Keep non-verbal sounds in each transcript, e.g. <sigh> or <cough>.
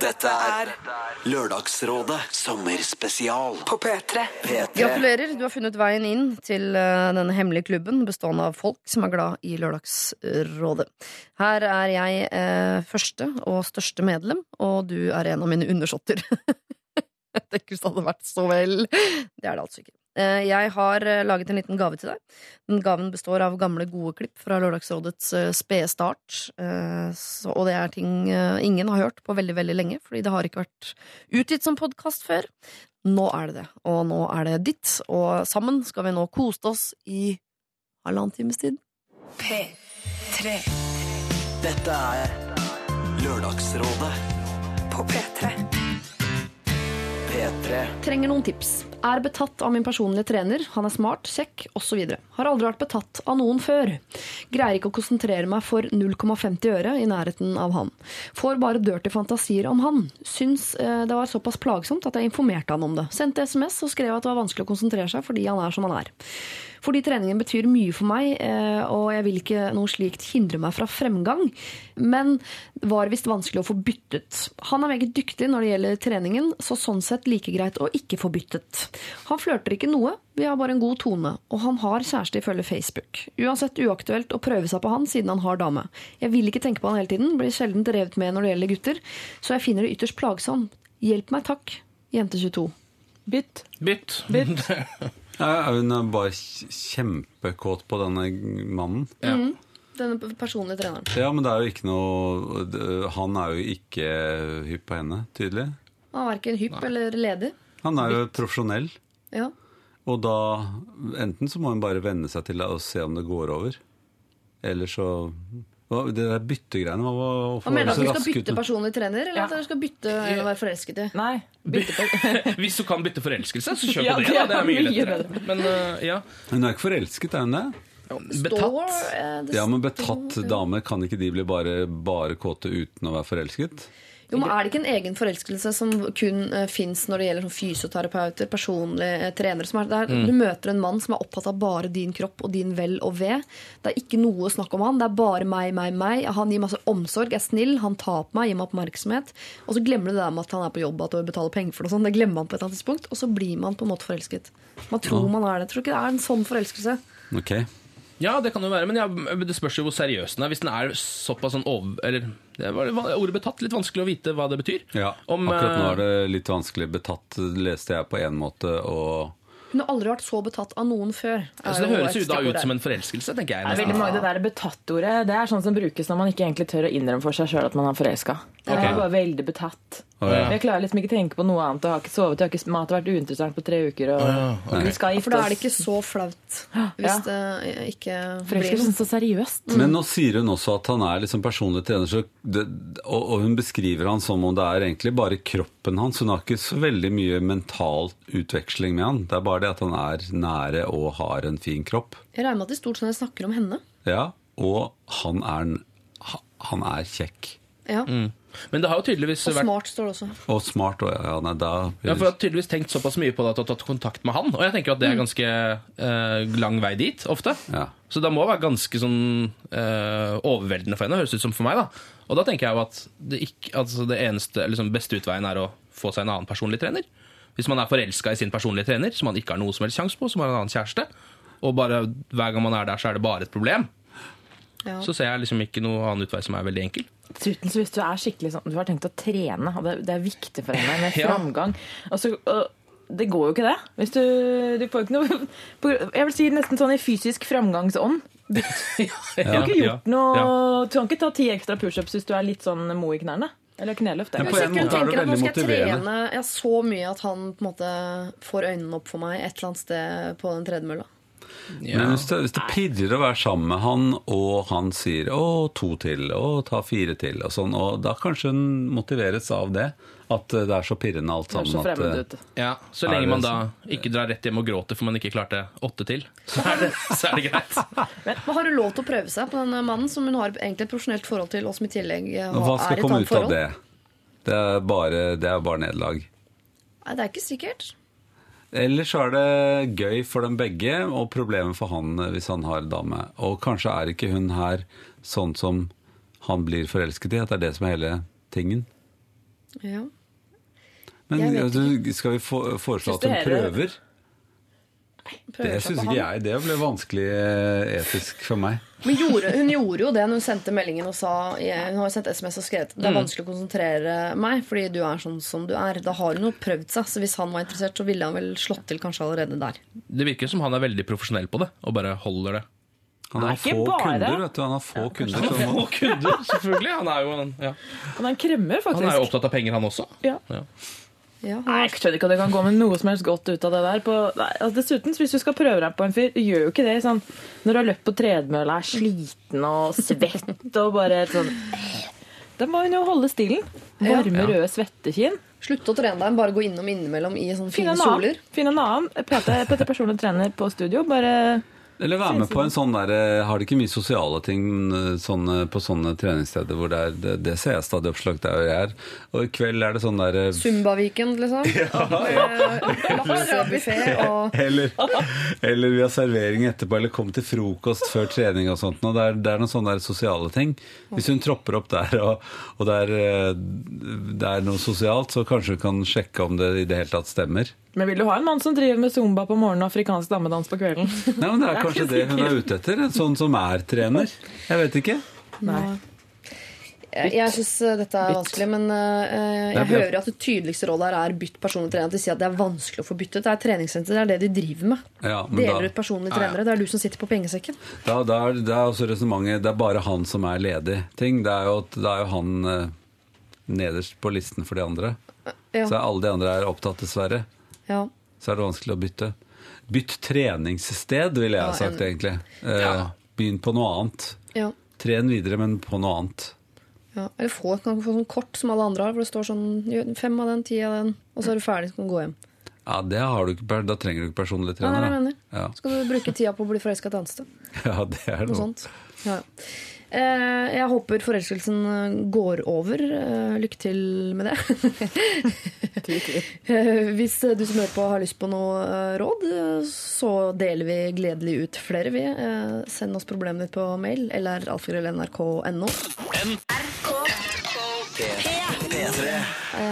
Dette er Lørdagsrådet sommerspesial På P3. P3. Gratulerer, du har funnet veien inn til eh, denne hemmelige klubben bestående av folk som er glad i Lørdagsrådet. Her er jeg eh, første og største medlem, og du er en av mine undersåtter. <laughs> jeg tenker hvis det hadde vært så vel. Det er det altså ikke. Eh, jeg har eh, laget en liten gave til deg. Den gaven består av gamle, gode klipp fra Lørdagsrådets eh, spede start. Og det er ting ingen har hørt på veldig, veldig lenge, fordi det har ikke vært utgitt som podkast før. Nå er det det, og nå er det ditt, og sammen skal vi nå kose oss i halvannen times tid. P3. Dette er Lørdagsrådet På P3. P3. Trenger noen tips. Er betatt av min personlige trener. Han er smart, kjekk osv. Har aldri vært betatt av noen før. Greier ikke å konsentrere meg for 0,50 øre i nærheten av han. Får bare dirty fantasier om han. Syns eh, det var såpass plagsomt at jeg informerte han om det. Sendte SMS og skrev at det var vanskelig å konsentrere seg fordi han er som han er. Fordi treningen betyr mye for meg, eh, og jeg vil ikke noe slikt hindre meg fra fremgang. Men var visst vanskelig å få byttet. Han er meget dyktig når det gjelder treningen, så sånn sett like greit å ikke få byttet. Han flørter ikke noe, vi har bare en god tone, og han har kjæreste ifølge Facebook. Uansett uaktuelt å prøve seg på han siden han har dame. Jeg vil ikke tenke på han hele tiden, blir sjelden revet med når det gjelder gutter, så jeg finner det ytterst plagsomt. Hjelp meg, takk, jente 22. Bytt. Bytt. Bytt. <laughs> Ja, hun er bare kjempekåt på denne mannen. Ja. Denne personlige treneren. Ja, men det er jo ikke noe Han er jo ikke hypp på henne, tydelig. Han er verken hypp eller ledig. Han er jo profesjonell. Ja. Og da Enten så må hun bare venne seg til det og se om det går over. Eller så Det der byttegreiene hva, mener du at du skal bytte personlig trener, eller Ja. at du skal bytte en å være forelsket i? Nei. Bytte <laughs> Hvis du kan bytte forelskelse, så kjør på det. det Da. Det er mye lettere. Men uh, ja. Hun er ikke forelsket, er hun det? Betatt. Eh, Ja, men betatt dame, kan ikke de bli bare, bare kåte uten å være forelsket? Jo, men Er det ikke en egen forelskelse som kun uh, fins når det gjelder sånn fysioterapeuter, personlige uh, trenere? Som er, det er, Du møter en mann som er opptatt av bare din kropp og din vel og ve. Det er ikke noe snakk om han. Det er bare meg, meg, meg. Han gir masse omsorg, er snill, han tar på meg, gir meg oppmerksomhet. Og så glemmer du det der med at han er på jobb, at du betaler penger for det. og sånn. Det glemmer man på et eller annet tidspunkt, og så blir man på en måte forelsket. Man tror man er det. Jeg tror ikke det er en sånn forelskelse. Ok. Ja, det kan jo være, men ja, det spørs jo hvor seriøs den er. Hvis den er såpass sånn over... Eller det var ordet betatt. Litt vanskelig å vite hva det betyr. Ja, Om, akkurat nå eh, er det litt vanskelig. Betatt leste jeg på én måte, og Hun har aldri vært så betatt av noen før. er Altså, det høres jo da ut som en forelskelse, tenker jeg. Det er veldig mange Det der betatt-ordet Det er sånn som brukes når man ikke egentlig tør å innrømme for seg sjøl at man er forelska. Jeg Ok. er bare veldig betatt. Å, ja. Jeg klarer liksom ikke tenke på noe annet. Jeg har ikke sovet, jeg har ikke, mat har vært uinteressant på tre uker. Og vi skal For da er det ikke så flaut hvis Ja. det ikke blir er så seriøst. Men nå sier hun også at han er liksom personlig trener, så det, og, og hun beskriver han som om det er egentlig bare kroppen hans. Hun har ikke så veldig mye mental utveksling med han. Det er bare det at han er nære og har en fin kropp. Jeg regner med at de stort sett snakker om henne. Ja, og han er, han er kjekk. Ja. Men det har jo tydeligvis Og vært smart står det også. Og smart. Og ja, nei, da Ja, for jeg har tydeligvis tenkt såpass mye på det at du har tatt kontakt med han. Og jeg tenker at det er ganske eh, lang vei dit, ofte. Ja. Så det må være ganske sånn eh, overveldende for henne, høres ut som for meg. da. Og da tenker jeg jo at det, ikke, altså det eneste, liksom beste utveien er å få seg en annen personlig trener. Hvis man er forelska i sin personlige trener, som man ikke har noe som helst sjanse på, som har en annen kjæreste, og bare hver gang man er der, så er det bare et problem, Ja. så ser jeg liksom ikke noen annen utvei som er veldig enkel. Dessuten, hvis du er skikkelig sånn Du har tenkt å trene, og det, er viktig for henne med <laughs> framgang. Og så, og det går jo ikke det. Hvis du, du får ikke noe <laughs> Jeg vil si nesten sånn i fysisk framgangsånd. Du <laughs> har ikke gjort noe Du kan ikke ta ti ekstra pushups hvis du er litt sånn mo i knærne. Eller kneløft. Men på en måte er du veldig skal jeg så mye at han på en måte får øynene opp for meg et eller annet sted på den tredemølla. Men hvis det, hvis det pirrer å være sammen med han, og han sier 'å, to til', 'å, ta fire til', og sånn, og da kanskje hun motiveres av det. At det er så pirrende alt Det er sammen. så fremmed eh, ut. Ja, Så lenge man da ikke drar rett hjem og gråter for man ikke klarte åtte til, så er det, <laughs> så er det greit. Men har du lov til å prøve seg på den mannen som hun har egentlig et profesjonelt forhold til, og som i tillegg har, Hva har- er skal komme ut av det? Det er bare, det er bare nederlag. Nei, det er ikke sikkert. Ellers er det gøy for dem begge, og problemet for han eh, hvis han har dame. Og kanskje er ikke hun her sånn som han blir forelsket i, at det er det som er hele tingen. Ja. Men skal vi få, foreslå at hun prøver? Prøver Det syns ikke jeg. Det ble vanskelig eh, etisk for meg. Men gjorde, hun gjorde jo det når hun sendte meldingen og sa Hun har jo sendt SMS og skrevet Det er vanskelig å konsentrere meg fordi du er sånn som du er. Da har hun jo prøvd seg. Så hvis han var interessert, så ville han vel slått til kanskje allerede der. Det virker som han er veldig profesjonell på det, og bare holder det. Han har få bare. kunder, vet du. Han har få kunder. Han har få kunder, selvfølgelig. Han er jo en, ja. Han er en kremmer, han er jo opptatt av penger, han også. Ja. Ja. Ja, Nei, jeg skjønner ikke at det kan gå med noe som helst godt ut av det der. På, nei, altså dessuten, hvis du skal prøve deg på en fyr, gjør jo ikke det sånn når du har løpt på tredemølla, er sliten og svett og bare sånn Da må hun jo holde stilen. Varme, røde svettekinn. Slutte å trene deg, bare gå innom innimellom i sånne fine soler. Finn en annen. PT, PT personlig trener på studio. Bare eller være med på en sånn der eh, Har de ikke mye sosiale ting eh, sånne, på sånne treningssteder hvor det er Det, det ser jeg stadig oppslag der jeg er. Og i kveld er det sånn der eh, liksom. <laughs> Ja. Laksebuffé <laughs> og Eller, eller vi har servering etterpå, eller kom til frokost før trening og sånt. Og det, er, det er noen sånne der sosiale ting. Hvis hun tropper opp der, og, og det, er, eh, det er noe sosialt, så kanskje hun kan sjekke om det i det hele tatt stemmer. Men vil du ha en mann som driver med zumba på morgenen og afrikansk dammedans på kvelden? Nei, men Det er <laughs> kanskje det hun er ute etter. En sånn som er trener. Jeg vet ikke. Nei. Jeg, jeg syns dette er vanskelig, men eh, jeg er hører at det tydeligste rådet her er bytt personlig trener. At de sier at det er vanskelig å få byttet. Det er treningssenter, det er det de driver med. Ja, men Deler da- ut personlige trenere. ja. Det er du som sitter på pengesekken. Da, da er, det er også resonnementet Det er bare han som er ledig. Ting. Det er jo, det er jo han eh, nederst på listen for de andre. Ja. Så er alle de andre er opptatt, dessverre. Ja. Så er det vanskelig å bytte. Bytt treningssted, ville jeg ha Ja, sagt, en- egentlig. Eh, Begynn på noe annet. Ja. Tren videre, men på noe annet. Ja. Eller få, kan få sånn kort som alle andre har, hvor det står sånn fem av den, ti av den, og så er du ferdig, så kan du gå hjem. Ja, det har du ikke, Da trenger du ikke personlig er trener. Nei, nei, nei. Ja. Skal du bruke tida på å bli forelska et annet sted? <laughs> ja, det er Noe noe. sånt. Ja. ja. Eh, jeg håper forelskelsen eh, går over. Eh, lykke til med det. <laughs> Hvis du som hører på har lyst på noe råd, så deler vi gledelig ut flere, vi. Send oss problemet ditt på mail eller alfagrøll.nrk.no. P3.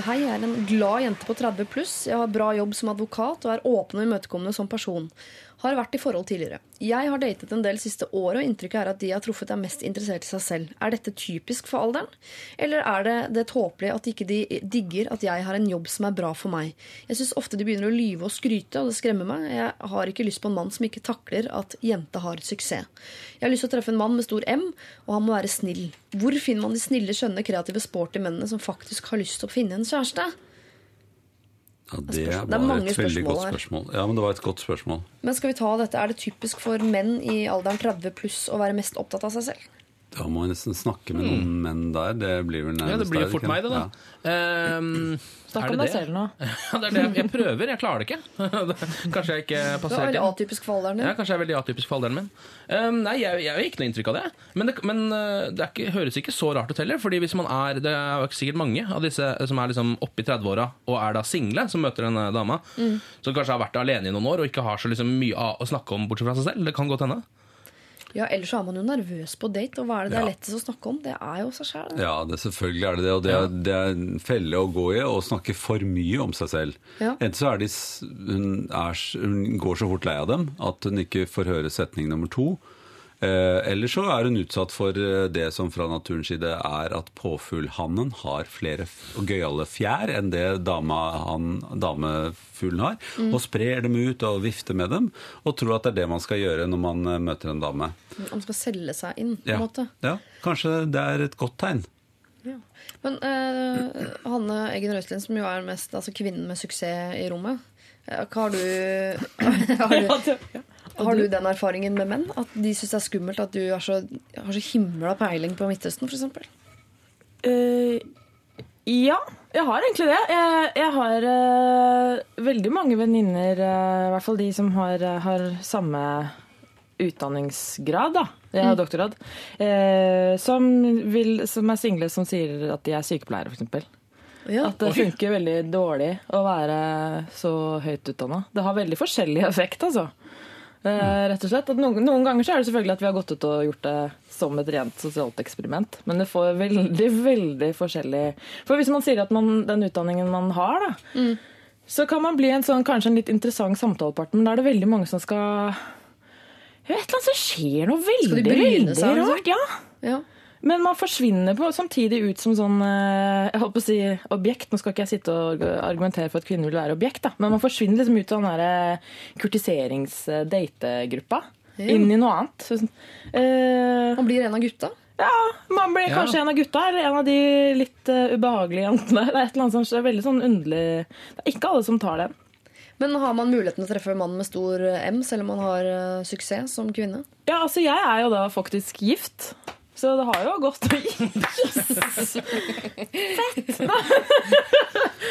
Hei, jeg er en glad jente på 30 pluss. Jeg har bra jobb som advokat og er åpen og imøtekommende som person. Har vært i forhold tidligere. Jeg har datet en del siste året, og inntrykket er at de jeg har truffet, er mest interessert i seg selv. Er dette typisk for alderen? Eller er det det tåpelige at ikke de digger at jeg har en jobb som er bra for meg? Jeg syns ofte de begynner å lyve og skryte, og det skremmer meg. Jeg har ikke lyst på en mann som ikke takler at jente har suksess. Jeg har lyst til å treffe en mann med stor M, og han må være snill. Hvor finner man de snille, skjønne, kreative, sporty mennene som faktisk har lyst til å finne en kjæreste? Ja, det Det mange et veldig godt her. spørsmål. Ja, men det var et godt spørsmål. Men skal vi ta dette, Er det typisk for menn i alderen 30 pluss å være mest opptatt av seg selv? Da må jeg nesten snakke med noen menn der. Det blir vel nærmest Ja, det blir jo fort meg, det, da. Ehm, Snakk er om deg selv nå. <laughs> Det er det. Jeg prøver, jeg klarer det ikke. <laughs> Kanskje jeg ikke Det er passerte veldig atypisk for alderen Ja, kanskje jeg er veldig atypisk for alderen min. Um, nei, jeg, jeg har ikke noe inntrykk av det. Men det, men, uh, det er ikke, høres ikke så rart ut heller. Fordi hvis man er Det er jo ikke sikkert mange av disse som er liksom oppe i 30-åra og er da single, som møter denne dama, som kanskje har vært alene i noen år og ikke har så liksom mye å snakke om bortsett fra seg selv. Det kan godt hende. Ja, Ellers så er man jo nervøs på date, og hva er det det er lettest å snakke om? Det er jo seg sjæl. Ja, det, selvfølgelig er det det. Og det er, det er en felle å gå i å snakke for mye om seg selv. Ja. Enten så er de, hun, er, hun går så fort lei av dem at hun ikke får høre setning nummer to. Eh, eller så er hun utsatt for eh, det som fra naturens side er at påfuglhannen har flere gøyale fjær enn det dama, han, damefuglen har. Mm. Og sprer dem ut og vifter med dem, og tror at det er det man skal gjøre når man eh, møter en dame. Man skal selge seg inn, på en Ja. måte. ja, kanskje det er et godt tegn. Men eh, Hanne Eggen Røiselin, som jo er mest altså kvinnen med suksess i rommet, hva har du, <laughs> har du Har du den erfaringen med menn? At de syns det er skummelt at du er så, har så himla peiling på Midtøsten, f.eks.? Uh, ja, jeg har egentlig det. Jeg, jeg har uh, veldig mange venninner, uh, i hvert fall de som har, eh, har samme utdanningsgrad, da. Jeg har doktorgrad. eh, som, vil, som er single, som sier at de er sykepleiere, f.eks. Ja. At det funker veldig dårlig å være så høyt utdanna. Det har veldig forskjellig effekt, altså. Eh, rett og slett. Noen, noen ganger så er det selvfølgelig at vi har gått ut og gjort det som et rent sosialt eksperiment. Men det får veldig, veldig forskjellig For hvis man sier at man, den utdanningen man har, da, så kan man bli en sånn, kanskje en litt interessant samtalepartner, men da er det veldig mange som skal Jeg vet annet som skjer noe veldig, veldig liksom? rart. Ja. Ja. Men man forsvinner på, samtidig ut som sånn eh, jeg holdt på å si objekt. Nå skal ikke jeg sitte og argumentere for at kvinner vil være objekt, da. men man forsvinner liksom ut av den der kurtiserings-dategruppa. Inn i noe annet. Eh, Man blir en av gutta. ja, man blir Ja. kanskje en av gutta, eller en av de litt uh, ubehagelige jentene. Det er et eller annet som er veldig sånn underlig Det er ikke alle som tar den. Men har man muligheten til å treffe mannen med stor M, selv om man har uh, suksess som kvinne? Ja, altså jeg er jo da faktisk gift. Så det har jo gått Fett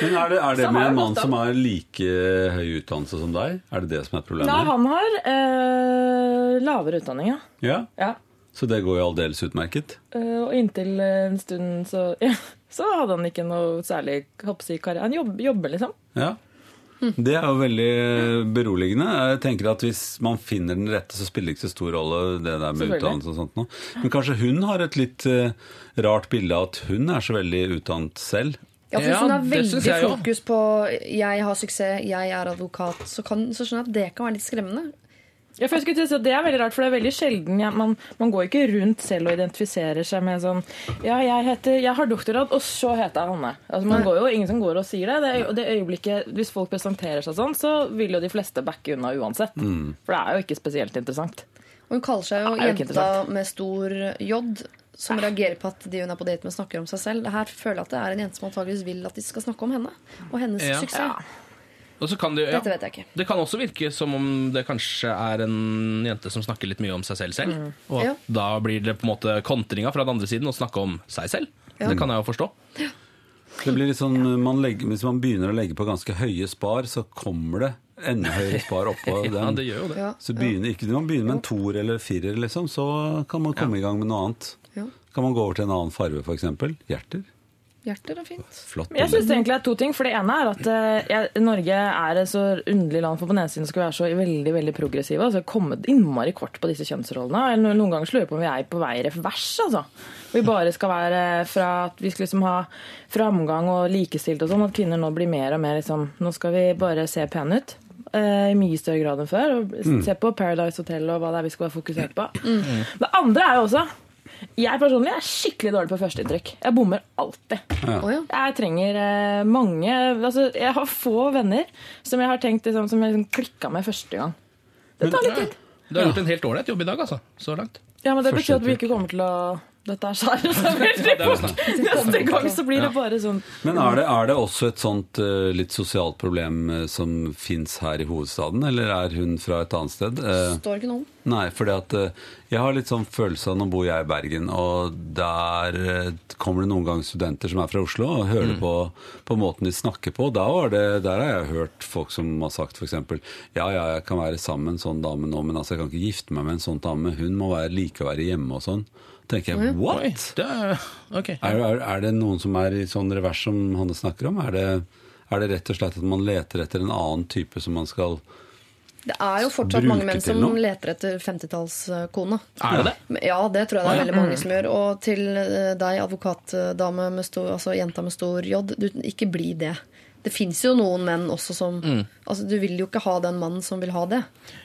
Men er det, er det med en mann som har like høy utdannelse som deg? Er det det som er Nei, problemet? han har eh, lavere utdanning, ja. Ja, ja. Så det går jo aldeles utmerket. Eh, og inntil en stund så, <laughs> ja, så hadde han ikke noe særlig hoppsi, karriere. Han jobber, jobber, liksom. Ja. Det er jo veldig beroligende. Jeg tenker at Hvis man finner den rette, så spiller det ikke så stor rolle det der med utdannelse og sånt. noe. Men kanskje hun har et litt eh, rart bilde av at hun er så veldig utdannet selv. Ja, for Hvis hun har veldig jeg fokus på 'jeg har suksess, jeg er advokat', så, kan, så skjønner jeg at det kan være litt skremmende. Ja, for jeg skulle si at Det er veldig rart, for det er veldig sjelden ja, man, man går ikke rundt selv og identifiserer seg med sånn Ja, jeg heter, jeg har doktorgrad, og så heter jeg Hanne. Altså, man går jo, ingen som går og sier det. det, er det øyeblikket, Hvis folk presenterer seg sånn, så vil jo de fleste backe unna uansett. For det er jo ikke spesielt interessant. Og hun kaller seg jo jenta med stor J, som reagerer på at de hun er på date med, snakker om seg selv. Det her føler jeg at det er en jente som antageligvis vil at de skal snakke om henne og hennes Ja. suksess. Kan det, ja. Dette vet jeg ikke. det kan også virke som om det kanskje er en jente som snakker litt mye om seg selv selv. Og Ja. da blir det på en måte kontringa fra den andre siden å snakke om seg selv. Ja. Det kan jeg jo forstå. Det blir litt sånn, man legger, Hvis man begynner å legge på ganske høye spar, så kommer det enda høyere spar oppå <laughs> den. Ja, det gjør jo det. Så begynner, ikke når man begynner med en toer eller firer, liksom, så kan man komme i gang med noe annet. Ja. Kan man gå over til en annen farge, f.eks. Hjerter. Hjerter er fint. Flott. jeg Jeg synes det er to ting. For det ene er at eh, jeg, Norge er et så underlig land. For på den ene siden skal vi være så veldig veldig progressive. Altså komme innmari kort på disse kjønnsrollene. Eller Noen ganger lurer jeg på om vi er på vei revers. altså. Vi bare skal være fra at vi skal liksom ha framgang og likestilt og sånn. At kvinner nå blir mer og mer liksom Nå skal vi bare se pene ut. eh, I mye større grad enn før. Og Se på Paradise Hotel og hva det er vi skal være fokusert på. Det andre er jo også jeg personlig er skikkelig dårlig på førsteinntrykk. Jeg bommer alltid. Ja. Jeg trenger eh, mange altså, Jeg har få venner som jeg har tenkt liksom, som jeg liksom, klikka med første gang. Det tar litt tid. Du har gjort en helt ålreit jobb i dag, altså. Så langt. Ja, men Det betyr at vi ikke kommer til å Dette er skjæret seg veldig fort. Neste gang så blir det bare sånn Men er det, er det også et sånt uh, litt sosialt problem uh, som fins her i hovedstaden, eller er hun fra et annet sted? Uh, Står ikke noe om. Nei, for eh, jeg har litt sånn følelse av Nå bor jeg i Bergen, og der eh, kommer det noen ganger studenter som er fra Oslo, og hører på, på måten de snakker på. Det, der har jeg hørt folk som har sagt f.eks.: Ja, ja, jeg kan være sammen med en sånn dame nå, men altså, jeg kan ikke gifte meg med en sånn dame. Hun må være, like å være hjemme og sånn. tenker jeg, Oi, what? det er, okay. Er, er, er det noen som er i sånn revers som Hanne snakker om? Er det, er det rett og slett at man leter etter en annen type som man skal Det er jo fortsatt mange menn som noe. leter etter 50-tallskone. Er det det? Ja, det tror jeg det er veldig mange som gjør. Og til eh, deg, advokatdame med stor, altså jenta med stor J, du, ikke bli det. Det fins jo noen menn også som altså Du vil jo ikke ha den mannen som vil ha det.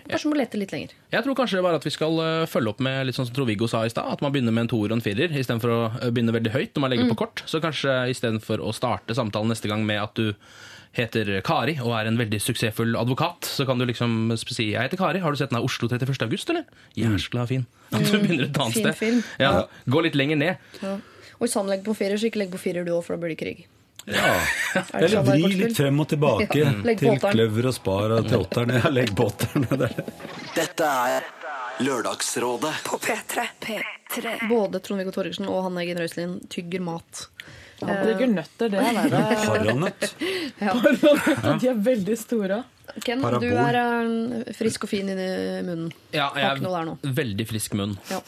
Kanskje du må lete litt lenger. Jeg tror kanskje det bare at vi skal eh, følge opp med litt sånn som Trond-Viggo sa i stad, at man begynner med en toer og en firer istedenfor å eh, begynne veldig høyt når man legger på kort. Så kanskje istedenfor å starte samtalen neste gang med at du heter Kari og er en veldig suksessfull advokat, så kan du liksom si 'Jeg heter Kari, har du sett den av Oslo 31. august', eller? Jæskla fin. <laughs> At du begynner et annet Fin sted. film. Ja, Gå litt lenger ned. Ja. Og hvis han legger på firer, så ikke legg på firer du òg, for da blir det krig. Ja. Er Eller sånn vri litt frem og tilbake Ja. Til kløver og spar og til åtteren. Ja, legg på åtteren. Det er det. Dette er Lørdagsrådet På P3. P3. Både Trond-Viggo Torgersen og Hanne Eggen Røiselin tygger mat. Han digger nøtter, det er <laughs> verre. Paranøtt. De er veldig store. Ken, Parabol. du er eh, frisk og fin inni munnen. Ja, jeg er veldig frisk munn. Ja.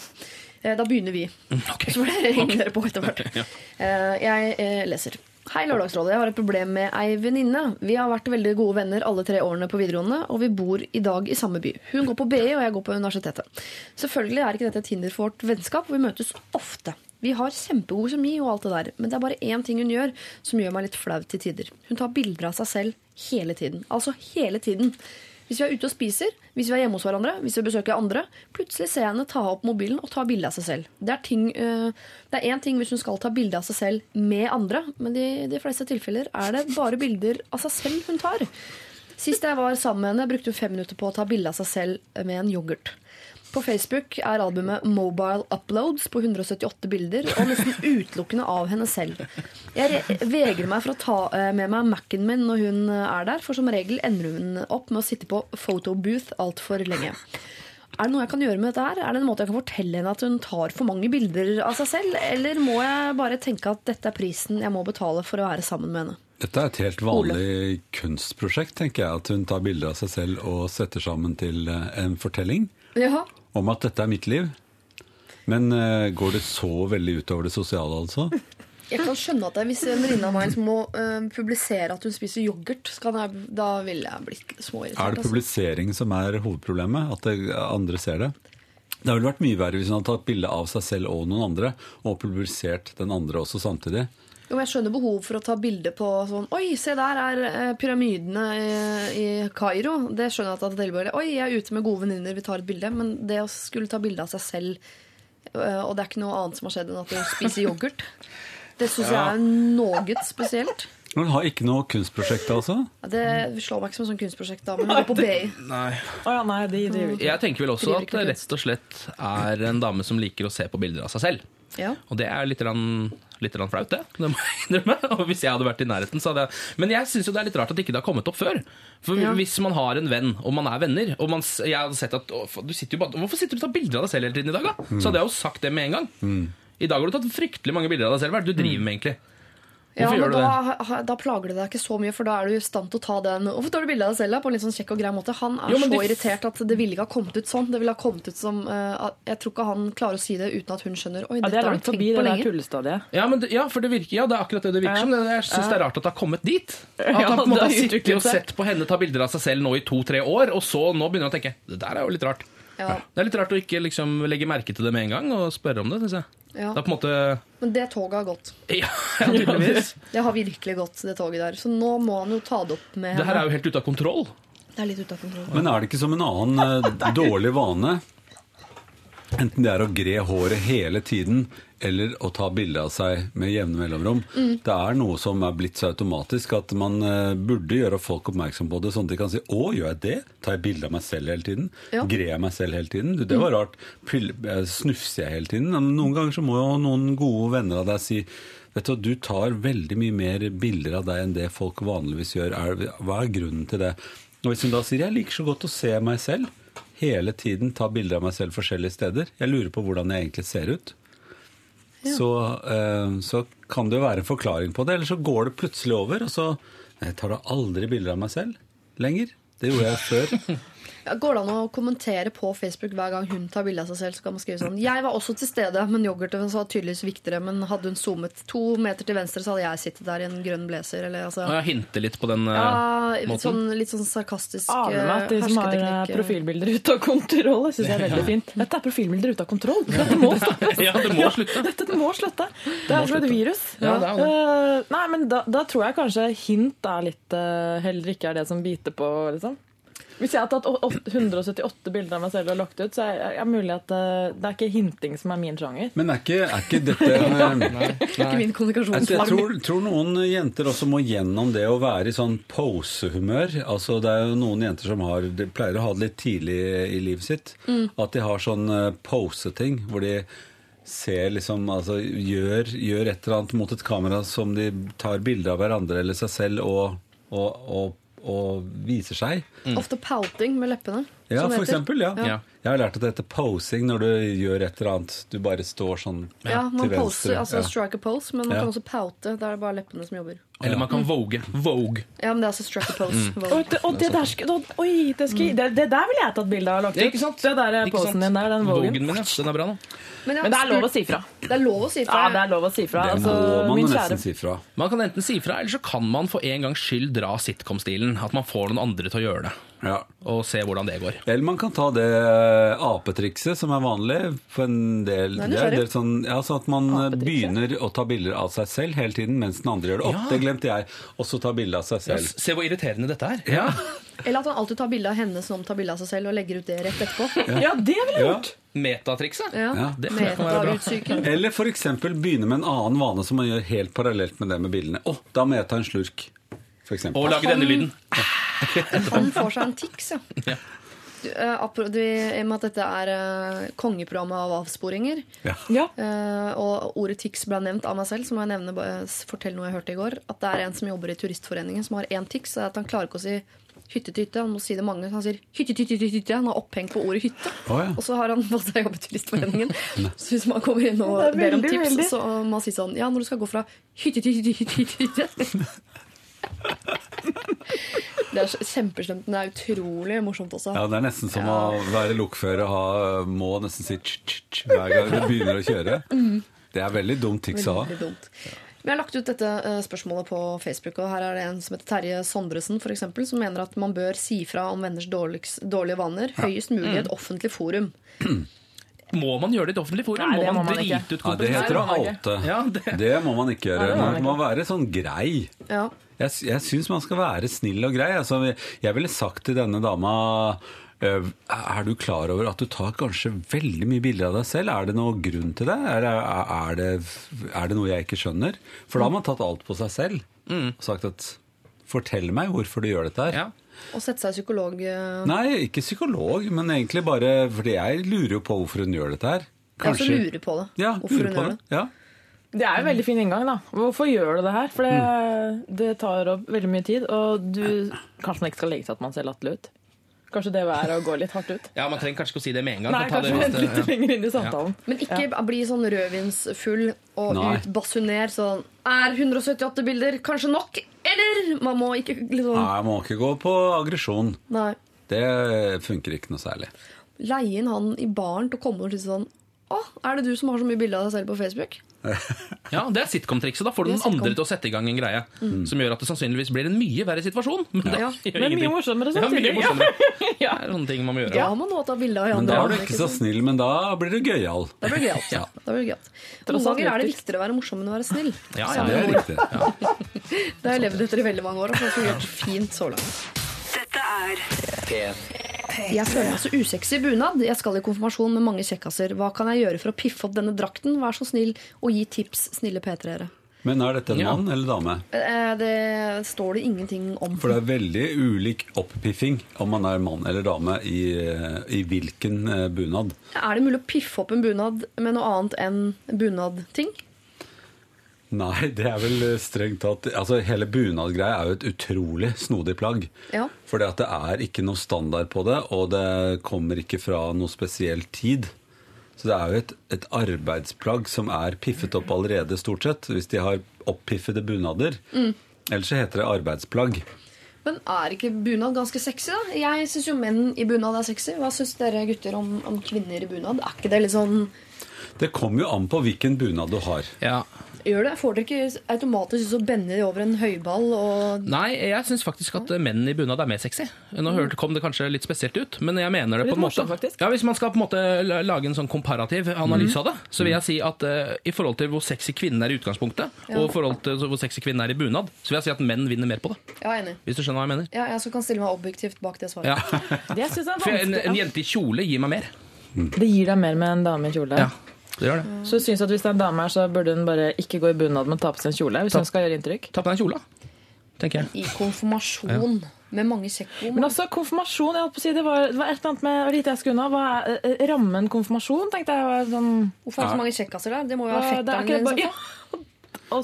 Eh, Da begynner vi. Okay. Så får dere henge dere på etter hvert. Eh, Jeg eh, leser. Hei, Lørdagsrådet. Jeg har et problem med ei venninne. Vi har vært veldig gode venner alle tre årene på videregående, og vi bor i dag i samme by. Hun går på BI, og jeg går på universitetet. Selvfølgelig er ikke dette et hinder for vårt vennskap, og vi møtes ofte. Vi har kjempegod kjemi og alt det der, men det er bare én ting hun gjør som gjør meg litt flau til tider. Hun tar bilder av seg selv hele tiden. Altså hele tiden. Hvis vi er ute og spiser, hvis vi er hjemme hos hverandre, hvis vi besøker andre, plutselig ser jeg henne ta opp mobilen og ta bilde av seg selv. Det er ting, øh, det ting hvis hun skal ta bilde av seg selv med andre, men i de fleste tilfeller er det bare bilder av seg selv hun tar. Sist jeg var sammen med henne, brukte hun fem minutter på å ta bilde av seg selv med en yoghurt. På Facebook er albumet Mobile Uploads på 178 bilder, og nesten utelukkende av henne selv. Jeg re- vegrer meg for å ta eh, med meg Mac-en min når hun eh, er der, for som regel ender hun opp med å sitte på photobooth altfor lenge. Er det noe jeg kan gjøre med dette her? Er det en måte jeg kan fortelle henne at hun tar for mange bilder av seg selv? Eller må jeg bare tenke at dette er prisen jeg må betale for å være sammen med henne? Dette er et helt vanlig kunstprosjekt, tenker jeg. At hun tar bilder av seg selv og setter sammen til eh, en fortelling Ja. Om at dette er mitt liv. Men eh, går det så veldig utover det sosiale, altså? <laughs> Jeg kan skjønne at det, hvis en venninne av meg som må øh, publisere at hun spiser yoghurt, jeg, da ville jeg blitt småirritert. Er det altså. publisering som er hovedproblemet? At det, andre ser det? Det har vel vært mye verre hvis hun hadde tatt bilde av seg selv og noen andre, og publisert den andre også samtidig. Jo, men jeg skjønner behov for å ta bilde på sånn Oi, se der er eh, pyramidene i, i Kairo. Det skjønner jeg at det er tilbehør. Oi, jeg er ute med gode venninner, vi tar et bilde. Men det å skulle ta bilde av seg selv, eh, og det er ikke noe annet som har skjedd enn at du spiser yoghurt, det syns jeg er noe spesielt. Men har ikke noe kunstprosjekt, altså? Det slår meg ikke som et sånt kunstprosjekt, da, men nei, på BI. Nei. Oh, ja, nei, de driver ikke. Jeg tenker vel også at det rett og slett er en dame som liker å se på bilder av seg selv. Ja. Og det er litt, grann- litt grann flaut, det. Det må jeg innrømme. <laughs> Og hvis jeg hadde vært i nærheten, så hadde jeg Men jeg syns jo det er litt rart at ikke det har kommet opp før. For Ja. hvis man har en venn, og man er venner og man, Jeg hadde sett at å, du sitter jo bare, Hvorfor sitter du og tar bilder av deg selv hele tiden i dag, da? Så hadde jeg jo sagt det med en gang. I dag har du tatt fryktelig mange bilder av deg selv. Hva er det du driver med, egentlig? Ja, men da, da plager det deg ikke så mye, for da er du i stand til å ta den Hvorfor tar du bilde av deg selv da, på en litt sånn kjekk og grei måte? Han er Jo, så de- irritert at det ville ikke ha kommet ut sånn. Det ville ha kommet ut som uh, Jeg tror ikke han klarer å si det uten at hun skjønner. Oi, Ja, dette det er har du tenkt på lenge. tullestadiet. Ja, men det, ja, for det virker Ja, det er akkurat det det virker Ja. som. Jeg syns det er rart at det har kommet dit. <laughs> At han på en måte har har sittet og sett på henne ta bilder av seg selv nå i to-tre år, og så nå begynner han å tenke Det der er jo litt rart. Ja, Det er litt rart å ikke liksom legge merke til det med en gang og spørre om det, Synes jeg. ja. Det er på en måte Men det toget har gått. <laughs> Ja, tydeligvis. <laughs> Det har virkelig gått, det toget der. Så nå må han jo ta det opp med Det her er jo helt ute av kontroll. Det er litt ute av kontroll. Men er det ikke som en annen eh, dårlig vane? Enten det er å gre håret hele tiden, eller å ta bilde av seg med jevne mellomrom. Det er noe som er blitt så automatisk at man eh, burde gjøre folk oppmerksom på det, sånn at de kan si 'Å, gjør jeg det? Tar jeg bilde av meg selv hele tiden? Ja. Grer jeg meg selv hele tiden? Du, det var rart. Eh, Snufser jeg hele tiden? Noen ganger så må jo noen gode venner av deg si Vet du, du tar veldig mye mer bilder av deg enn det folk vanligvis gjør. Hva er grunnen til det? Og hvis hun da sier jeg liker så godt å se meg selv, hele tiden ta bilder av meg selv forskjellige steder, jeg lurer på hvordan jeg egentlig ser ut, så, eh, så kan det jo være en forklaring på det. Eller så går det plutselig over, og så jeg tar da aldri bilder av meg selv lenger. Det gjorde jeg før. <laughs> Ja, går det an å kommentere på Facebook hver gang hun tar bilde av seg selv? Så kan man skrive sånn Jeg var også til stede, men yoghurten var tydeligvis viktigere. Men hadde hun zoomet to meter til venstre, så hadde jeg sittet der i en grønn blazer. Eller, altså, Og jeg hinter litt på den eh, ja, måten. sånn, litt sånn sarkastisk Aner meg at de eh, som har eh, profilbilder ute av kontroll, det syns jeg er veldig fint. Dette er profilbilder ute av kontroll! Dette må stoppes! <laughs> Ja, det må slutte. <laughs> Dette må slutte! Det er jo et virus. Ja, det er det. Nei, men da, da tror jeg kanskje hint er litt heller ikke er det som biter på, liksom. Hvis jeg har tatt å- å- 178 bilder av meg selv og lagt ut, så er det mulig at eh, det er ikke hinting som er min sjanger. Men er ikke, er ikke dette <laughs> eh, Ikke min kommunikasjon. Altså, jeg tror, tror noen jenter også må gjennom det å være i sånn posehumør. Altså, det er jo noen jenter som har, de pleier å ha det litt tidlig i livet sitt. At de har sånn eh, poseting hvor de ser liksom, altså gjør, gjør et eller annet mot et kamera som de tar bilde av hverandre eller seg selv og, og, og, og viser seg. Ofte pouting med leppene. Ja, for eksempel. Ja. Ja. Jeg har lært at det heter posing når du gjør et eller annet. Du bare står sånn Ja, man til poser, venstre. altså Ja. strike a pose, men man Ja. kan også poute. Da er det bare leppene som jobber. Eller man kan vogue. Vogue. Ja, men det er altså strike a pose. Mm. Og det, og det der skal, da- oi, det, skal, det, det der ville jeg tatt bilde av og lagt ut. Ja, ikke sant? Det der er Ikke sant? posen din der, den Vogen min, ja. Den er bra nå. Men, Men det er lov å si fra. Det er lov å si fra. Ja, det er lov å si fra. Det Altså, må man min kjære nesten si fra. Man kan enten si fra, eller så kan man for en gangs skyld dra sitcom-stilen. At man får noen andre til å gjøre det. Ja. Og se hvordan det går. Eller man kan ta det eh, apetrikset som er vanlig for en del. Nei, Det er del sånn, ja, sånn at man eh, begynner å ta bilder av seg selv hele tiden mens den andre gjør det. Opp, Ja. det glemte jeg. Og så ta bilde av seg selv. Se hvor irriterende dette er. Ja. Eller at han alltid tar bilde av henne som tar bilde av seg selv, og legger ut det rett etterpå. <laughs> Ja, det ville jeg Ja. gjort! Metatrikset. Ja, Ja. Metautsyken. <laughs> Eller f.eks. begynne med en annen vane som man gjør helt parallelt med det med bildene. Å, da må jeg ta en slurk. For. Og lage denne lyden. Han får seg en tics, <laughs> ja. Ja. Du, eh, du, I og med at dette er uh, kongeprogrammet av avsporinger, Ja. Ja. eh, og ordet tics ble nevnt av meg selv, så må jeg nevne, uh, fortelle noe jeg hørte i går. At det er en som jobber i Turistforeningen som har én tics. og At han klarer ikke å si hytte til hytte. Han må si det mange. Så han sier hytte til hytte, hytte. Han har opphengt på ordet hytte. Oh, ja. Og så har han <laughs> fått seg jobb i Turistforeningen. <laughs> så hvis man kommer inn og er ber om tips, veldig. så må man si sånn Ja, når du skal gå fra hytte Det er kjempeslemt, men det er utrolig morsomt også. Ja, Det er nesten som å være lokfører og ha, må nesten si ch-ch-ch hver gang du begynner å kjøre. Det er veldig dumt tics å ha. Vi har lagt ut dette eh, spørsmålet på Facebook, og her er det en som heter Terje Sondresen, for eksempel, som mener at man bør si fra om venners dårlige vaner høyest mulig i et offentlig forum. <clears throat> Må man gjøre det i et offentlig forum? Nei, må man må man ikke. drite ut Ja, det heter å. Ja, det- <laughs> Det må man ikke gjøre. Nei, det må Man må være sånn grei. Ja. Jeg, jeg syns man skal være snill og grei. Altså, jeg ville sagt til denne dama Er du klar over at du tar kanskje veldig mye bilder av deg selv? Er det noe grunn til det? Er, det- er, det, er det noe jeg ikke skjønner? For da har man tatt alt på seg selv. Og sagt at Fortell meg hvorfor du gjør dette her. Ja. Og sette seg psykolog eh, Nei, ikke psykolog, men egentlig bare fordi jeg lurer jo på hvorfor hun gjør dette her. Jeg også lurer på det. Ja, hvorfor lurer hun på gjør det. det. Ja. Det er jo en veldig fin inngang, da. Hvorfor gjør du det her? For det, det tar opp veldig mye tid, og du Kanskje man ikke skal legge seg at man ser latterlig ut? Kanskje det er å gå litt hardt ut? ja, man trenger kanskje ikke å si det med en gang. Nei, kanskje det vente litt lenger inn i samtalen. Men ikke bli sånn rødvinsfull og Nei. utbasuner sånn Er 178 bilder kanskje nok? Eller? Man må ikke liksom Nei, man må ikke gå på aggresjon. Det funker ikke noe særlig. Leie inn han i baren til å komme og si sånn Å, er det du som har så mye bilder av deg selv på Facebook? <laughs> Ja, Det er sitcom-trikset. Da får du den andre til å sette i gang en greie som gjør at det sannsynligvis blir en mye verre situasjon. Men det Ja. gjør Men mye morsommere morsommere Ja, mye morsommere. <laughs> Ja. Det er sånne ting man må gjøre. Ja, man må ta bilde av Men da er du ikke så snill, men da blir du gøyal. Da blir gøyalt. <laughs> Ja. Gøyalt. Noen ganger er det viktigere å være morsom enn å være snill. Ja, ja, Det er det riktig. Det har jeg levd etter i veldig mange år, og det har fungert fint så langt. Dette er P3. Jeg føler meg så usexy i bunad. Jeg skal i konfirmasjon med mange kjekkaser. Hva kan jeg gjøre for å piffe opp denne drakten? Vær så snill og gi tips, snille P3-ere. Men er dette en Ja. mann eller dame? Eh, Det står det ingenting om. For det er veldig ulik opppiffing om man er mann eller dame i, i hvilken eh, bunad. Er det mulig å piffe opp en bunad med noe annet enn bunadting? Nei, det er vel strengt tatt Altså, hele bunadgreia er jo et utrolig snodig plagg. Ja. Fordi at det er ikke noe standard på det, og det kommer ikke fra noe spesiell tid. Så det er jo et, et arbeidsplagg som er piffet opp allerede, stort sett. Hvis de har oppiffede bunader. Ellers så heter det arbeidsplagg. Men er ikke bunad ganske sexy, da? Jeg syns jo menn i bunad er sexy. Hva syns dere gutter om, om kvinner i bunad? Er ikke det litt sånn Det kommer jo an på hvilken bunad du har. Ja. Gjør det? Får dere ikke automatisk så bender de over en høyball og Nei, jeg syns faktisk at menn i bunad er mer sexy. Nå hørte, kom det kanskje litt spesielt ut, men jeg mener det Litt på en måte. morsomt. Ja, Hvis man skal på en måte lage en sånn komparativ analyse av det, så vil jeg si at uh, i forhold til hvor sexy kvinnen er i utgangspunktet, og i forhold til hvor sexy kvinnen er i bunad, så vil jeg si at menn vinner mer på det. Ja, jeg er enig. Hvis du skjønner hva jeg mener? Ja, jeg så kan stille meg objektivt bak det svaret. Ja. <laughs> Det synes jeg er For en, en jente i kjole gir meg mer. Det gir deg mer med en dame i kjole. Ja, det gjør det. Så du synes at hvis det er en dame her, så burde hun bare ikke gå i bunad, men ta på seg en kjole. Hvis hun skal gjøre inntrykk. Ta på deg en kjole, tenker jeg. I konfirmasjon med mange kjekko. Men altså, konfirmasjon, jeg holdt på å si, det var, det var et eller annet med hva lite jeg skulle unna. Hva er eh, rammen konfirmasjon, tenkte jeg var sånn Hvorfor er det så mange kjekkasser der? Det må jo være er fetteren din. bare- ja.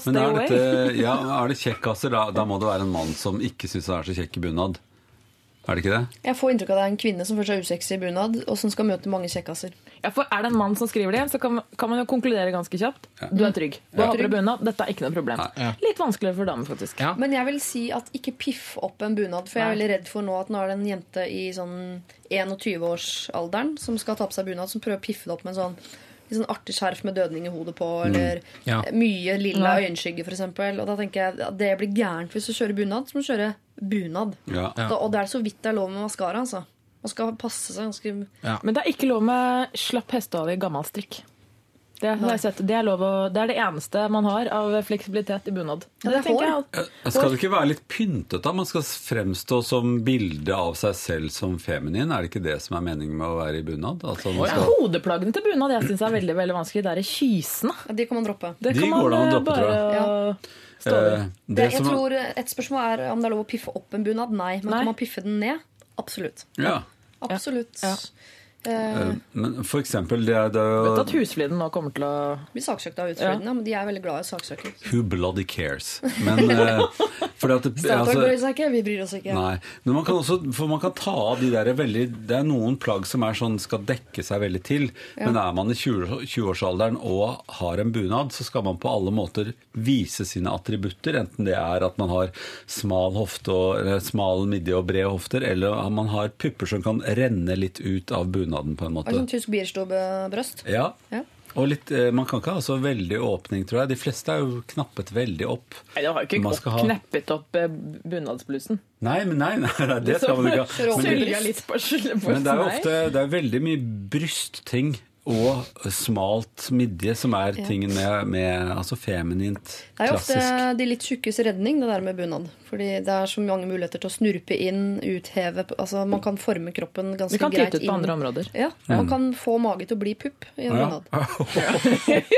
Men er, dette, ja, er det kjekkaser, da, da må det være en mann som ikke syns han er så kjekk i bunad. Er det ikke det? Jeg får inntrykk av at det er en kvinne som først er usexy i bunad, og som skal møte mange kjekkaser. Ja, for Er det en mann som skriver det, så kan, kan man jo konkludere ganske kjapt. Du er trygg. Du har på deg bunad. Dette er ikke noe problem. Ja. Litt vanskeligere for damer, faktisk. Ja. Men jeg vil si at ikke piff opp en bunad, for jeg er veldig redd for nå at nå er det en jente i sånn 21-årsalderen som skal ta på seg bunad, som prøver å piffe det opp med en sånn, sånn artig skjerf med dødning i hodet på, eller Ja. mye lilla ja. øyenskygge, f.eks. Og da tenker jeg at det blir gærent hvis du kjører bunad, så må du kjøre bunad. Ja. Da, og det er så vidt det er lov med maskara, altså. Man skal passe seg ganske Men det er ikke lov med slapp hestehale i gammel strikk. Det, har jeg sett. Det, er lov å, det er det eneste man har av fleksibilitet i bunad. Ja, det er tenker jeg. Eh, Skal det ikke være litt pyntet, da? Man skal fremstå som bilde av seg selv som feminin. Er det ikke det som er meningen med å være i bunad? Altså, man Ja, skal... hodeplaggene til bunad jeg synes er veldig veldig vanskelig. Det er kysene. ja, De kan man droppe. Det De kan går det an å eh, droppe, tror jeg. Ja. Eh, Det, det jeg som tror Et spørsmål er om det er lov å piffe opp en bunad. Nei. Men Nei. kan man piffe den ned? Absolutt. Ja. Absolutt. Ja. Eh, Eh, Men for eksempel det, er- det Vet at husfliden nå kommer til å blir saksøkt av husfliden, ja. men de er veldig glad i saksøkere. Who bloody cares? Men eh, fordi at Statoil altså, bryr seg ikke, vi bryr oss ikke. Nei, men man kan også For man kan ta av de der veldig Det er noen plagg som er sånn skal dekke seg veldig til. Men er man i 20 20-årsalderen og har en bunad, så skal man på alle måter vise sine attributter. Enten det er at man har smal hofte og, smal midje og brede hofter, eller at man har pupper som kan renne litt ut av bunaden, på en måte. sånn tysk bierstube-brøst. Ja. Ja. Og litt, eh, man kan ikke ha så veldig åpning, tror jeg. De fleste er jo knappet veldig opp. Nei, Du har jo ikke opp, ha- kneppet opp eh, bunadsblusen. Nei, men nei, nei, nei det skal man ikke ha. <laughs> Men- Men det er jo ofte det er veldig mye brystting og smalt midje som er tingen med, med altså feminint, Det er jo ofte de litt tjukkes redning, det der med bunad. Fordi det er så mange muligheter til å snurpe inn, utheve altså Man kan forme kroppen ganske Vi kan greit tyte ut på andre områder. Ja, Man kan få mage til å bli pupp i en Ja. bunad. <laughs>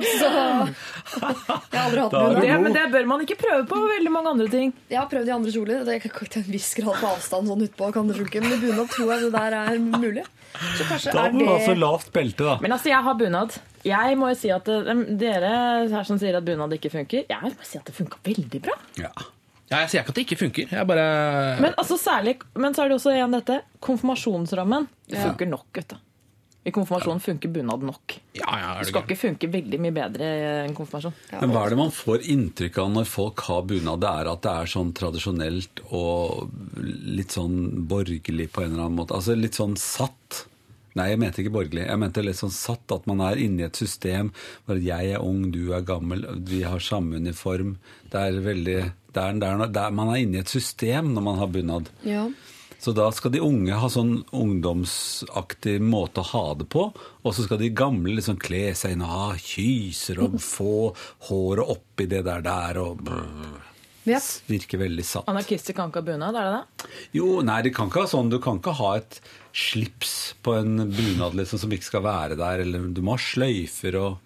Så Jeg har aldri hatt bunad. Det, men det bør man ikke prøve på veldig mange andre ting. Jeg har prøvd i andre kjoler. Det kan til en viss grad på avstand sånn utpå kan det funke. Men i bunad tror jeg det der er mulig. Så kanskje Da er det altså lavt belte, da. Men altså, jeg har bunad. Jeg må jo si at eh, Dere her som sier at bunad ikke funker, jeg må si at det funka veldig bra. Ja. Ja, jeg sier ikke at det ikke funker. Jeg bare Men altså særlig, men så er det også igjen dette. Konfirmasjonsrammen funker nok. vet du. I konfirmasjonen funker bunad nok. Ja, ja, er Det det skal ikke funke veldig mye bedre enn konfirmasjon. Men hva er det man får inntrykk av når folk har bunad? Det er at det er sånn tradisjonelt og litt sånn borgerlig på en eller annen måte. Altså litt sånn satt. Nei, jeg mente ikke borgerlig. Jeg mente litt sånn satt. At man er inne i et system hvor jeg er ung, du er gammel, vi har samme uniform. Det er veldig det er, det er, det er, Man er inne i et system når man har bunad. Ja. Så da skal de unge ha sånn ungdomsaktig måte å ha det på, og så skal de gamle liksom kle seg inn og ha kyser og <laughs> få håret oppi det der der og brr, Yep. Virker veldig satt. Anarkister kan ikke ha bunad, er det det? Jo, nei, det kan ikke ha sånn, du kan ikke ha et slips på en bunad liksom, som ikke skal være der, eller du må ha sløyfer og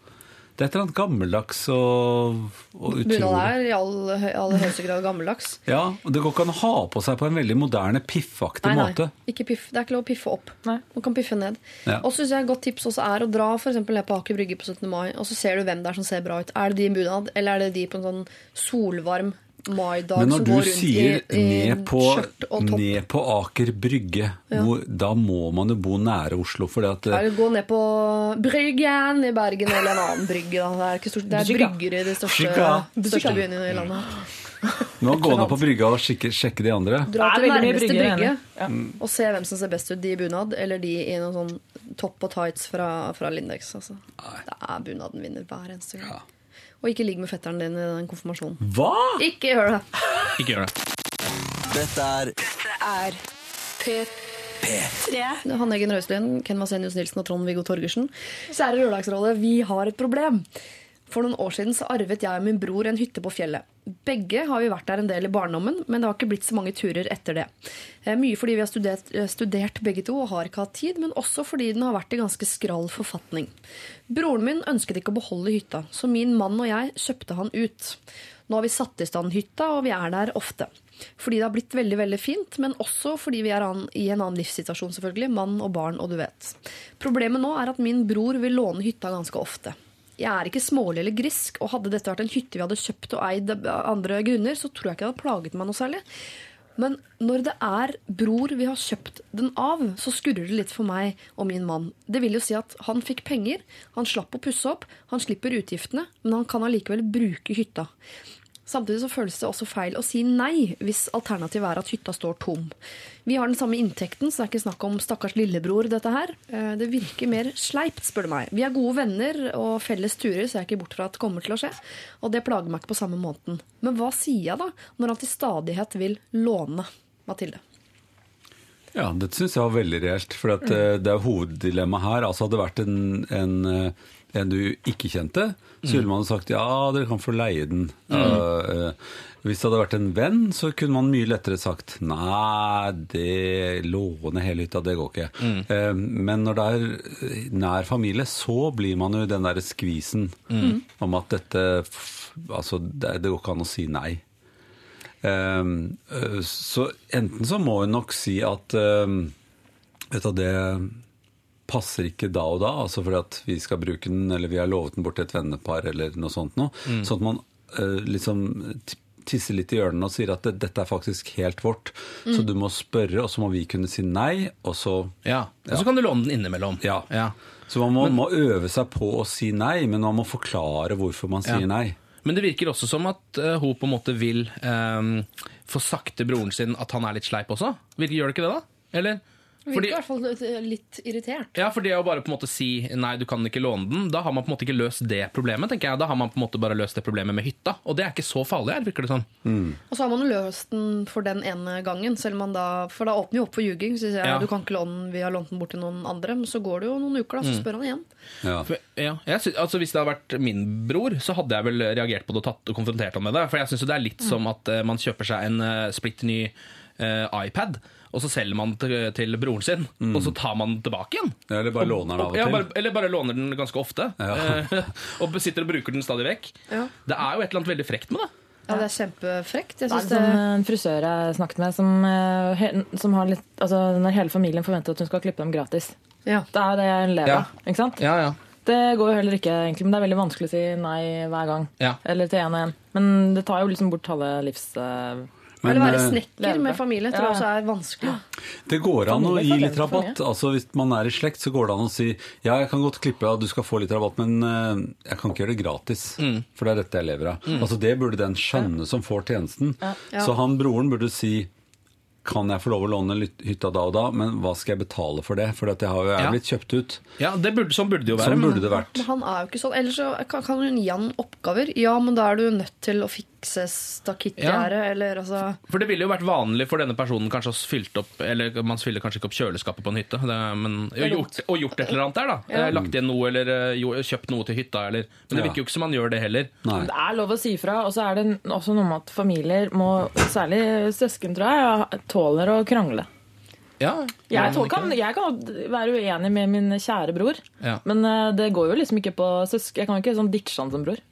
Det er et eller annet gammeldags og, og Bunad er i all- høyeste grad gammeldags. Ja, og det går ikke an å ha på seg på en veldig moderne, piffaktig Nei, nei, måte. ikke piff. Det er ikke lov å piffe opp. Nei. Man kan piffe ned. Ja. Og så synes jeg Et godt tips også er å dra for eksempel ned på Aker Brygge på 17. mai, og så ser du hvem det er som ser bra ut. Er det de i bunad, eller er det de på en sånn solvarm maidag Men som når du går rundt sier i, i ned, på, skjørt og topp? ned på Aker Brygge, hvor, da må man jo bo nære Oslo. Fordi at Eller gå ned på Bryggen i Bergen eller en annen brygge. Da. Det er, ikke stort, det er brygger i de største, Brygga. største byene i landet. Nå gå ned på brygga og sjekke, sjekke de andre. Dra er til nærmeste brygge. Ja. og se hvem som ser best ut. De i bunad eller de i noen sånn topp og tights fra, fra Lindex. Altså. Det er bunaden vinner hver eneste gang. Og ikke ligg med fetteren din i den konfirmasjonen. Hva?! Ikke gjør det! Ikke gjør det. Dette er er P3. Hanne Eggen Røiselien, Ken Vasenius Nilsen og Trond-Viggo Torgersen. Kjære Lørdagsrådet, vi har et problem. For noen år siden så arvet jeg og min bror en hytte på fjellet. Begge har vi vært der en del i barndommen, men det har ikke blitt så mange turer etter det. Eh, Mye fordi vi har studert, eh, studert begge to og har ikke hatt tid, men også fordi den har vært i ganske skral forfatning. Broren min ønsket ikke å beholde hytta, så min mann og jeg kjøpte han ut. Nå har vi satt i stand hytta, og vi er der ofte. Fordi det har blitt veldig veldig fint, men også fordi vi er an, i en annen livssituasjon, selvfølgelig. Mann og barn, og du vet. Problemet nå er at min bror vil låne hytta ganske ofte. Jeg er ikke smålig eller grisk, og hadde dette vært en hytte vi hadde kjøpt og eid av andre grunner, så tror jeg ikke det hadde plaget meg noe særlig. Men når det er bror vi har kjøpt den av, så skurrer det litt for meg og min mann. Det vil jo si at han fikk penger, han slapp å pusse opp, han slipper utgiftene, men han kan allikevel bruke hytta. Samtidig så føles det også feil å si nei hvis alternativet er at hytta står tom. Vi har den samme inntekten, så det er ikke snakk om stakkars lillebror, dette her. Eh, Det virker mer sleipt, spør du meg. Vi er gode venner og felles turer, så jeg er ikke bort fra at det kommer til å skje. Og det plager meg ikke på samme måten. Men hva sier jeg da, når han til stadighet vil låne? Mathilde. Ja, dette syns jeg var veldig reelt. For at, eh, det er hoveddilemmaet her. Altså Hadde det vært en, en, eh, en du ikke kjente, så ville man sagt ja, dere kan få leie den. Uh, eh, hvis det hadde vært en venn, så kunne man mye lettere sagt nei, det låne hele hytta, det går ikke. Eh, men når det er nær familie, så blir man jo den derre skvisen om at dette Altså, det, det går ikke an å si nei. Um, uh, så enten så må hun nok si at um, Vet du, det passer ikke da og da, altså fordi at vi skal bruke den, eller vi har lovet den bort til et vennepar, eller noe sånt noe. Sånn at man uh, liksom tisser litt i hjørnene og sier at det, dette er faktisk helt vårt. Så du må spørre, og så må vi kunne si nei, og så Ja. Og så kan du låne den innimellom. Ja. Ja. Så man må, må øve seg på å si nei, men man må forklare hvorfor man sier Ja. nei. Men det virker også som at eh, hun på en måte vil um, få til broren sin at han er litt sleip også. Virker, gjør det ikke det, da? Eller? Virker Fordi, i hvert fall litt irritert. ja, for det å bare på en måte si nei, du kan ikke låne den, da har man på en måte ikke løst det problemet, tenker jeg. Da har man på en måte bare løst det problemet med hytta. Og det er ikke så farlig her, virker det som. Og så har man jo løst den for den ene gangen, selv om man da, for da åpner jo opp for ljuging. Så sier jeg Ja. du kan ikke låne den, vi har lånt den bort til noen andre. Men så går det jo noen uker, da, så spør han igjen. Ja. For, ja, jeg sy- altså Hvis det hadde vært min bror, så hadde jeg vel reagert på det og tatt og konfrontert ham med det. For jeg syns det er litt som at uh, man kjøper seg en uh, splitt ny uh, iPad, og så selger man til, til broren sin, og så tar man den tilbake igjen. Ja, eller bare låner den av og Ja, til. bare, eller bare låner den ganske ofte. Ja. <laughs> og sitter og bruker den stadig vekk. Ja. Det er jo et eller annet veldig frekt med det. Ja, det er kjempefrekt. Jeg Det er som en frisør jeg snakket med, som, eh, som har litt Altså, når hele familien forventer at hun skal klippe dem gratis. ja. Det er jo det hun lever Ja. av. Ikke sant? Ja, ja. Det går jo heller ikke, egentlig, men det er veldig vanskelig å si nei hver gang. Ja. Eller til én og én. Men det tar jo liksom bort halve livs... eh, Men, Eller være eh, snekker med familie tror jeg også er vanskelig. Det går an å gi litt rabatt. Altså Hvis man er i slekt, så går det an å si ja, jeg kan godt klippe av, du skal få litt rabatt, men eh, jeg kan ikke gjøre det gratis. For det er dette jeg lever av. Altså Det burde den skjønne som får tjenesten. Så han broren burde si kan jeg få lov å låne hytta da og da, men hva skal jeg betale for det? For at jeg har jo jeg blitt kjøpt ut. ja det burde, sånn burde det jo være. Sånn burde det vært. Men han er jo ikke sånn. Ellers så kan, kan hun gi han oppgaver. Ja, men da er du nødt til å fikse stakittgjerdet, eller altså For det ville jo vært vanlig for denne personen kanskje å fylt opp Eller man fyller kanskje ikke opp kjøleskapet på en hytte, det, men, og, gjort, og gjort et eller annet der, da. Ja. Lagt igjen noe, eller eh, jo, kjøpt noe til hytta, eller Men det Ja. virker jo ikke som man gjør det heller. Nei. Det er lov å si fra, og så er det også noe med at familier må, særlig søsken, tror jeg, tåler å krangle. Ja, Jeg, tål- kan, jeg kan være uenig med min kjære bror, Ja. men eh, det går jo liksom ikke på søsken. Jeg kan jo ikke sånn ditche han som bror.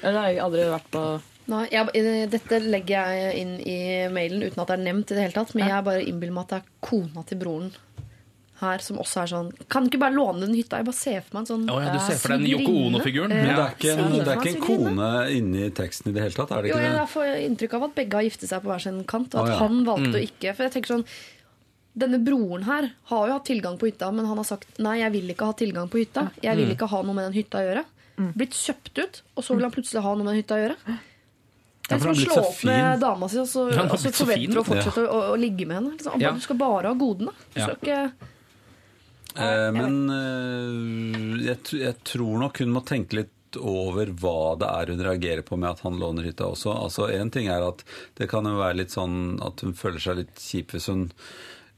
Det har jeg aldri vært på Nei, jeg, eh, dette legger jeg inn i mailen uten at det er nevnt i det hele tatt. Men jeg bare innbiller meg at det er kona til broren her som også er sånn Kan du ikke bare låne den hytta? Jeg bare ser for meg en sånn oh, ja, du ser for deg den. Yoko Ono-figuren? Ja. Men det er ikke en, det er ikke en kone inni teksten i det hele tatt, er det Jo, ikke jeg får inntrykk av at begge har giftet seg på hver sin kant, og at at ja. han valgte Mm. å ikke. For jeg tenker sånn denne broren her har jo hatt tilgang på hytta, men han har sagt nei, jeg vil ikke ha tilgang på hytta. Jeg Mm. vil ikke ha noe med den hytta å gjøre. Blitt kjøpt ut, og så vil han plutselig ha noe med den hytta å gjøre. Det Ja, for slå opp opp med dama si, og så, Ja, og så forventer du å fortsette å, å ligge med henne. Liksom, Ja. Du skal bare ha godene. Du Ja. skal ikke Eh, men eh, jeg, jeg tror nok hun må tenke litt over hva det er hun reagerer på med at han låner hytta også. Altså En ting er at det kan jo være litt sånn at hun føler seg litt kjip hvis hun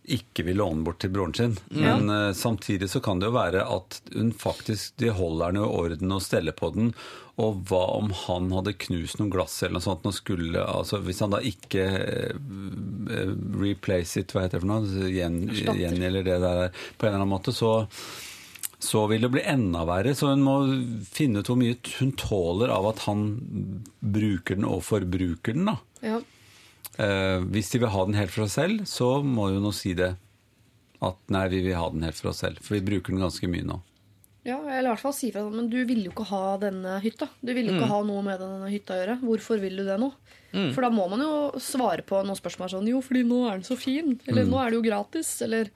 ikke vil låne bort til broren sin. Men eh, samtidig så kan det jo være at hun faktisk De holder den i orden og steller på den. Og hva om han hadde knust noen glass eller noe sånt skulle altså Hvis han da ikke eh, eh, replace it, hva heter det for noe? Gjen, gjengjelder det der på en eller annen måte, så så vil det bli enda verre. Så hun må finne ut hvor mye hun tåler av at han bruker den og forbruker den. da. ja. Eh, hvis de vil ha den helt for seg selv, så må jo nå si det. At nei, vi vil ha den helt for oss selv. For vi bruker den ganske mye nå. Ja, eller i hvert fall si fra sånn, men du ville jo ikke ha denne hytta. Du ville jo ikke ha noe med denne hytta å gjøre. Hvorfor vil du det nå? For da må man jo svare på noen spørsmål sånn Jo, fordi nå er den så fin. Eller nå er det jo gratis. Eller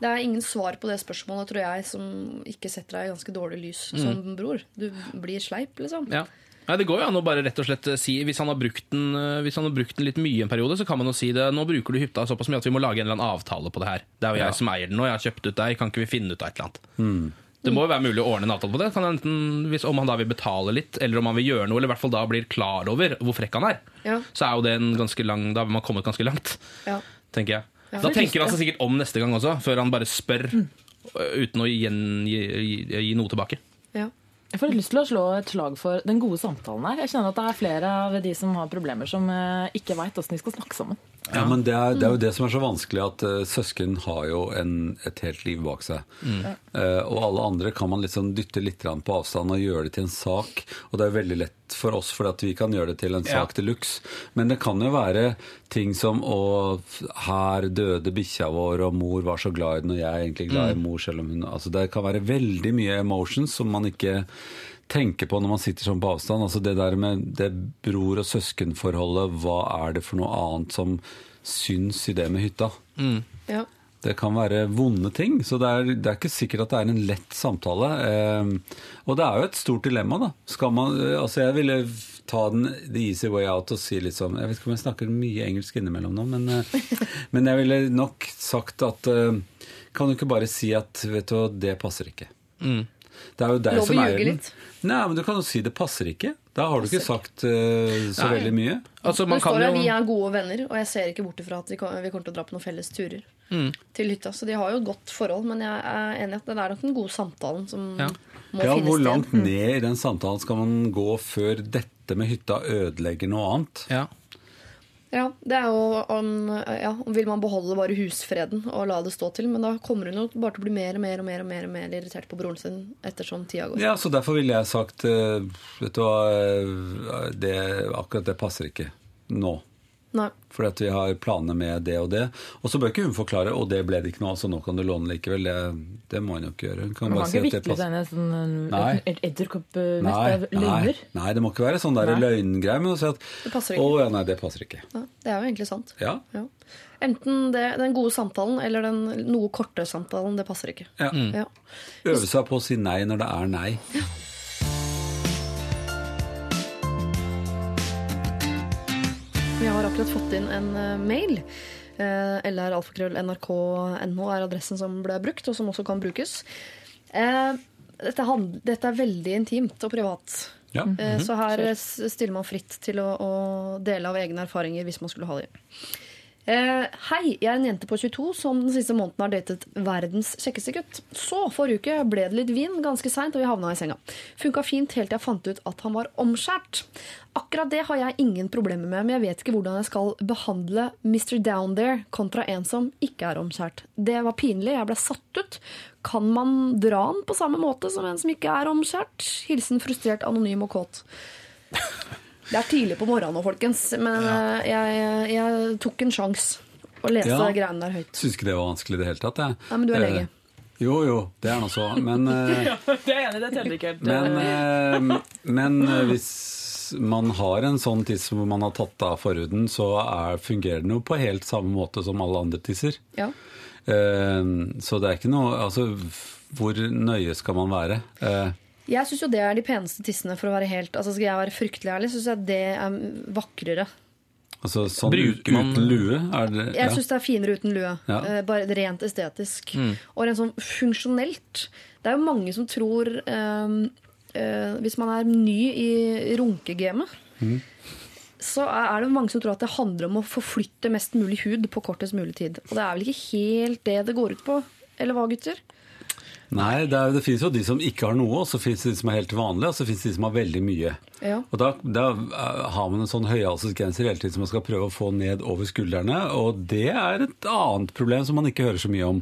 Det er ingen svar på det spørsmålet, tror jeg, som ikke setter deg i ganske dårlig lys som bror. Du blir sleip, liksom. Ja. Nei, Det går jo an å bare rett og slett si Hvis han har brukt den, eh, hvis han har brukt den litt mye en periode, så kan man jo si det. Nå bruker du hytta såpass mye at vi må lage en eller annen avtale på det her. Det er jo jeg som eier den nå, jeg har kjøpt ut der, kan ikke vi finne ut av et eller annet? Det må jo være mulig å ordne en avtale på det. Kan enten, hvis, om han da vil betale litt, eller om han vil gjøre noe, eller i hvert fall da blir klar over hvor frekk han er, Ja. så er jo det en ganske lang Da har man kommet ganske langt, Ja. tenker jeg. Ja. Da tenker han seg sikkert om neste gang også, før han bare spør mm. uten å gjen, gi, gi, gi noe tilbake. Ja. Jeg får lyst til å slå et slag for den gode samtalen her. Jeg kjenner at det er flere av de som har problemer, som eh, ikke veit åssen de skal snakke sammen. Ja, men det er, det er jo det som er så vanskelig, at uh, søsken har jo en, et helt liv bak seg. Eh, og alle andre kan man liksom dytte litt på avstand og gjøre det til en sak. Og det er veldig lett for oss, for vi kan gjøre det til en Ja. sak til luxe. Men det kan jo være ting som å her døde bikkja vår, og mor var så glad i den, og jeg er egentlig glad i mor, selv om hun Altså det kan være veldig mye emotions som man ikke tenker på når man sitter sånn på avstand. Altså det der med det bror- og søskenforholdet, hva er det for noe annet som syns i det med hytta? Ja. Det kan være vonde ting, så det er, det er ikke sikkert at det er en lett samtale. Eh, og det er jo et stort dilemma, da. Skal man, eh, altså jeg ville ta den the easy way out og si litt sånn Jeg vet ikke om jeg snakker mye engelsk innimellom nå, men, eh, <laughs> men jeg ville nok sagt at eh, Kan du ikke bare si at vet du, det passer ikke? Det er jo deg Lov som eier den. litt. Nei, men du kan jo si det passer ikke. Da har du ikke sagt uh, så Nei. veldig mye. Altså, man kan står her jo vi er gode venner, og jeg ser ikke bort ifra at vi kommer til å dra på noen felles turer til hytta. Så de har jo et godt forhold, men jeg er enig i at det er nok den gode samtalen som Ja. må Ja, finne Hvor langt ned i den samtalen skal man gå før dette med hytta ødelegger noe annet? ja. Ja, det er jo om, ja, vil man beholde bare husfreden og la det stå til. Men da kommer hun jo bare til å bli mer og mer og mer, og mer, og mer irritert på broren sin ettersom tida går. Ja, så Derfor ville jeg sagt eh, Vet du hva, eh, det, akkurat det passer ikke nå. Nei. Fordi at vi har planer med det og det. Og så bør ikke hun forklare og det ble det ikke noe av, så nå kan du låne likevel. Det, det må hun jo ikke gjøre. Hun kan Man bare si ikke at det vikle passer. inn i et sånn, Nei. et- et edderkoppnett Nei, av nei, løgner. nei, det må ikke være sånn der løgngreie. Men å si at Å ikke. ja, nei, det passer ikke. Ja, det er jo egentlig sant. Ja. Ja. Enten det, den gode samtalen eller den noe korte samtalen. Det passer ikke. ja. Ja. Øve seg på å si nei når det er nei. Vi har akkurat fått inn en eh, mail. LRalfakrøll.nrk.no LR-alfakrøll-nrk.no er adressen som ble brukt, og som også kan brukes. Eh, dette, er veldig intimt og privat. Ja. Eh, Så her stiller man fritt til å dele av egne erfaringer hvis man skulle ha det. Eh, hei, jeg er en jente på 22 som den siste måneden har datet verdens kjekkeste gutt. Så forrige uke ble det litt vin ganske seint, og vi havna i senga. Funka fint helt til jeg fant ut at han var omskjært. Akkurat det har jeg ingen problemer med, men jeg vet ikke hvordan jeg skal behandle Mr. Down There kontra en som ikke er omskjært. Det var pinlig, jeg ble satt ut. Kan man dra han på samme måte som en som ikke er omskjært? Hilsen frustrert, anonym og kåt. Det er tidlig på morgenen nå, folkens, men ja. jeg, jeg tok en sjanse å lese Ja. greiene der høyt. Syns ikke det var vanskelig i det hele tatt. Jeg. Nei, men du er lege. Eh, jo, jo, det er nå så. Men, <laughs> ja, Det er enig det teller ikke helt. men, eh, men eh, hvis man har en sånn tiss hvor man har tatt av forhuden, så er, fungerer den jo på helt samme måte som alle andre tisser. Ja. Eh, så det er ikke noe Altså, hvor nøye skal man være? Jeg syns jo det er de peneste tissene, for å være helt Altså Skal jeg være fryktelig ærlig, syns jeg det er vakrere. altså sånn Bruker man- uten lue? Er det, Jeg syns det er finere uten lue. Ja. Eh, bare rent estetisk. Og rent sånn funksjonelt. Det er jo mange som tror eh, uh, Hvis man er ny i runkegamet, så er det mange som tror at det handler om å forflytte mest mulig hud på kortest mulig tid. Og det er vel ikke helt det det går ut på? Eller hva, gutter? Nei, det, er, det finnes jo de som ikke har noe, og så finnes det de som er helt vanlige, og så finnes det de som har veldig mye. Ja. Og da, da eh, har man en sånn høyhalsesgenser hele tiden som man skal prøve å få ned over skuldrene, og det er et annet problem som man ikke hører så mye om.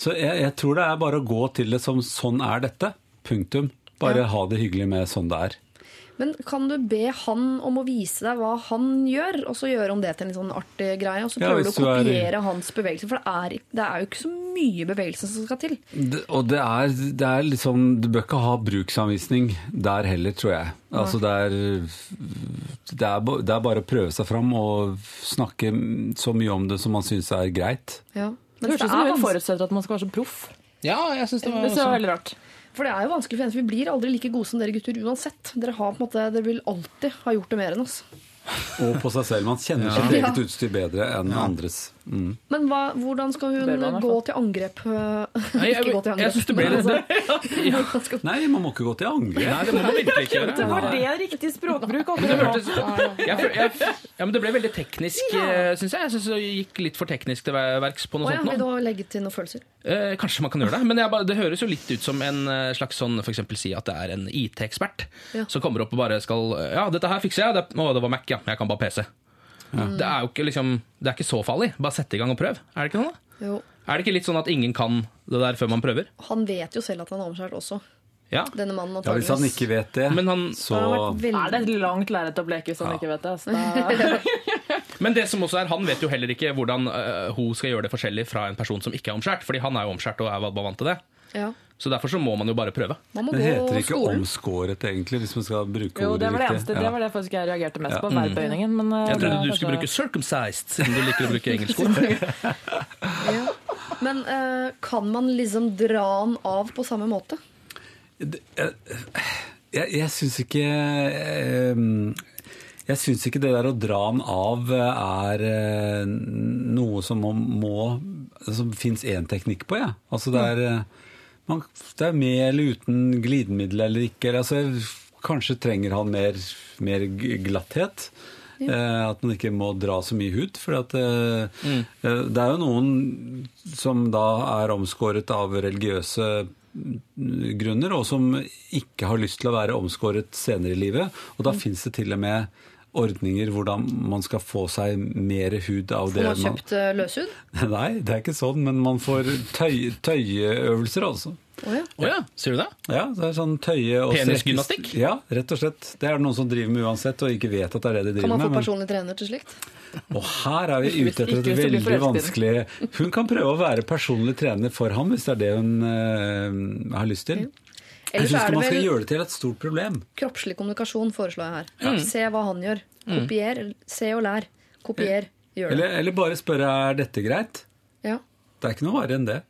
Så jeg, jeg tror det er bare å gå til det som sånn er dette. Punktum. Bare Ja. ha det hyggelig med sånn det er. Men kan du be han om å vise deg hva han gjør, og så gjøre om det til en sånn artig greie? Og så Ja, prøver du å kopiere er- hans bevegelser, for det er, det er jo ikke så mye bevegelse som skal til. Det, og det er, det er liksom Du bør ikke ha bruksanvisning der heller, tror jeg. Altså det er, det, er, det er bare å prøve seg fram og snakke så mye om det som man syns er greit. Ja. Det høres ut som hun forutsetter at man skal være så proff. Ja, jeg synes det var Det også- er veldig rart. For det er jo vanskelig for jenter. Vi blir aldri like gode som dere gutter uansett. Dere, har på en måte, dere vil alltid ha gjort det mer enn oss. Og på seg selv. Man kjenner sitt Ja. eget utstyr bedre enn andres. Mm. Men hva, hvordan skal hun man <laughs> gå til angrep? Nei, jeg- ikke gå til jeg angrep. det ble men litt- <laughs> altså, <laughs> Nei, man må ikke gå til angrep. Nei, det må man virkelig ikke gjøre. Var det riktig språkbruk? Men det, hørtes, jeg, jeg, ja, men det ble veldig teknisk, Ja. syns jeg. Jeg synes det gikk litt for teknisk til verks på noe Å ja, sånt vil du legge til noen følelser? Eh, kanskje man kan gjøre det, men jeg bare, det høres jo litt ut som en eh, slags sånn eksempel si at det er en IT-ekspert Ja. som kommer opp og bare skal Ja, dette her fikser jeg. Det, å, det var Mac, ja. Jeg kan bare PC. Det er jo ikke liksom Det er ikke så farlig. Bare sette i gang og prøv. Er det ikke noe? da? Jo. Er det ikke litt sånn at ingen kan det der før man prøver? Han vet jo selv at han er omskjært også. Ja. Denne mannen Ja, Hvis han ikke vet det, Men han- så Han veldig- Er det et langt lerret å bleke hvis han ikke vet det? <laughs> Men det som også er, han vet jo heller ikke hvordan uh, hun skal gjøre det forskjellig fra en person som ikke er omskjært. Fordi han er jo omskjært og er bare vant til det. Ja. Så derfor så må man jo bare prøve. Man må Det gå heter ikke skolen. omskåret, egentlig, hvis man skal bruke Jo, det ordet var det riktig. eneste. Det Ja. var det faktisk jeg reagerte mest Ja. på. Verbøyningen. Men eh, Jeg trodde du skulle bruke 'circumcised', siden du liker å bruke engelsk ord. <laughs> Ja. Men uh, kan man liksom dra den av på samme måte? Det- Jeg, jeg, jeg syns ikke eh, Jeg syns ikke det der å dra den av er eh, noe som man må Som fins én teknikk på, jeg. Altså det er, eh, man, det er med eller uten glidemiddel eller ikke. Altså, kanskje trenger han mer, mer glatthet. Ja. at man ikke må dra så mye hud. For at, eh, eh, det er jo noen som da er omskåret av religiøse grunner, og som ikke har lyst til å være omskåret senere i livet. Og da fins det til og med ordninger hvordan man skal få seg mer hud av Får det man kjøpt uh, løshud? <laughs> Nei, det er ikke sånn, men man får tøy, tøyeøvelser, altså. Å ja. Oh ja, sier du det? Ja, det er sånn tøye og Penisgymnastikk? Ja, rett og slett. Det er det noen som driver med uansett, og ikke vet at det er det de Kan man få med. personlig trener til slikt? Og her er vi ute etter et veldig vanskelig Hun kan prøve å være personlig trener for ham, hvis det er det hun uh, har lyst til. Jeg Ellers syns ikke man skal gjøre det til et stort problem. kroppslig kommunikasjon, foreslår jeg her. Se hva han gjør. Kopier. Se og lær. Kopier. Gjør det. Eller, eller bare spørre er dette greit. Ja. Det er ikke noe verre enn det.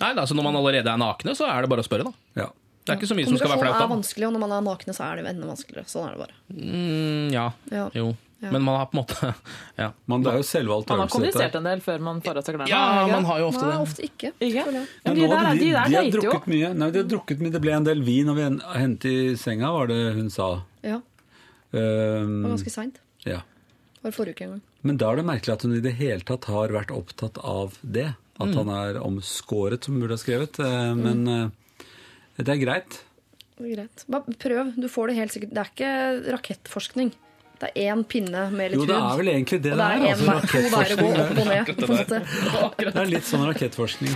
Nei, da, Når man allerede er nakne, så er det bare å spørre. da. Ja. Det er ikke så mye som skal være Kommunikasjon er vanskelig, og når man er nakne, så er det enda vanskeligere. Sånn er det bare. Mm, ja. Ja. Jo. Ja. Men man har på en måte <laughs> Ja, Man, det er jo selvvalgt Man har kommunisert en del før man får av seg klærne. ja det man har jo ofte Nei, ofte ikke. Ikke? Ja. Men de nå der, er- de der de har dater jo. drukket mye. Nei, de har drukket mye. Det ble en del vin, og vi hentet i senga, var det hun sa. Ja, Um, det var ganske seint. ja. Det var forrige uke en gang. Men da er det merkelig at hun i det hele tatt har vært opptatt av det. At han er omskåret, som hun burde ha skrevet. Eh, Men mm. det er greit. Det er greit. Bare prøv. Du får det helt sikkert. Det er ikke rakettforskning. Det er én pinne med litt Jo, det er vel egentlig det Og det <laughs> <laughs> det er. en, én Altså, to veier å gå rakettforskning. opp og ned. På en måte. Det er litt sånn rakettforskning.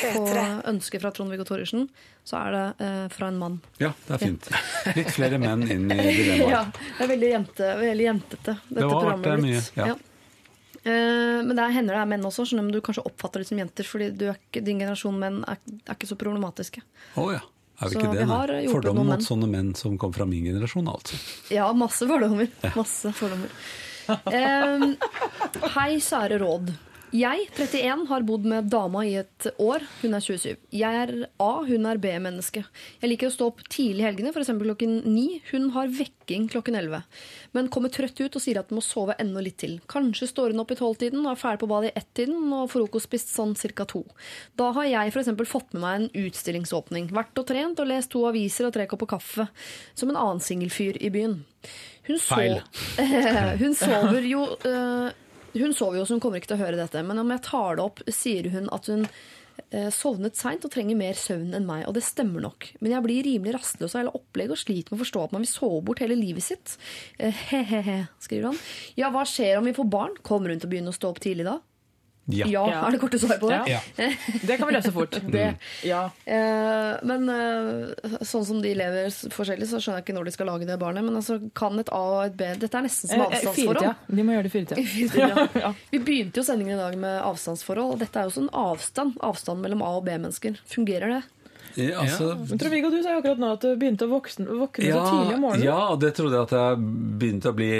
På ønsket fra Trond-Viggo Torgersen så er det eh, fra en mann. Ja, det er fint. Litt flere menn inn i <laughs> dilemmaet. Ja, det er veldig, jente, veldig jentete, dette har vært programmet det blitt. mye, ja. Eh, men det hender det er menn også, sånn at du kanskje oppfatter det som jenter, fordi er ikke, din generasjon menn er, er ikke så problematiske. Å ja. Er vi Så ikke vi det? har nei? Fordom mot menn. sånne menn som kom fra min generasjon, altså. Ja, masse fordommer. Masse fordommer. um, hei, sære råd. Jeg, 31, har bodd med dama i et år. Hun er 27. Jeg er A, hun er B-menneske. Jeg liker å stå opp tidlig i helgene, f.eks. klokken 9. Hun har vekking klokken 11. Men kommer trøtt ut og sier at hun må sove enda litt til. Kanskje står hun opp i tolvtiden og er ferdig på badet i ett-tiden og frokost spist sånn ca. to. Da har jeg f.eks. fått med meg en utstillingsåpning. Vært og trent og lest to aviser og tre kopper kaffe. Som en annen singelfyr i byen. Hun, Feil. <laughs> hun sover jo eh, Hun sover jo, så hun kommer ikke til å høre dette. Men om jeg tar det opp, sier hun at hun eh, sovnet seint og trenger mer søvn enn meg. Og det stemmer nok. Men jeg blir rimelig rastløs av hele opplegget og sliter med å forstå at man vil sove bort hele livet sitt. Eh, He-he-he, skriver han. Ja, hva skjer om vi får barn? Kommer hun til å begynne å stå opp tidlig da? Ja. Ja, er det korte svaret på det? Ja. <laughs> Det kan vi løse fort. Det, ja. Eh, men eh, sånn som de lever forskjellig, så skjønner jeg ikke når de skal lage det barnet. Men altså, kan et A og et B Dette er nesten som Eh, avstandsforhold. Vi må gjøre det i firetida. <laughs> Vi begynte jo sendingen i dag med avstandsforhold, og dette er jo sånn avstand. Avstand mellom A- og B-mennesker. Fungerer det? Ja, altså, Men Trond-Viggo, du sa jo akkurat nå at du begynte å våkne, våkne så tidlig om morgenen. Ja, det trodde jeg at jeg begynte å bli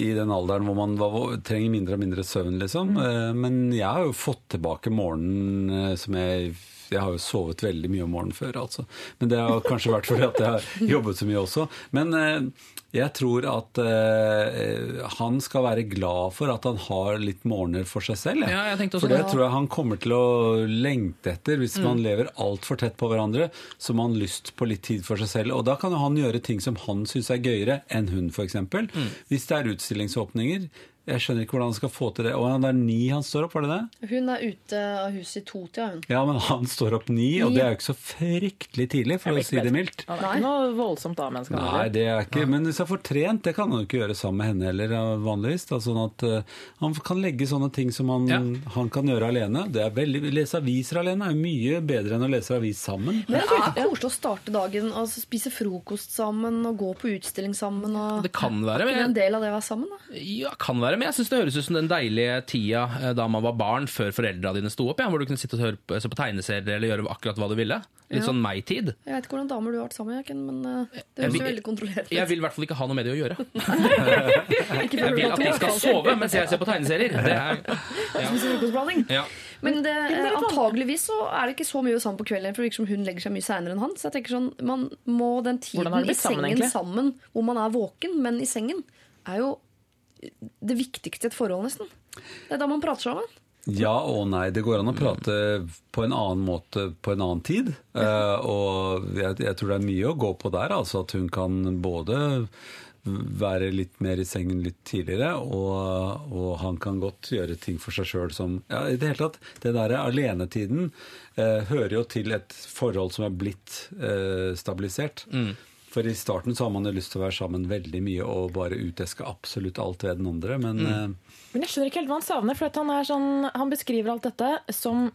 i den alderen hvor man var, trenger mindre og mindre søvn, liksom. Mm. Men jeg har jo fått tilbake morgenen eh, som jeg jeg har jo sovet veldig mye om morgenen før, altså. Men det har kanskje vært fordi at jeg har jobbet så mye også. Men eh, jeg tror at uh, han skal være glad for at han har litt morgener for seg selv. Ja. Ja, for det det. tror jeg han kommer til å lengte etter. Hvis man lever altfor tett på hverandre, så må han lyst på litt tid for seg selv. Og da kan han gjøre ting som han syns er gøyere enn hun, f.eks. Mm. Hvis det er utstillingsåpninger. Jeg skjønner ikke hvordan han skal få til det. Og det er ni han står opp, var det det? Hun er ute av huset i to tida, hun. Ja, men han står opp ni, og det er jo ikke så fryktelig tidlig, for å si det mildt. Han er ikke noe voldsomt A-menneske. Nei, det er ikke Men hvis han får trent, det kan han jo ikke gjøre sammen med henne heller, vanligvis. Da, sånn at uh, han kan legge sånne ting som han, Ja. han kan gjøre alene. Det er veldig, Lese aviser alene er jo mye bedre enn å lese avis sammen. Men det er koselig å starte dagen og spise frokost sammen og gå på utstilling sammen. Og... Det kan være, men en del av det å være sammen? da? ja, kan være, men jeg syns det høres ut som den deilige tida eh, da man var barn før foreldra dine sto opp, ja, hvor du kunne sitte og høre på, se på tegneserier eller gjøre akkurat hva du ville. Litt Ja. sånn meg-tid. Jeg vet ikke hvordan damer du har vært sammen med, Jaken, men eh, det høres jo veldig kontrollert ut. Jeg vil i hvert fall ikke ha noe med det å gjøre. <laughs> <laughs> Jeg vil at de skal sove mens jeg ser på tegneserier. Det er, <laughs> ja. ja. Men det, eh, antageligvis så er det ikke så mye sammen på kvelden, for det virker som hun legger seg mye seinere enn han. Så jeg tenker sånn, man må den tiden i sammen, sengen egentlig? sammen, hvor man er våken, men i sengen, er jo det viktigste i et forhold, nesten. Det er da man prater sammen. Ja og nei. Det går an å prate på en annen måte på en annen tid. Eh, og jeg, jeg tror det er mye å gå på der. Altså at hun kan både være litt mer i sengen litt tidligere, og, og han kan godt gjøre ting for seg sjøl som ja, I det hele tatt, det der alenetiden eh, hører jo til et forhold som er blitt eh, stabilisert. For i starten så har man jo lyst til å være sammen veldig mye og bare uteske absolutt alt ved den andre, men mm. Men jeg skjønner ikke helt hva han savner. For at han, er sånn, han beskriver alt dette som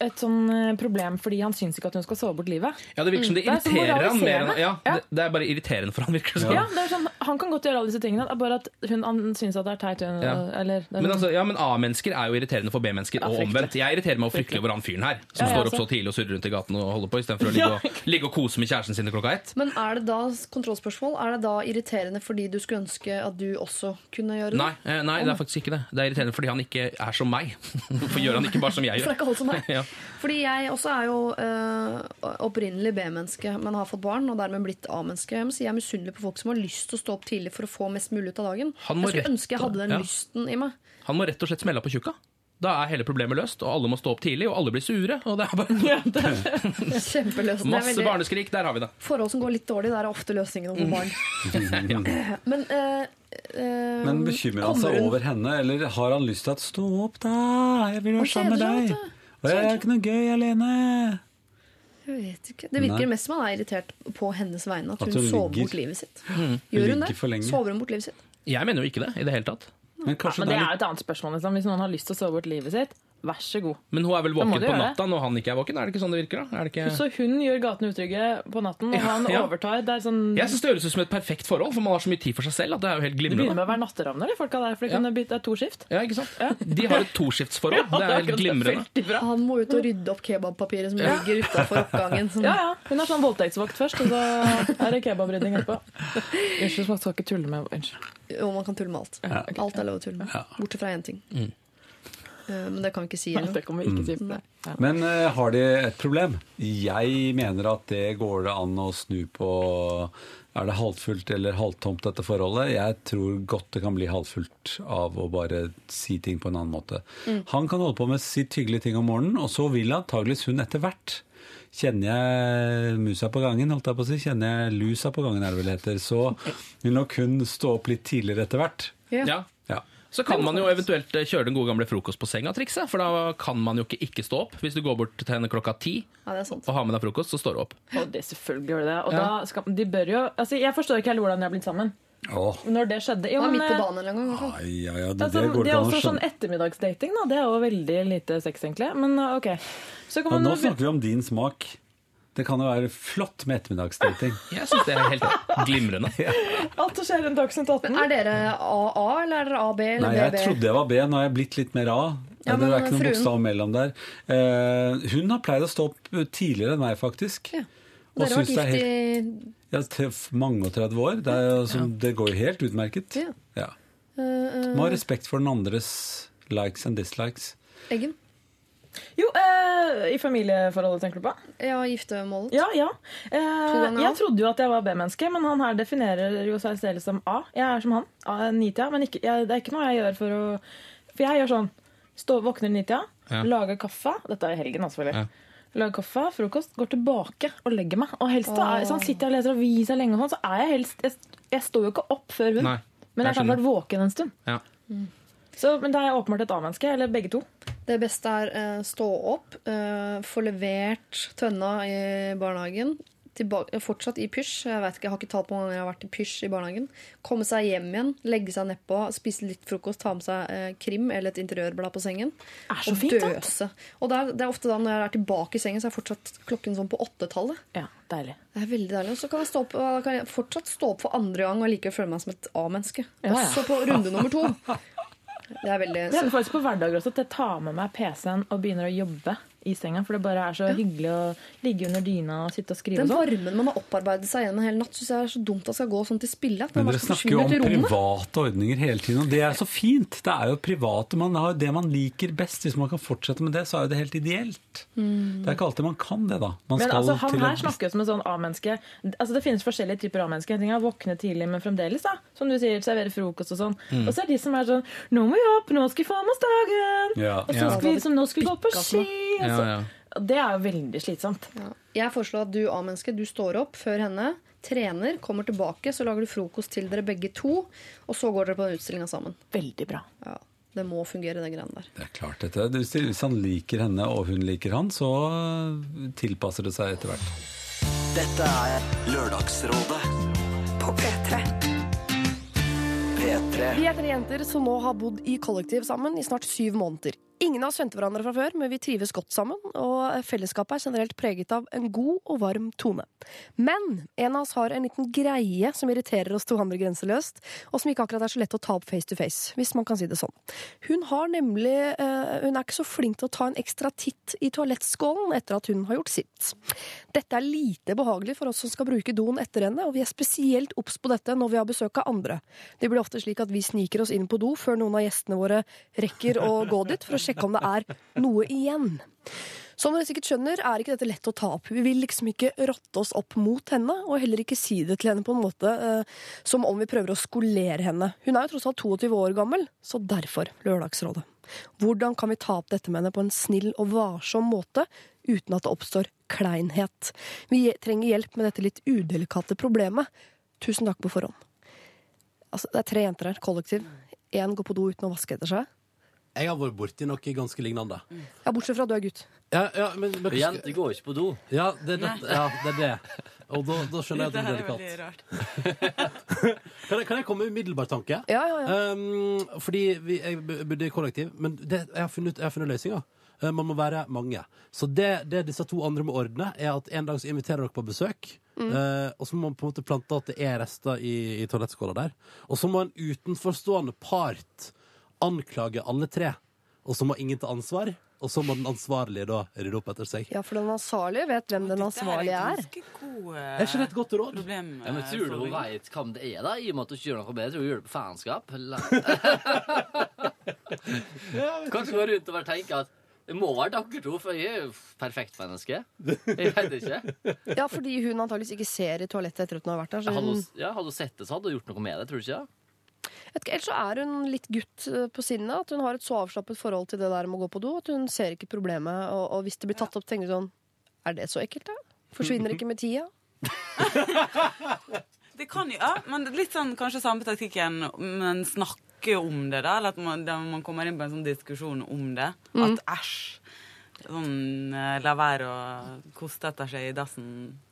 et sånn eh, problem fordi han syns ikke at hun skal sove bort livet. ja, det virker som det Det er så irriterer han mer enn ja, Ja. det, det er bare irriterende for han, virker det som. Ja, det er sånn, Han kan godt gjøre alle disse tingene, bare at hun, han syns at det er teit. Hun, Ja. Eller, det er Men, altså, ja, men A-mennesker er jo irriterende for B-mennesker, og omvendt. Jeg irriterer meg fryktelig over han fyren her, som Ja, står opp så tidlig og surrer rundt i gaten og holder på, istedenfor å ligge og, ligge og kose med kjæresten sin klokka ett. Men er det da kontrollspørsmål? Er det da irriterende fordi du skulle ønske at du også kunne gjøre det? Nei, eh, nei, det er faktisk ikke det. Det er irriterende fordi han ikke er som meg. <laughs> Hvorfor gjør han ikke bare som jeg gjør? For det er ikke alt som <laughs> meg. Fordi jeg også er jo uh, opprinnelig B-menneske, men har fått barn og dermed blitt A-menneske. Jeg må si jeg er misunnelig på folk som har lyst til å stå opp tidlig for å få mest mulig ut av dagen. Han må Jeg skulle rett- ønske jeg hadde den ja. lysten i meg. Han må rett og slett smelle på tjukka. Da er hele problemet løst, og alle må stå opp tidlig, og alle blir sure. Og det er bare <laughs> Ja, Det er masse veldig- barneskrik. Der har vi det. Forhold som går litt dårlig, der er ofte løsningen om barn. <laughs> <laughs> Men, uh, uh, Men bekymrer han seg hun- over henne, eller har han lyst til at 'stå opp, da, jeg vil være sammen med deg'? Jeg er ikke noe gøy alene. Jeg vet ikke. Det virker Nei. mest som han er irritert på hennes vegne. At At hun, hun sover ligger- bort livet sitt. Gjør hun det? Sover hun bort livet sitt? Jeg mener jo ikke det i det hele tatt. Men ja, Men det det er litt jo et annet spørsmål. Liksom. Hvis noen har lyst til å sove bort livet sitt, vær så god. Men hun er vel våken på natta når han ikke er våken? Er det ikke sånn det virker? da? Er det ikke... Så hun gjør gatene utrygge på natten, og Ja, han ja. overtar. Det er sånn Jeg synes det høres ut som et perfekt forhold, for man har så mye tid for seg selv at det er jo helt Det begynner glimrende. med å være natteravner, de folka der. For det, kan bytte, det er to skift. Ja, ikke sant? De har et toskiftsforhold. <laughs> Ja, Det er helt glimrende. Han må ut og rydde opp kebabpapiret som ligger utafor oppgangen. Sånn. Ja, ja. Hun er sånn voldtektsvakt først, og så er det kebabrydding etterpå. Unnskyld, man skal ikke tulle med Unnskyld. Jo, man kan tulle med alt. Alt er lov å tulle med. Bortsett fra én ting. Mm. Eh, Men det kan vi ikke si ennå. Det kan vi ikke si. Nei. Men uh, har de et problem? Jeg mener at det går det an å snu på Er det halvfullt eller halvtomt, dette forholdet? Jeg tror godt det kan bli halvfullt av å bare si ting på en annen måte. Han kan holde på med sitt hyggelige ting om morgenen, og så vil antageligvis hun etter hvert Kjenner jeg musa på gangen, holdt jeg på å si, kjenner jeg lusa på gangen, er det vel heter, så vil nok hun stå opp litt tidligere etter hvert. Ja. Så kan man jo eventuelt eh, kjøre den gode gamle frokost på senga-trikset, for da kan man jo ikke ikke stå opp. Hvis du går bort til henne klokka ti Ja, det er sant. og har med deg frokost, så står du opp. Og det selvfølgelig gjør det det. Og Ja. da skal, de bør jo altså Jeg forstår ikke heller hvordan de har blitt sammen. Åh, Når det skjedde. Jo, Det var men, midt på banen en gang. ai, ja, ja, det, Altså, det går det er også sånn ettermiddagsdating, da. Det er jo veldig lite sex, egentlig. Men uh, ok. Så kan Ja, nå snakker vi om din smak. Det kan jo være flott med ettermiddagsdating. Jeg syns det er helt glimrende. <laughs> Alt som skjer rundt Dagsnytt 18. Er dere AA, eller er dere AB eller Nei, jeg BB? trodde jeg var B, nå har jeg blitt litt mer A. Ja, det er ikke noen bokstav mellom der. Eh, hun har pleid å stå opp tidligere enn meg, faktisk. Ja. Og Dere har vært det gift helt i ja, til mange og 30 år. Det, er, altså, det går jo helt utmerket. Ja. Ja. uh, Må ha respekt for den andres likes and dislikes. Eggen? Jo, eh, i familieforholdet, tenker du på? Ja, giftermålet. Ja, ja. Eh, jeg trodde jo at jeg var B-menneske, men han her definerer jo seg selv som A. Jeg er som han. A, Nitida. Men ikke, jeg, det er ikke noe jeg gjør for å For jeg gjør sånn. Stå, våkner i nitida, Ja. lager kaffe. Dette er i helgen, da, selvfølgelig. Ja. Lager kaffe, frokost, går tilbake og legger meg. Og helst da, sånn, sitter jeg og leser avisa lenge, og sånn, så er jeg helst Jeg, jeg står jo ikke opp før hun. Nei, men jeg jeg kan vært våken en stund. Ja. Så, men da er jeg åpenbart et A-menneske. Eller begge to. Det beste er eh, stå opp, eh, få levert tønna i barnehagen. Tilbake, fortsatt i pysj. Jeg vet ikke, jeg har ikke talt på hvor mange ganger jeg har vært i pysj i barnehagen. Komme seg hjem igjen, legge seg nedpå, spise litt frokost, ta med seg eh, krim eller et interiørblad på sengen. Er så og fint, døse. Og det er, det er ofte da når jeg er tilbake i sengen, så er fortsatt klokken sånn på åttetallet. Ja, deilig. Det er veldig deilig. Og så kan jeg, stå opp, kan jeg fortsatt stå opp for andre gang og likevel føle meg som et A-menneske. Ja, ja. Også på runde nummer to. <laughs> Det er veldig Det hender faktisk på hverdager også at jeg tar med meg PC-en og begynner å jobbe i senga. For det bare er så hyggelig å ligge under dyna og sitte og skrive Den og sånn. varmen man har opparbeidet seg gjennom en hel natt, syns jeg er så dumt at skal gå sånn til spille. Men dere snakker jo om private ordninger hele tiden, og det er så fint. Det er jo private, man har jo det man liker best. Hvis man kan fortsette med det, så er jo det helt ideelt. Mm. Det er ikke alltid man kan det, da. Man Men skal altså, han her snakker jo som en sånn A-menneske. Altså, det finnes forskjellige typer A-mennesker. En ting er å våkne tidlig, men fremdeles, da. Som du sier, servere frokost og sånn. Mm. Og så er de som er sånn Nå må vi opp, nå skal vi få med oss dagen! Ja. Og så Ja. vi liksom, nå skal vi gå på Pikka ski! Ja. Det er jo veldig slitsomt. Ja. Jeg foreslår at du A-menneske, du står opp før henne, trener, kommer tilbake, så lager du frokost til dere begge to, og så går dere på den utstillinga sammen. Veldig bra. Ja, det må fungere, den greia der. Det er klart dette. Hvis hvis han liker henne og hun liker han, så tilpasser det seg etter hvert. Dette er Lørdagsrådet På P3. P3. Vi er tre jenter som nå har bodd i kollektiv sammen i snart syv måneder. Ingen av oss kjente hverandre fra før, men vi trives godt sammen, og fellesskapet er generelt preget av en god og varm tone. Men en av oss har en liten greie som irriterer oss to andre grenseløst, og som ikke akkurat er så lett å ta opp face to face, hvis man kan si det sånn. Hun har nemlig uh, Hun er ikke så flink til å ta en ekstra titt i toalettskålen etter at hun har gjort sitt. Dette er lite behagelig for oss som skal bruke doen etter henne, og vi er spesielt obs på dette når vi har besøk av andre. Det blir ofte slik at vi sniker oss inn på do før noen av gjestene våre rekker å gå dit, for å sjekke om det er noe igjen. Som dere sikkert skjønner, er ikke dette lett å ta opp. Vi vil liksom ikke rotte oss opp mot henne, og heller ikke si det til henne på en måte eh, som om vi prøver å skolere henne. Hun er jo tross alt 22 år gammel, så derfor Lørdagsrådet. Hvordan kan vi ta opp dette med henne på en snill og varsom måte, uten at det oppstår kleinhet? Vi trenger hjelp med dette litt udelikate problemet. Tusen takk på forhånd. Altså, det er tre jenter her, kollektiv. Én går på do uten å vaske etter seg. Jeg har vært borti noe ganske lignende. Ja, bortsett fra at du er gutt. Ja, ja, men, men, Jenter går ikke på do. ja, det, er det, ja, det er det. Og da, da skjønner jeg at det er delikat. <laughs> Kan jeg, kan jeg komme med umiddelbar tanke? Ja, ja, ja. Um, fordi vi, jeg bodde i kollektiv, men det, jeg, har funnet, jeg har funnet løsninger. Eh, Man må være mange. Så det, det disse to andre må ordne, er at en dag så inviterer dere på besøk. eh, og så må man på en måte plante at det er rester i, i toalettskåla der. Og så må en utenforstående part anklage alle tre. Og så må ingen ta ansvar. Og så må den ansvarlige da rydde opp etter seg. Ja, for den ansvarlige vet hvem den ansvarlige er. Er ikke det et godt råd? Ja, men Tror du hun veit hvem det er, da? I og med at hun ikke gjør noe bedre? Tror du hun gjør det på faenskap? <laughs> Kanskje hun går rundt og bare tenker at det må være dere to, for jeg er jo perfekt menneske. Jeg vet ikke. Ja, fordi hun antageligvis ikke ser i toalettet etter at hun har vært der. Hadde hun, hun, ja, hadde hun sett det, så hadde hun gjort noe med det. Tror du ikke? Vet ikke, Ellers så er hun litt gutt eh, på sinnet. At hun har et så avslappet forhold til det der med å gå på do at hun ser ikke problemet. Og, og hvis det blir tatt opp, tenker hun sånn Er det så ekkelt, da? Forsvinner ikke med tida? <laughs> Det kan jo, ja, men litt sånn kanskje samme taktikken, men snakke om det, da. Eller at man, man kommer inn på en sånn diskusjon om det. At æsj. Sånn la være å koste etter seg i dassen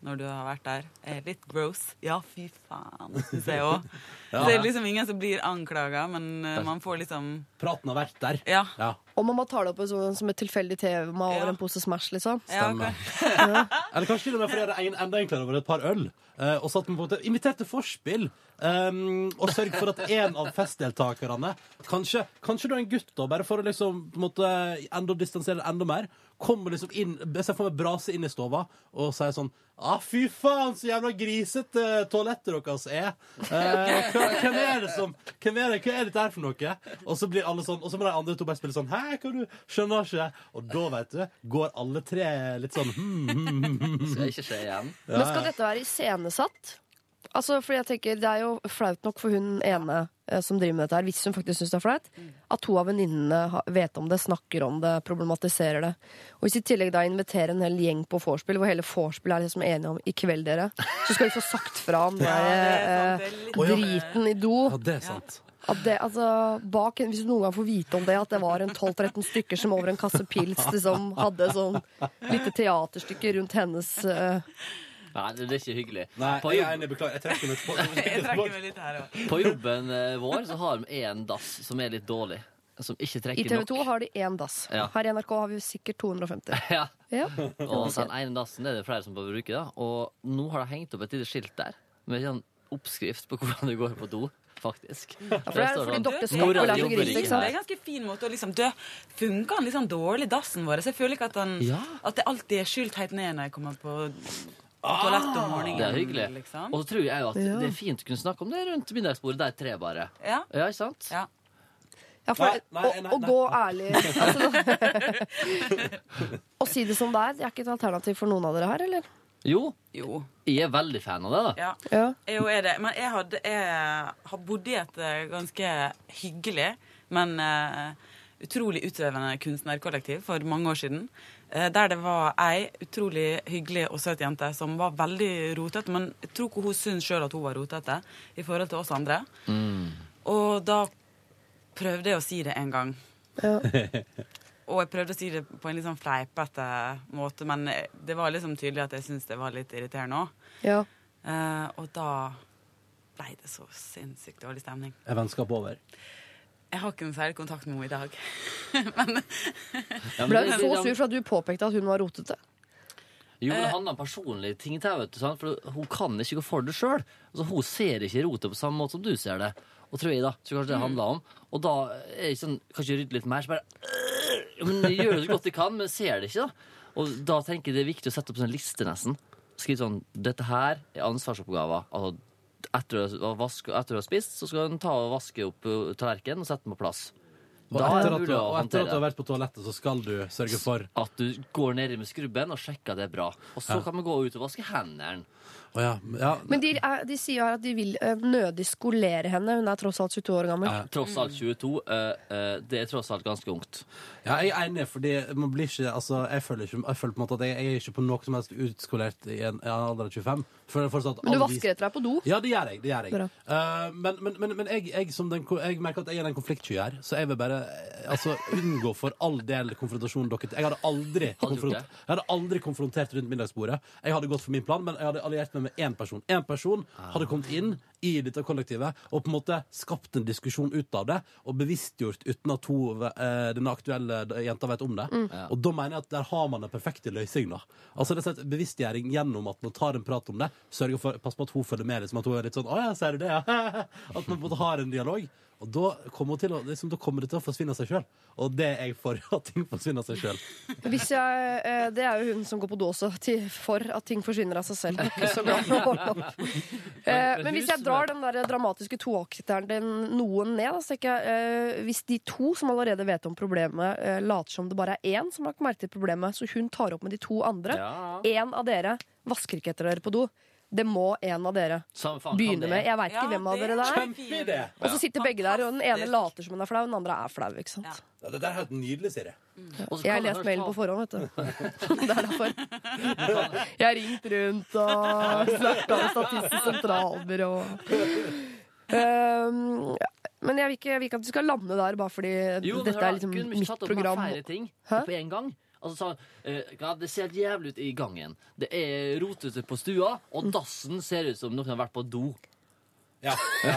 når du har vært der, er litt gross. Ja, fy faen, syns jeg òg. <laughs> Ja. Det er liksom ingen som blir anklaga, men eh, man får liksom Praten har vært der. Ja. Ja. Og man må ta det opp som, som et tilfeldig tema over en pose Smash, liksom. ja Stemmer. <laughs> Eller kanskje til og med fordi det er enda enklere over et par øl. Eh, og satt med på en måte inviterte forspill. Um, og sørg for at en av festdeltakerne, kanskje, kanskje du er en gutt, da, bare for å liksom på en måte enda distansere det enda mer, kommer liksom inn Jeg får for meg brase inn i stova og sier sånn Ah, fy faen, så jævla grisete toalettet deres er. Eh, hva, hvem er det som Hvem er det, Hva er dette her for noe? Og så blir alle sånn Og så må de andre to bare spille sånn Hæ, hva du skjønner ikke? Og da, vet du, går alle tre litt sånn hmm, hmm, hmm, hmm, hmm. Skal ikke skje igjen. Men skal dette være iscenesatt? Altså, fordi jeg tenker Det er jo flaut nok for hun ene eh, som driver med dette her, hvis hun faktisk syns det er flaut, at to av venninnene vet om det, snakker om det, problematiserer det. Og hvis i tillegg da inviterer en hel gjeng på vorspiel, hvor hele vorspiel er liksom enige om i kveld, dere, så skal vi få sagt fra om <laughs> den det eh, driten i do. Ja, det er sant. At det, altså, bak, hvis du noen gang får vite om det, at det var en 12-13 stykker som over en kasse pils liksom, hadde sånn lite teaterstykke rundt hennes eh, Nei, det det er ikke hyggelig. Nei, På, jeg er enig. Beklager. Jeg trekker meg på. <laughs> Jeg trekker meg litt her òg. <laughs> på jobben eh, vår så har vi én dass som er litt dårlig. Som ikke trekker nok. I TV nok. 2 har de én dass. Ja. Her i NRK har vi sikkert 250. <laughs> Ja, Ja. og den ene dassen er det flere som bør bruke. da Og nå har de hengt opp et lite skilt der med en oppskrift på hvordan du går på do. Faktisk. Ja, for det er fordi dere skal «Mora Skappel er gris, ikke ikke sant? Det er en ganske fin måte å liksom dø. Funker han liksom dårlig, dassen vår? Så jeg føler ikke at, han, Ja. at det alltid er skylt helt ned når jeg kommer på, på toalettet om morgenen. Det er hyggelig. Liksom. Og så tror jeg jo at Ja. det er fint å kunne snakke om det rundt middagsbordet Det er tre bare. Ja. Ja, ikke sant? Ja. Ja, for Nei, nei, nei, å å, gå ærlig altså, <laughs> Å si det som det er, det er ikke et alternativ for noen av dere her, eller? Jo, Jo. jeg er veldig fan av det, da. Ja. Ja. Jo, er det. Men jeg, hadde, jeg har bodd i et eh, ganske hyggelig, men uh, utrolig utøvende kunstnerkollektiv for mange år siden. Eh, der det var ei utrolig hyggelig og søt jente som var veldig rotete. Men jeg tror ikke hun syntes sjøl at hun var rotete i forhold til oss andre. Og da prøvde jeg å si det en gang. <laughs> Og jeg prøvde å si det på en litt sånn fleipete måte, men det var liksom tydelig at jeg syntes det var litt irriterende òg. Ja. Eh, og da ble det så sinnssykt dårlig stemning. Er vennskapet over? Jeg har ikke noe særlig kontakt med henne i dag. <laughs> Ja, men Ble hun så sur for at du påpekte at hun var rotete? Jo, men det handler om personlige ting. til vet du, sant? For hun kan ikke gå for det sjøl. Altså, hun ser ikke rotet på samme måte som du ser det. Og tror jeg da, så kanskje det handler om. Og da er jeg sånn, kanskje rydde litt mer, så bare «Øh, men jeg Gjør det så godt jeg kan, men ser det ikke, da. Og da tenker jeg det er viktig å sette opp sånn liste, nesten. Skrive sånn Dette her er ansvarsoppgaver. Altså, etter å, vaske, etter å ha spist, så skal en ta og vaske opp uh, tallerkenen og sette den på plass. Og er etter, du, og etter at du har vært på toalettet, så skal du sørge for At du går ned med skrubben og sjekker at det er bra. Og så Ja. kan vi gå ut og vaske hendene. Å ja. ja. Men de, er, de sier her at de vil eh, nødig skolere henne. Hun er tross alt 22 år gammel. Ja, Tross alt 22. Uh, uh, det er tross alt ganske ungt. Ja, jeg er enig, fordi man blir ikke Altså, jeg føler, ikke, jeg føler på en måte at jeg, jeg er ikke på noe som helst utskolert i en, en alder av 25. Føler fortsatt at Men du vasker etter deg på do? Ja, det gjør jeg. det gjør jeg. Eh, Men, men, men, men jeg, jeg, som den, jeg merker at jeg er den konfliktsky her, så jeg vil bare eh, altså, unngå for all del konfrontasjon dere Jeg hadde aldri, jeg hadde aldri konfrontert rundt middagsbordet. Jeg hadde gått for min plan, men jeg hadde alliert meg med én person. Én person hadde kommet inn i dette kollektivet og på en måte skapt en diskusjon ut av det, og bevisstgjort uten at hun, eh, denne aktuelle jenta vet om det. Og da mener jeg at der har man den perfekte løsninga. Altså, det er sånn bevisstgjøring gjennom at man tar en prat om det, sørger for pass på at hun følger med, liksom at hun er litt sånn 'Å ja, ser du det, ja?' <laughs> At man på en måte har en dialog. Og da kommer, hun til å, liksom, da kommer det til å forsvinne av seg sjøl. Og det er jeg for, <laughs> at ting forsvinner av seg sjøl. Hvis jeg, eh, det er jo hun som går på do også, til, for at ting forsvinner av seg selv. Ikke <laughs> så glad for å holde opp. Eh, Men hvis jeg drar den der dramatiske toakteren din noen ned, da, så tenker jeg eh, Hvis de to som allerede vet om problemet, eh, later som det bare er én som har merket problemet, så hun tar opp med de to andre Ja. Én av dere vasker ikke etter dere på do. Det må en av dere begynne med. Jeg veit Ja, ikke hvem av dere er det er. Og så sitter begge der, og den ene later som hun er flau, den andre er flau. ikke sant? Ja. Ja, det der er helt nydelig, Siri. Mm. Jeg har lest mailen på forhånd, vet du. <laughs> Det er derfor. Jeg har ringt rundt og snakka med Statistisk sentralbyrå. Um, ja. men jeg vil, ikke, jeg vil ikke at du skal lande der bare fordi Jo, dette mitt program. er men kunne vi ikke mitt tatt opp med flere ting Hæ? på en gang? Altså, sånn, ja, det ser helt jævlig ut i gangen. Det er rotete på stua, og dassen ser ut som noen har vært på do. Ja, Ja,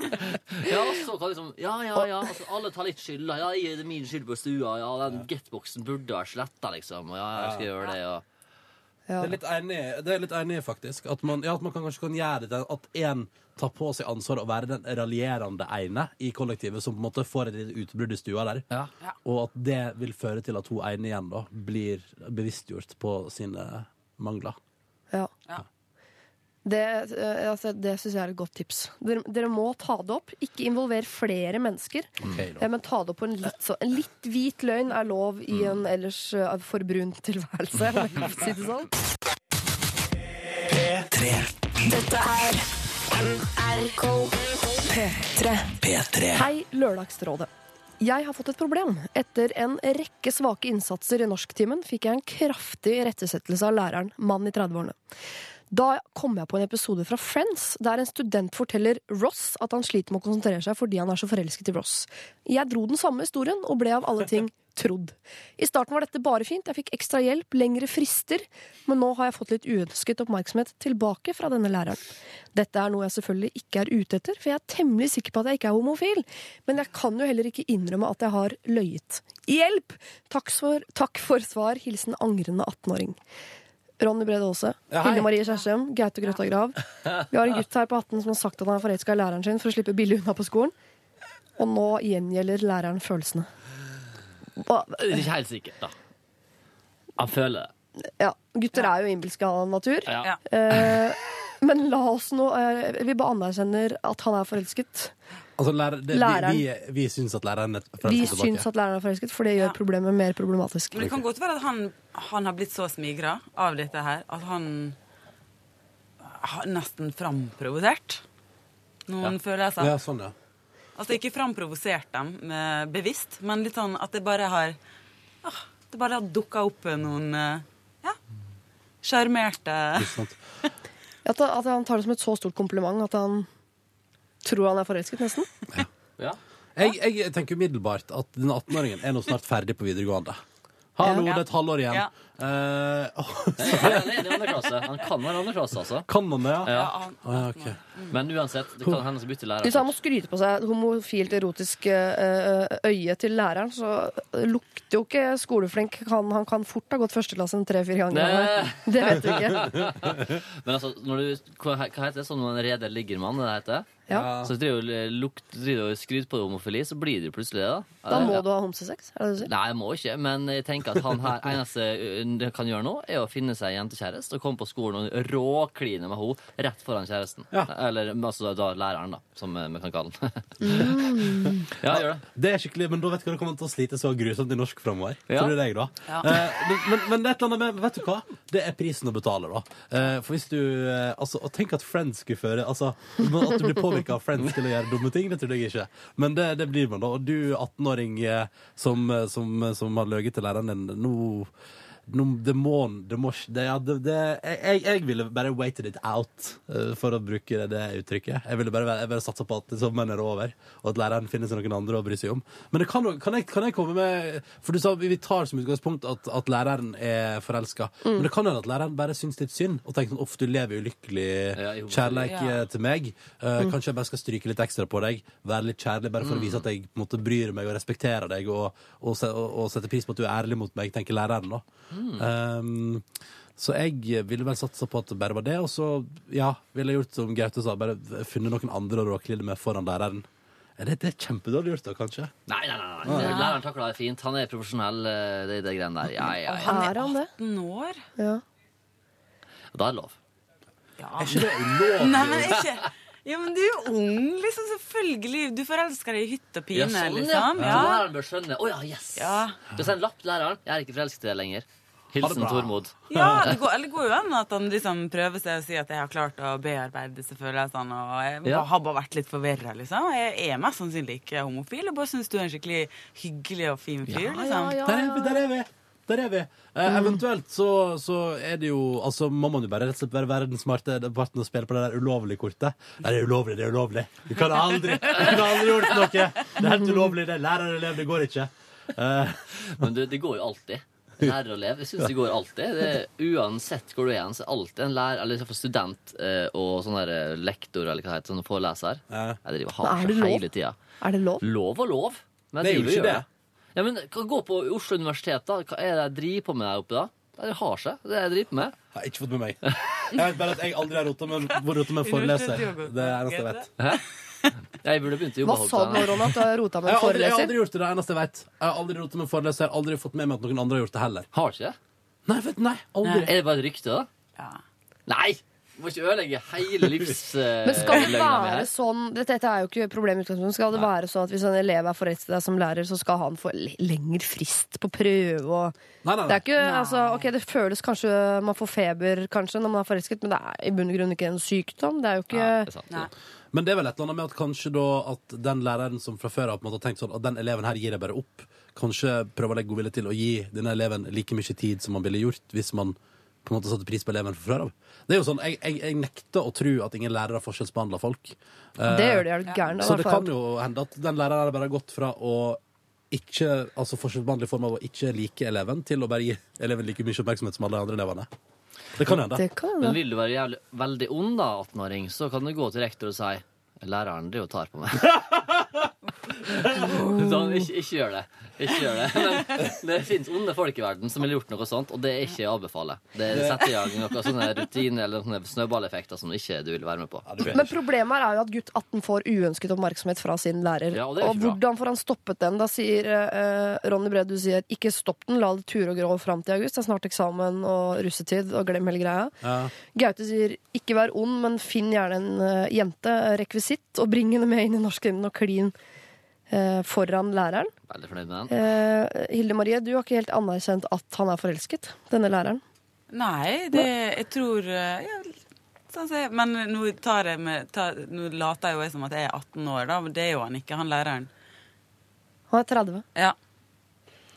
<laughs> ja så kan liksom Ja, ja, ja. Altså, alle tar litt skyld. Ja, jeg- det er min skyld på stua. Ja, den getboxen burde vært sletta, liksom. Og ja, jeg skal gjøre det, og Det er litt enig, det er litt enig faktisk. At man, ja, at man kan, kanskje kan gjøre det til at én tar på seg ansvaret å være den raljerende ene i kollektivet som på en måte får et lite utbrudd i stua der. Ja. Og at det vil føre til at hun ene igjen da blir bevisstgjort på sine mangler. Ja. Ja. Det, eh, altså, det syns jeg er et godt tips. Dere, dere må ta det opp. Ikke involver flere mennesker. okay. Eh, Men ta det opp på en litt, så, en litt hvit løgn er lov i Mm. en ellers eh, for brun tilværelse. om jeg kan si det sånn. Dette er NRK P3. P3. Hei, Lørdagsrådet. Jeg har fått et problem. Etter en rekke svake innsatser i norsktimen fikk jeg en kraftig rettesettelse av læreren, mann i 30-årene. Da kom jeg på en episode fra Friends, der en student forteller Ross at han sliter med å konsentrere seg fordi han er så forelsket i Ross. Jeg dro den samme historien og ble av alle ting <laughs> trodd. I starten var dette bare fint, jeg fikk ekstra hjelp, lengre frister, men nå har jeg fått litt uønsket oppmerksomhet tilbake fra denne læreren. Dette er noe jeg selvfølgelig ikke er ute etter, for jeg er temmelig sikker på at jeg ikke er homofil, men jeg kan jo heller ikke innrømme at jeg har løyet. Hjelp! Takk for, takk for svar. Hilsen angrende 18-åring. Ronny Brede Aase, Ja. Hilde Marie Kjersem, Gaute Grøtta Grav. <laughs> Vi har en gutt her på 18 som har sagt at han er forelska i læreren sin for å slippe billig unna på skolen. Og nå gjengjelder læreren følelsene. Hva- Det er ikke helt sikkert, da. Han føler det. Ja, gutter er jo innbilske av natur. Ja. Eh, men la oss nå eh, Vi bare anerkjenner at han er forelsket. Altså, lærer, det, Læreren. Vi, vi, vi syns at læreren er Vi forelsket tilbake. syns at læreren er forelsket, for det gjør Ja. problemet mer problematisk. Men det kan godt være at han, han har blitt så smigra av dette her at han har nesten framprovosert noen følelser. Ja, sånn, ja. Altså ikke framprovosert dem med, bevisst, men litt sånn at det bare har ah, Det bare har dukka opp noen eh, ja, sjarmerte <laughs> At, at han tar det som et så stort kompliment at han tror han er forelsket, nesten. Ja. Jeg, jeg tenker umiddelbart at den 18-åringen er nå snart ferdig på videregående. Hallo, Ja. det er et halvår igjen. Ja. <laughs> Uh, Han er i andre klasse. Han kan være i andre klasse, altså. kan han det, ja? Ja. han, Å, ja, ok. Men uansett, det kan hende han bytter lærer. Hvis han må skryte på seg et homofilt, erotisk eh, øye til læreren, så lukter jo ikke skoleflink. Han, han kan fort ha gått førsteklassen tre-fire ganger. Det- Det vet du ikke. <laughs> Men altså, når du, hva, heter det? Sånn når en reder ligger mann, det heter? Ja. Så driver du lukt, driver og skryter på homofili, så blir det jo plutselig det, da. Da må Ja. du ha homsesex, er det det du sier? Nei, jeg må ikke, men jeg tenker at han her <laughs> eneste han kan gjøre nå, er å finne seg jentekjæreste og komme på skolen og råkline med henne rett foran kjæresten. Ja. Eller altså da læreren, da, som eh, vi kan kalle den. <laughs> Mm. ja, gjør det. Det er skikkelig, men da vet du hva det kommer til å slite så grusomt i norsk framover. Ja. Tror du det, jeg, da? Ja. Eh, men, men, men det er et eller annet med Vet du hva? Det er prisen å betale, da. Eh, for hvis du eh, Altså, og tenk at Friends skulle føre Altså, At du blir påvirka av Friends til å gjøre dumme ting, det tror jeg ikke. Men det, det blir man, da. Og du 18-åring eh, som, eh, som, som har løyet til læreren din, nå nå, det må, det må det, ja, det, det, jeg, jeg ville bare waited it out, uh, for å bruke det, det uttrykket. Jeg ville bare, jeg bare satsa på at sommeren er over, og at læreren finner seg noen andre å bry seg om. Men det kan, kan, jeg, kan jeg komme med For du sa vi tar som utgangspunkt at, at læreren er forelska. Men det kan hende at læreren bare syns litt synd, og tenker sånn uff, du lever ulykkelig Ja, jo. kjærleik Ja. eh, til meg. Eh, Kanskje jeg bare skal stryke litt ekstra på deg, være litt kjærlig, bare for å vise at jeg måte, bryr meg og respekterer deg, og, og, og, og setter pris på at du er ærlig mot meg, tenker læreren. da. Um, så jeg ville vel satsa på at det bare var det, og så ja, ville jeg gjort som Gaute sa, bare funnet noen andre å råkle med foran læreren. Er det, det er kjempedårlig gjort, da, kanskje? Nei, nei, nei. nei. Læreren takler det fint. Han er profesjonell, eh, det, det greiene der. Ja, ja, ja. Han Er 18 år. Ja. Da er det lov. Ja. Er ikke det ulovlig? Nei, men ikke Ja, men du er jo ung, liksom. Selvfølgelig. Du forelsker deg i hytt og pine, ja, sånn, ja. liksom. Så Ja. læreren bør skjønne. Å ja, yes! Ja. Du sender sendt lapp til læreren. Jeg er ikke forelsket i deg lenger. Hilsen. Tormod. Ja, det går, eller det går jo an at han liksom prøver seg å si at jeg har klart å bearbeide disse følelsene, og jeg Ja. har bare vært litt forvirra, liksom. Jeg er mest sannsynlig ikke homofil. Jeg bare syns du er en skikkelig hyggelig og fin fyr, liksom. ja, Der er vi! Der er vi! Der er vi. Eh, eventuelt så, så er det jo Altså må man jo bare rett og slett være verdens smarte parten og spille på det der ulovlige kortet. Nei, det er ulovlig, det er ulovlig. Du kan aldri Du kan aldri gjort noe. Det er helt ulovlig. Det og lærerelev, det går ikke. Eh, Men du, det går jo alltid. Lærer og leve. Jeg syns det går alltid. Det er, uansett hvor du er, så er alltid en lærer, eller i hvert fall student eh, og sånn der eh, lektor eller hva det heter, sånn foreleser. Jeg driver og Men har er det seg lov? hele tida. Er det lov? Lov og lov. Men Det er jeg jo ikke det. Ja, men gå på Oslo universitet, da. Hva er det jeg driver på med der oppe, da? Det har seg. Det er jeg driver med. Har ikke fått med meg. Jeg vet bare at jeg aldri har rota med, rotet med en foreleser. Det er det eneste jeg vet. <laughs> Jeg burde begynt å jobbe Hva sa du nå, Ronny? At du har rota med Jeg en har aldri, jeg har foreleser? aldri gjort det, det er det eneste jeg vet. Jeg har aldri rotet med en foreleser, jeg har aldri fått med meg at noen andre har gjort det heller. Har ikke det? Nei, vet, nei, aldri. Er det bare et rykte, da? Ja. Nei! Du må ikke ødelegge hele livs... <laughs> eh, Men skal det være sånn Dette, dette er jo ikke problemet i utgangspunktet. Skal det være sånn at hvis en elev er forelsket i deg som lærer, så skal han få le- lengre frist på prøve og Nei, nei, Det er nei. ikke, altså, ok, det føles kanskje Man får feber kanskje når man er forelsket, men det er i bunn og grunn ikke en sykdom. Det er jo ikke Nei, det er sant. Nei. Men det er vel et eller annet med at kanskje da at den læreren som fra før av på en måte har tenkt sånn at den eleven her gir jeg bare opp, kanskje prøver å legge godvilje til å gi denne eleven like mye tid som man ville gjort hvis man på en måte satte pris på eleven fra før av. Det er jo sånn, Jeg, jeg, jeg nekter å tro at ingen lærere forskjellsbehandler folk. Det gjør de, er du gæren? Så det kan jo hende at den læreren bare har gått fra å ikke, altså forskjellsbehandle i form av å ikke like eleven, til å bare gi eleven like mye oppmerksomhet som alle andre elevene. Det kan hende. Men vil du være jævlig, veldig ond, da, 18-åring, så kan du gå til rektor og si Læreren driver og tar på meg. <laughs> <laughs> så, ikke, ikke gjør det. Ikke gjør det. Men det fins onde folk i verden som ville gjort noe sånt, og det er ikke å anbefale. Det setter i gang noen sånne rutiner eller sånne snøballeffekter som ikke du vil være med på. Ja, Men problemet er jo at gutt 18 får uønsket oppmerksomhet fra sin lærer. Ja, og og hvordan får han stoppet den? Da sier eh, Ronny Brede, du sier ikke stopp den, la det ture og grå fram til august. Det er snart eksamen og russetid, og glem hele greia. Ja. Gaute sier ikke vær ond, men finn gjerne en eh, jente, rekvisitt, og bring henne med inn i norsktimen og klin foran læreren. Veldig fornøyd med den. Eh, Hilde Marie, du har ikke helt anerkjent at han er forelsket, denne læreren. Nei, det Jeg tror eh, ja, sånn jeg, Men nå, tar jeg med, tar, nå later jeg jo som at jeg er 18 år, da. Men det er jo han ikke, han læreren. Han er 30. Ja.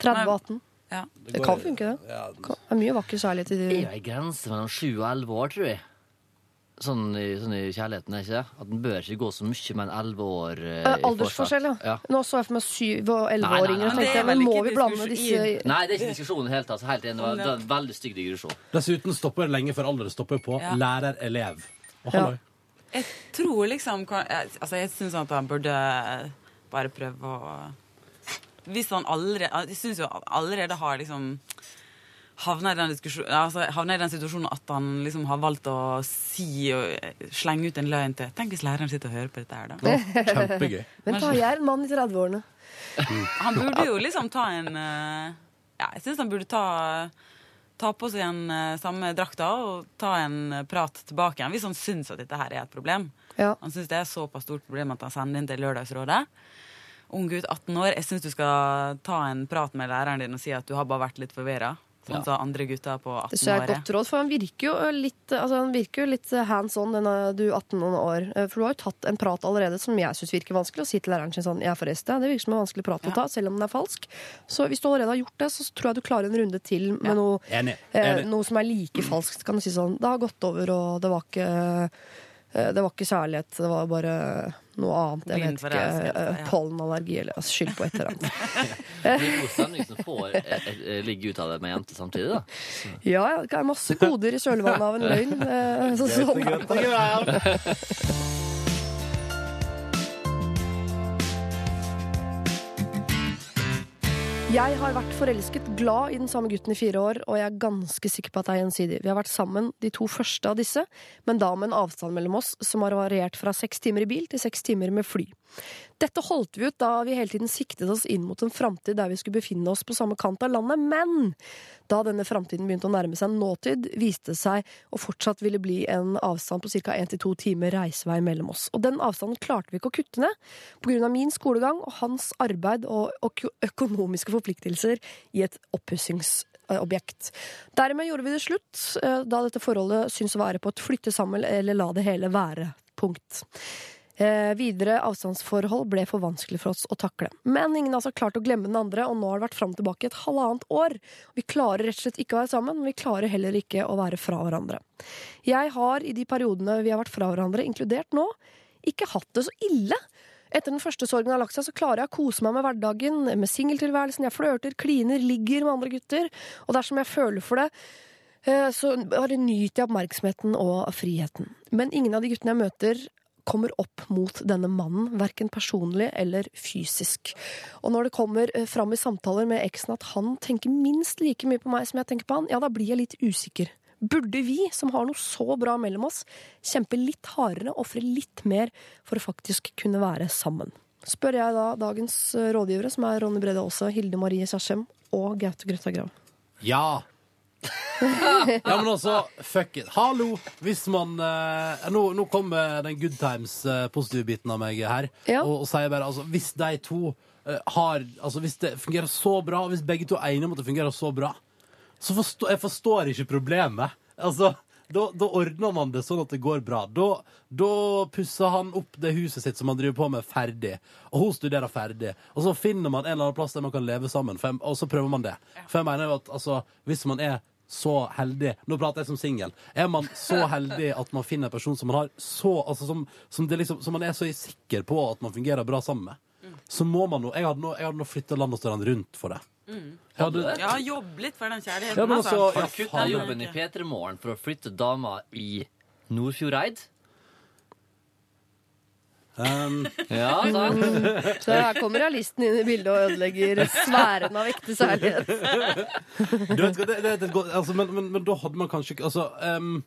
30 og 18. ja. Det kan funke, det. Ja, Det er mye vakker kjærlighet i Det Det er ei grense mellom 7 og 11 år, tror jeg. Sånn i, sånn i kjærligheten, er ikke det? At den bør ikke gå så mye med en 11 år eh, Eh, i Aldersforskjell, ja. Ja. Nå så jeg for meg syv- og elleveåringer. og er tenkte Men må ikke vi blande disse i- Nei, det er ikke diskusjon i det hele tatt. så Helt enig. Det var, det var en veldig stygg digresjon. Dessuten stopper det lenge før alderen stopper på Ja. lærer-elev. Og Ja. halloi. Jeg tror liksom kan- jeg- Altså, jeg syns at han burde bare prøve å Hvis han allerede Jeg syns jo allerede har liksom havna i den altså, havna i den situasjonen at han liksom har valgt å si og slenge ut en løgn til Tenk hvis læreren sitter og hører på dette her, da. Kjempegøy. <laughs> Men jeg er en mann i 30-årene. Han burde jo liksom ta en eh, Ja, jeg syns han burde ta Ta på seg den eh, samme drakta og ta en eh, prat tilbake igjen, hvis han syns at dette her er et problem. Ja. Han syns det er såpass stort problem at han sender inn til Lørdagsrådet. Ung gutt, 18 år. Jeg syns du skal ta en prat med læreren din og si at du har bare vært litt forvirra. Sånn som andre gutter på Det 18 synes jeg er jeg et godt råd, for han virker jo litt, altså han virker jo litt hands on, denne du 18 år. Eh, For du har jo tatt en prat allerede som jeg syns virker vanskelig, å si til læreren sin sånn 'jeg er forresten'. Det virker som en vanskelig prat å ta, selv om den er falsk. Så hvis du allerede har gjort det, så tror jeg du klarer en runde til med Ja. noe, Enig. eh, noe som er like falskt. Kan du si sånn 'det har gått over, og det var ikke eh, det var ikke kjærlighet, det var bare noe annet. Jeg vet ikke. eh, ja. Pollenallergi eller altså, skyld på et eller annet. <laughs> Det god som får eh, eh, ligge ut av det med jente samtidig, da. Ja, ja, det er masse koder i kjølvannet av en løgn. eh, <laughs> Så, sånn <laughs> Jeg har vært forelsket, glad i den samme gutten i fire år, og jeg er ganske sikker på at det er gjensidig. Vi har vært sammen de to første av disse, men da med en avstand mellom oss som har variert fra seks timer i bil til seks timer med fly. Dette holdt vi ut da vi hele tiden siktet oss inn mot en framtid der vi skulle befinne oss på samme kant av landet, men da denne framtiden begynte å nærme seg nåtid, viste det seg å fortsatt ville bli en avstand på ca. 1-2 timer reisevei mellom oss. Og den avstanden klarte vi ikke å kutte ned, av min skolegang og hans arbeid og økonomiske forpliktelser i et oppussingsobjekt. Dermed gjorde vi det slutt, eh, da dette forholdet syntes å være på et flytte sammen eller la det hele være. Punkt. Eh, videre avstandsforhold ble for vanskelig for oss å takle. Men ingen har altså klart å glemme den andre, og nå har det vært fram og tilbake et halvannet år. Vi klarer rett og slett ikke å være sammen, men vi klarer heller ikke å være fra hverandre. Jeg har i de periodene vi har vært fra hverandre, inkludert nå, ikke hatt det så ille. Etter den første sorgen har lagt seg, så klarer jeg å kose meg med hverdagen, med singeltilværelsen. Jeg flørter, kliner, ligger med andre gutter. Og dersom jeg føler for det, eh, så bare nyter jeg oppmerksomheten og friheten. Men ingen av de guttene jeg møter, kommer opp mot denne mannen, verken personlig eller fysisk. Og når det kommer eh, fram i samtaler med eksen at han tenker minst like mye på meg som jeg tenker på han, ja, da blir jeg litt usikker. Burde vi, som har noe så bra mellom oss, kjempe litt hardere, ofre litt mer for å faktisk kunne være sammen? Spør jeg da dagens eh, rådgivere, som er Ronny Brede Aase, Hilde Marie Kjersem og Gaute Grøtta Grav. Ja. Ja, men altså, fuck it. Hallo! Hvis man eh, nå, nå kommer den good times, eh, biten av meg her, Ja. og, og sier bare altså, hvis de to eh, har Altså, hvis det fungerer så bra, hvis begge to er enige om at det fungerer så bra, så forstår jeg forstår ikke problemet. Altså, da, da ordner man det sånn at det går bra. Da, da pusser han opp det huset sitt som han driver på med, ferdig. Og hun studerer ferdig. Og så finner man en eller annen plass der man kan leve sammen, for jeg, og så prøver man det. For jeg mener jo at altså, hvis man er så heldig Nå prater jeg som singel. Er man så <laughs> heldig at man finner en person som man har så altså, som, som, det liksom, som man er så sikker på at man fungerer bra sammen med, så må man nå Jeg hadde nå, jeg hadde nå flytta land og strand rundt for det. Jeg hadde, Ja, jobb litt for den kjærligheten. Ja, men altså, altså. ja, kutta jobben i P3 Morgen for å flytte dama i Nordfjordeid? Um, Ja, sant? Så her kommer realisten inn i bildet og ødelegger sfæren av ekte særlighet. Du vet, hva, det, det, et godt- altså, men, men, men da hadde man kanskje ikke altså, um,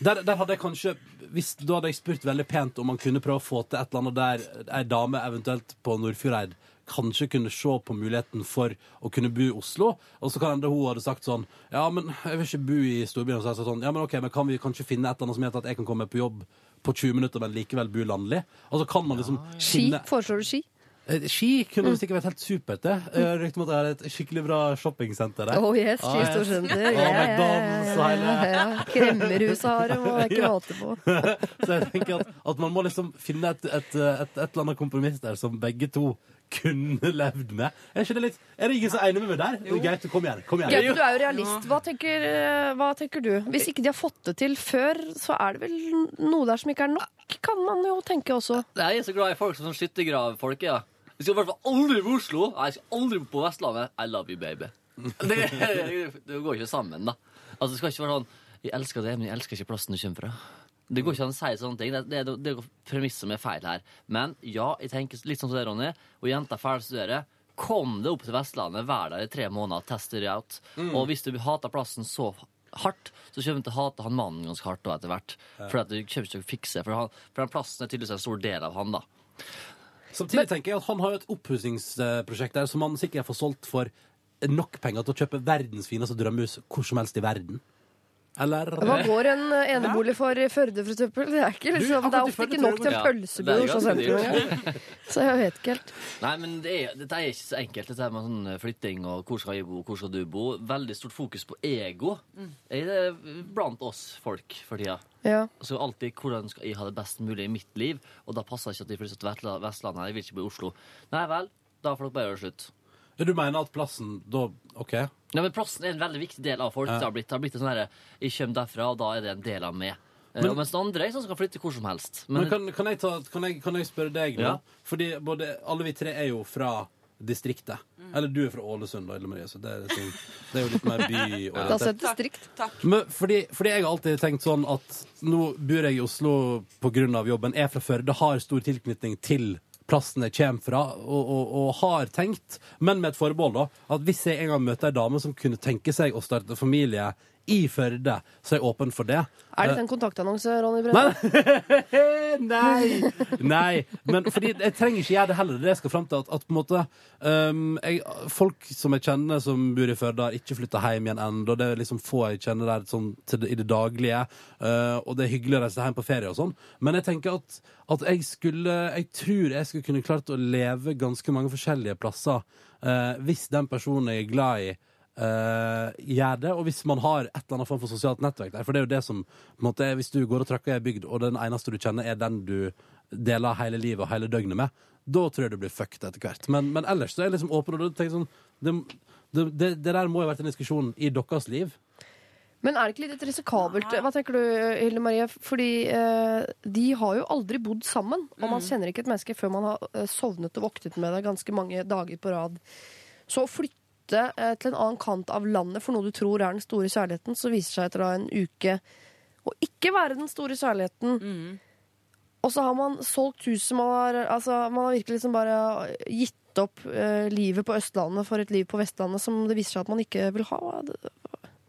der, der hadde jeg kanskje hvis, Da hadde jeg spurt veldig pent om man kunne prøve å få til et eller annet der ei dame eventuelt på Nordfjordeid kanskje kunne se på muligheten for å kunne bo i Oslo. Og så kan hende hun hadde sagt sånn Ja, men jeg vil ikke bo i storbyen. Og så hadde jeg sagt sånn, ja, men ok, men kan vi kanskje finne et eller annet som gjør at jeg kan komme på jobb på 20 minutter, men likevel bo landlig? Og så kan man liksom Ski. Foreslår du ski? Eh, Ski kunne det sikkert vært helt supert, det. Jeg rykte om at det er et skikkelig bra shoppingsenter der. Oh yes, Ah, yes. storsenter. Og Ja, ja, McDonald's og ja, hele ja, <laughs> ja. Kremmerhuset har det, må er ikke Ja. måte på. <laughs> Så jeg tenker at, at man må liksom finne et, et, et, et eller annet kompromiss der som begge to kunne levd med. Er, ikke det litt, er det ingen som er enig med meg der? Gaute, kom igjen. Kom igjen. Gaute, du er jo realist. Hva tenker, eh, hva tenker du? Hvis ikke de har fått det til før, så er det vel noe der som ikke er nok, kan man jo tenke også. Jeg er så glad i folk som sånn skyttergravfolk. Ja. Vi skal i hvert fall aldri på Oslo. Jeg skal aldri på Vestlandet. I love you, baby. <laughs> Det, det går ikke sammen, da. Altså, det skal ikke være sånn Jeg elsker det, men jeg elsker ikke plassen du kommer fra. Det går ikke an å si sånne ting. Det, det, er premisset som er feil her. Men ja, jeg tenker litt sånn som det, Ronny. Og jenta er ferdig studere. Kom deg opp til Vestlandet, vær der i tre måneder, test det out. Og hvis du hater plassen så hardt, så kommer du til å hate han mannen ganske hardt etter hvert. For at du kommer ikke til å fikse For, han, for den plassen er tydeligvis en stor del av han, da. Samtidig tenker jeg at han har jo et oppussingsprosjekt der som han sikkert får solgt for nok penger til å kjøpe verdens fineste drømmehus hvor som helst i verden. Eller Hva går en eh, enebolig for i Førde, for eksempel? Det er, ikke, Du, liksom, det er ofte ikke nok til en pølsebu i Oslo sentrum Så jeg vet ikke helt. Nei, men det er, dette er ikke så enkelt, dette med sånn flytting og hvor skal jeg bo, hvor skal du bo. Veldig stort fokus på ego er det blant oss folk for tida. Ja. Så alltid hvordan skal jeg ha det best mulig i mitt liv, og da passer det ikke at de flytter til Vestlandet. Jeg vil ikke bo i Oslo. Nei vel, da får dere bare gjøre det slutt. Ja, Du mener at plassen da OK. Ja, men Plassen er en veldig viktig del av folk. Det har blitt, det har blitt en sånn herre Jeg kommer derfra, og da er det en del av meg. Eh, Men- og mens den andre er sånn som kan flytte hvor som helst. Men, Men, kan, kan, jeg ta, kan, jeg, kan jeg spørre deg nå? Ja. Fordi både, alle vi tre er jo fra distriktet. Eller du er fra Ålesund, da, Marie, så det er, liksom, det er jo litt mer by. Det <laughs> er altså et distrikt. Men fordi, fordi jeg har alltid tenkt sånn at nå bor jeg i Oslo pga. jobben, er fra Førde, har stor tilknytning til plassen jeg kommer fra, og, og, og har tenkt, men med et forbehold, da, at hvis jeg en gang møter ei dame som kunne tenke seg å starte familie i Førde, så er jeg åpen for det. Er dette en kontaktannonse, Ronny Brede? <laughs> Nei! Nei. Men fordi jeg trenger ikke gjøre det heller. Det jeg skal fram til. At, at på en måte um, jeg, Folk som jeg kjenner som bor i Førde, har ikke flytta hjem igjen ennå. Det er liksom få jeg kjenner der sånn, til det, i det daglige. Uh, og det er hyggelig å reise hjem på ferie og sånn. Men jeg tenker at, at jeg skulle Jeg tror jeg skulle kunne klart å leve ganske mange forskjellige plasser uh, hvis den personen jeg er glad i, eh, gjør det. Og hvis man har et eller annet form for sosialt nettverk der. For det er jo det som måte, Hvis du går og trakker i ei bygd, og den eneste du kjenner, er den du deler hele livet og hele døgnet med, da tror jeg du blir fucked etter hvert. Men, men ellers så er jeg liksom åpen, og du tenker sånn det, det, det, der må jo ha vært en diskusjon i deres liv. Men er det ikke litt risikabelt? Hva tenker du, Hilde Marie? Fordi eh, de har jo aldri bodd sammen. Og man kjenner ikke et menneske før man har eh, sovnet og våknet med det ganske mange dager på rad. Så å flytte eh, til en annen kant av landet for noe du tror er den store kjærligheten, så viser seg etter da en uke å ikke være den store kjærligheten. Og så har man solgt huset, man har, altså, man har virkelig liksom bare gitt opp eh, livet på Østlandet for et liv på Vestlandet som det viser seg at man ikke vil ha.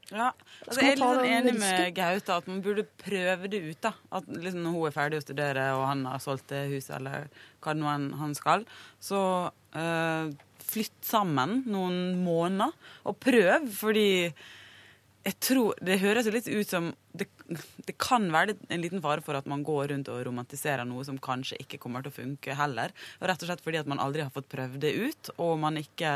Ja, altså, jeg er litt sånn enig med? Gaute at man burde prøve det ut. da. At liksom Når hun er ferdig å studere og han har solgt det huset, eller hva det nå han skal, så uh, flytt sammen noen måneder og prøv, fordi jeg tror, Det høres jo litt ut som det, det kan være en liten fare for at man går rundt og romantiserer noe som kanskje ikke kommer til å funke heller. Rett og slett fordi at man aldri har fått prøvd det ut, og man ikke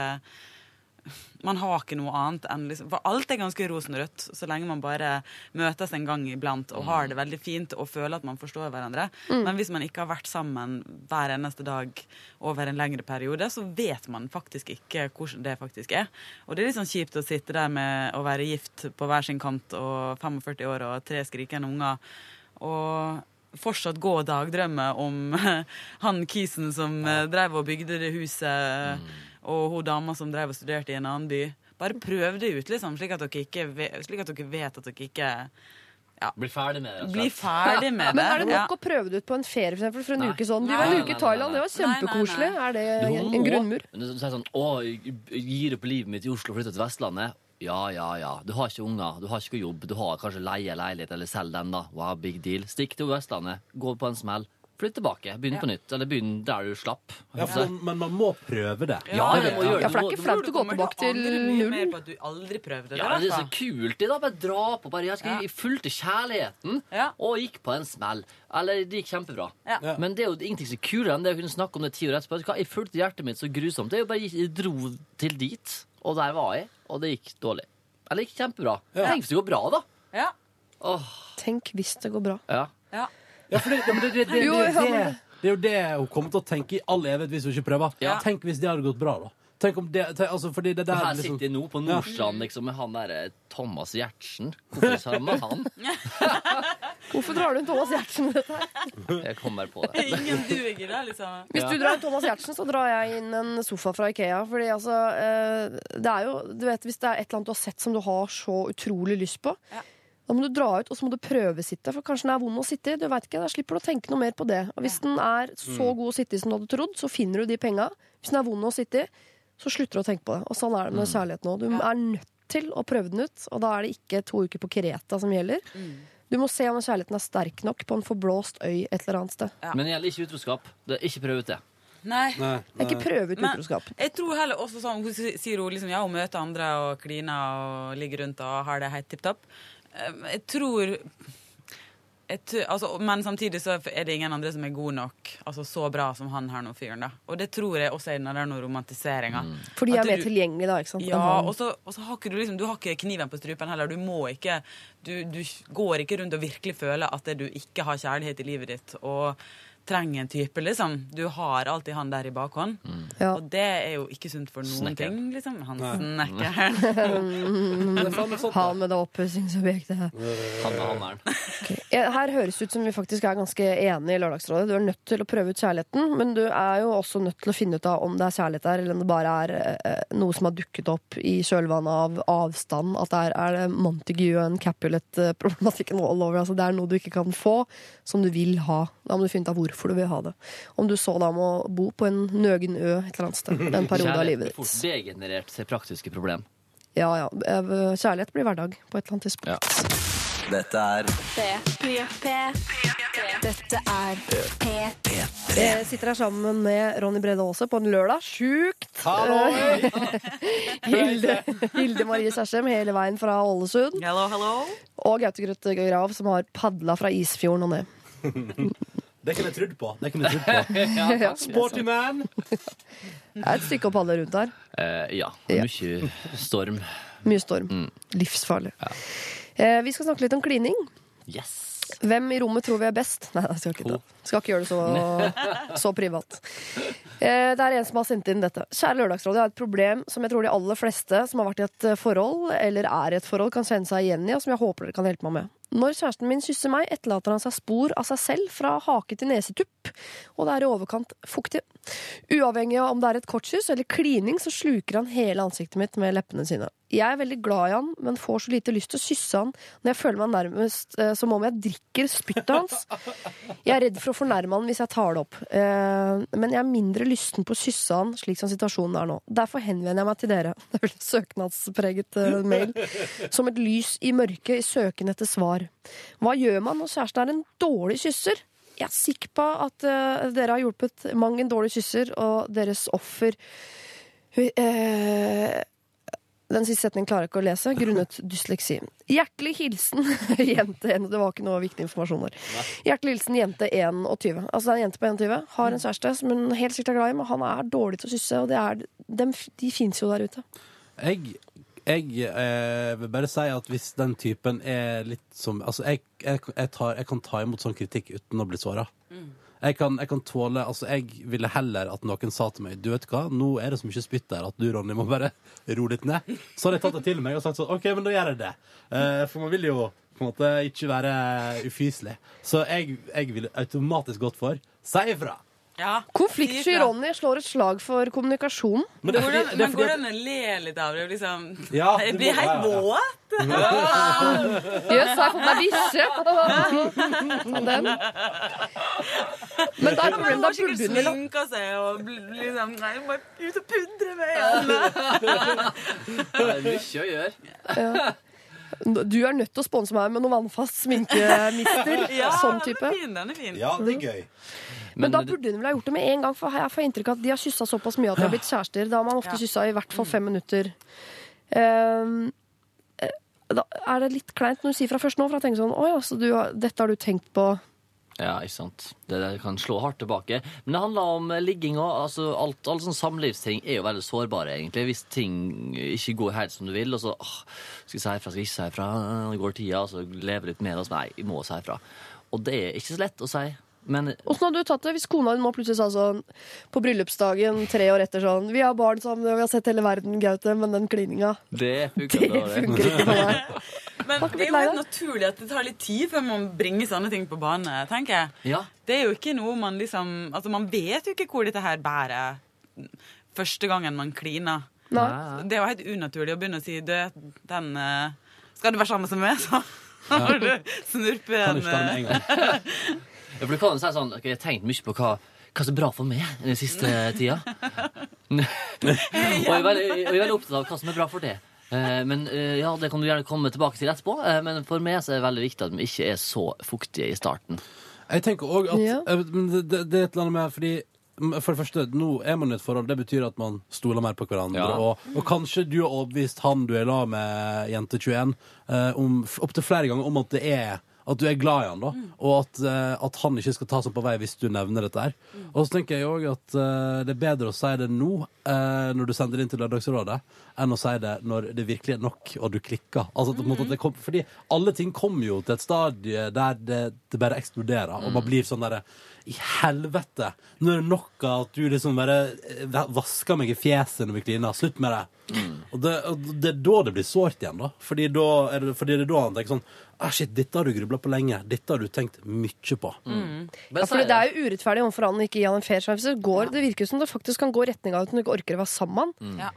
man har ikke noe annet enn liksom, For alt er ganske rosenrødt, så lenge man bare møtes en gang iblant og har det veldig fint og føler at man forstår hverandre. Men hvis man ikke har vært sammen hver eneste dag over en lengre periode, så vet man faktisk ikke hvordan det faktisk er. Og det er litt sånn kjipt å sitte der med å være gift på hver sin kant og 45 år og tre skrikende unger. Og fortsatt gå og dagdrømme om <laughs> han kisen som eh, drev og bygde det huset, og hun dama som drev og studerte i en annen by. Bare prøv det ut, liksom, slik at dere, ikke vet, slik at dere vet at dere ikke Bli ferdig med det. blir ferdig med det. <laughs> Men er det nok Ja. å prøve det ut på en ferie for, eksempel, for en Nei. uke sånn? Vi Nei, var en uke i Thailand, det var kjempekoselig. Er det en, en grunnmur? Du sier sånn Å, gir opp livet mitt i Oslo og flytter til Vestlandet. Ja, ja, ja. Du har ikke unger, du har ikke jobb, du har kanskje leie leilighet eller selg den, da. Wow, big deal. Stikk til Vestlandet, gå på en smell. Flytt tilbake, begynn på nytt. Eller begynn der du slapp. Ja, for, men man må prøve det. Ja, det må gjøre Ja, for det er ikke flaut å gå tilbake til null. mer på at du aldri prøvde det. Ja, det er så kult. Det da, bare dra på. Bare, jeg, skal, jeg fulgte kjærligheten Ja. og gikk på en smell. Eller det gikk kjempebra. Men det er jo ingenting som er kulere enn det å kunne snakke om det ti år etterpå. Jeg fulgte hjertet mitt så grusomt. Det er jo bare Jeg dro til dit, og der var jeg, og det gikk dårlig. Eller det gikk kjempebra. Tenk hvis det går bra, da. Ja. Åh, Tenk hvis det går bra. ja. Ja. Ja, for det, ja, men det, det, det, Jo, det, ja, det, men- det er jo det hun kommer til å tenke i all evighet hvis hun ikke prøver. Ja. Tenk hvis det hadde gått bra, da. Tenk om det, tenk, altså, fordi det der her liksom, sitter jeg nå på Nordstrand liksom, med han derre Thomas Gjertsen. Hvorfor sa jeg med han? <laughs> Hvorfor drar du inn Thomas Gjertsen i dette her? <laughs> Jeg kommer på det. Ingen duger, der, liksom. Hvis du drar inn Thomas Gjertsen, så drar jeg inn en sofa fra Ikea. Fordi altså, eh, det er jo, du vet, Hvis det er et eller annet du har sett som du har så utrolig lyst på, Ja. Da må du dra ut og så må du prøvesitte. For kanskje den er vond å sitte i. Du vet ikke, Da slipper du å tenke noe mer på det. Og Hvis den er så god å sitte i som du hadde trodd, så finner du de penga. Hvis den er vond å sitte i, så slutter du å tenke på det. Og sånn er det med kjærlighet nå. Du er nødt til å prøve den ut, og da er det ikke to uker på Kreta som gjelder. Du må se om kjærligheten er sterk nok på en forblåst øy et eller annet sted. Ja. Men det gjelder ikke utroskap. Det er ikke prøv ut det. Nei. Nei, er ikke prøve ut Men- utroskap. Jeg tror heller også sånn, Hun sier hun liksom, ja, hun møter andre og kliner og ligger rundt og har det helt tipp topp. Eh, Jeg tror jeg altså, Men samtidig så er det ingen andre som er gode nok, altså så bra som han her nå fyren. da. Og det tror jeg også er når det er noe romantiseringa. Mm. Fordi han er du- da. ikke sant? Ja, og så, og så har ikke du liksom, du har ikke kniven på strupen heller. Du må ikke Du, du går ikke rundt og virkelig føler at det du ikke har kjærlighet i livet ditt og trenger en type, liksom. Du har alltid han der i bakhånd. Ja. Og det er jo ikke sunt for noen Snekker. ting, liksom. Han snekkeren. <laughs> Han <laughs> med det oppussingsobjektet. Han med hanneren. Okay. Her høres det ut som vi faktisk er ganske enige i Lørdagsrådet. Du er nødt til å prøve ut kjærligheten, men du er jo også nødt til å finne ut av om det er kjærlighet der, eller om det bare er eh, noe som har dukket opp i kjølvannet av avstand. At det er, er det Montague and Capulet-problematikken all over. Altså, det er noe du ikke kan få, som du vil ha. Da må du finne ut av hvorfor du vil ha det. Om du så da må bo på en nøgen ø et eller annet sted en periode av Kjærlighet livet blir fort ditt. degenerert til praktiske problem. Ja, ja. Eh, Kjærlighet blir hverdag på et eller annet tidspunkt. Ja. Dette er Dette er Jeg sitter her sammen med Ronny Brede Aase på en lørdag. Sjukt! Hilde, Hilde Marie Kjersem hele veien fra Ålesund. Hello, hello. Og Gaute Grøtte Grav som har padla fra Isfjorden og ned. Det kunne jeg trodd på. Det kunne jeg trodd <laughs> på. Ja, Sporty man! Det er et stykke å padle rundt her. Eh, ja. Ja. Mye storm. Mye storm. Livsfarlig. Eh, vi skal snakke litt om klining. Yes. Hvem i rommet tror vi er best? Nei, jeg skal ikke, ta. skal ikke gjøre det så, <laughs> så privat. Eh, det er en som har sendt inn dette. Kjære Lørdagsrådet, jeg har et problem som jeg tror de aller fleste som har vært i et forhold, eller er i et forhold, kan kjenne seg igjen i, og som jeg håper dere kan hjelpe meg med. Når kjæresten min kysser meg, etterlater han seg spor av seg selv fra hake til nesetupp, og det er i overkant fuktig. Uavhengig av om det er et kortkyss eller klining, så sluker han hele ansiktet mitt med leppene sine. Jeg er veldig glad i han, men får så lite lyst til å kysse han når jeg føler meg nærmest eh, som om jeg drikker spyttet hans. Jeg er redd for å fornærme han hvis jeg tar det opp, eh, men jeg er mindre lysten på å kysse han slik som situasjonen er nå. Derfor henvender jeg meg til dere. <laughs> Det er vel søknadspreget eh, mail. Som et lys i mørket i søken etter svar. Hva gjør man når kjæresten er en dårlig kysser? Jeg er sikker på at uh, dere har hjulpet mang en dårlig kysser, og deres offer Uh, Den siste setningen klarer jeg ikke å lese, <laughs> grunnet dysleksi. Hjertelig hilsen <laughs> jente 1. Det var ikke noe viktig informasjon der. Hjertelig hilsen jente 21. Altså det er en jente på 21. Har en kjæreste som hun helt sikkert er glad i, men han er dårlig til å kysse, og det er, de, de fins jo der ute. Jeg, jeg eh, vil bare si at hvis den typen er litt som Altså, jeg, jeg, jeg, tar, jeg kan ta imot sånn kritikk uten å bli såra. Jeg, kan, jeg kan tåle Altså, jeg ville heller at noen sa til meg Du vet hva, nå er det så mye spytt der at du, Ronny, må bare <laughs> roe litt ned. Så hadde jeg tatt det til meg og sagt sånn OK, men da gjør jeg det. Eh, for man vil jo på en måte ikke være ufyselig. Så jeg, jeg ville automatisk gått for si ifra. Ja. Konfliktsky Ronny slår et slag for kommunikasjon. Men det fordi, det men går det an å le litt av det? Liksom, Ja, jeg det blir helt ja, ja, ja. våt. <laughs> Jøss, har jeg fått meg bikkje? <laughs> Den. Men da er problemet, da burde hun sminke seg og liksom Nei, hun må ut og pudre meg. <laughs> Det er mye å gjøre. Du er nødt til å sponse meg med noe vannfast sminkemister. Ja, sånn den er fin, den er fin. Ja, det er gøy. Men, da burde hun vel ha gjort det med en gang, for jeg får inntrykk av at de har kyssa såpass mye at de har blitt kjærester. Da har man ofte Ja. kyssa i hvert fall fem minutter. Ehm, eh, da er det litt kleint når du sier fra først nå, for jeg tenker sånn Å ja, så du har, dette har du tenkt på Ja, ikke sant. Det der kan slå hardt tilbake. Men det handler om eh, ligging òg. Altså, alt, alle sånne samlivsting er jo veldig sårbare, egentlig. Hvis ting ikke går helt som du vil, og så åh, skal jeg si ifra, skal jeg ikke si ifra, det går tida, og så lever litt med det, og så nei, jeg må si ifra. Og det er ikke så lett å si. Men Åssen hadde du tatt det hvis kona din nå plutselig sa sånn på bryllupsdagen tre år etter sånn Vi har barn sammen, og vi har sett hele verden, Gaute, men den klininga, det funker det funker ikke for meg. <laughs> Men det er jo helt naturlig at det tar litt tid før man bringer sånne ting på bane, tenker jeg. Ja, Det er jo ikke noe man liksom Altså, man vet jo ikke hvor dette her bærer første gangen man kliner. Nei. Det er jo helt unaturlig å begynne å si du, den eh, Skal <laughs> du være sammen med, så når du snurper Kan en ikke ta det med eh, en gang. <laughs> For du kan si sånn Jeg har tenkt mye på hva, hva som er bra for meg den siste tida. <laughs> og jeg er, veldig, jeg er veldig opptatt av hva som er bra for det. Eh, men eh, ja, Det kan du gjerne komme tilbake til etterpå. Eh, men for meg så er det veldig viktig at vi ikke er så fuktige i starten. Jeg tenker også at Ja. det, det, det er et eller annet med fordi for det første, nå er man i et forhold. Det betyr at man stoler mer på hverandre. Ja. Og, og kanskje du har overbevist han du er i lag med, jente 21, eh, opptil flere ganger om at det er at du er glad i han, da, og at, eh, at han ikke skal ta seg på vei hvis du nevner dette her. Og så tenker jeg òg at uh, det er bedre å si det nå, uh, når du sender det inn til Lørdagsrådet, enn å si det når det virkelig er nok, og du klikker. Altså, at det kom, fordi alle ting kommer jo til et stadie der det, det bare eksploderer, og man blir sånn derre I helvete! Nå er det nok av at du liksom bare vasker meg i fjeset når vi kliner. Slutt med det. Og, det, og det er da det blir sårt igjen, da. Fordi, da er det, fordi det er da han tenker sånn ah, Shit, dette har du grubla på lenge. Dette har du tenkt mye på. Ja, for Det er jo urettferdig overfor han å ikke gi han en fair sjanse. Det, det virker som det faktisk kan gå i retning av at han ikke orker å være sammen. Ja.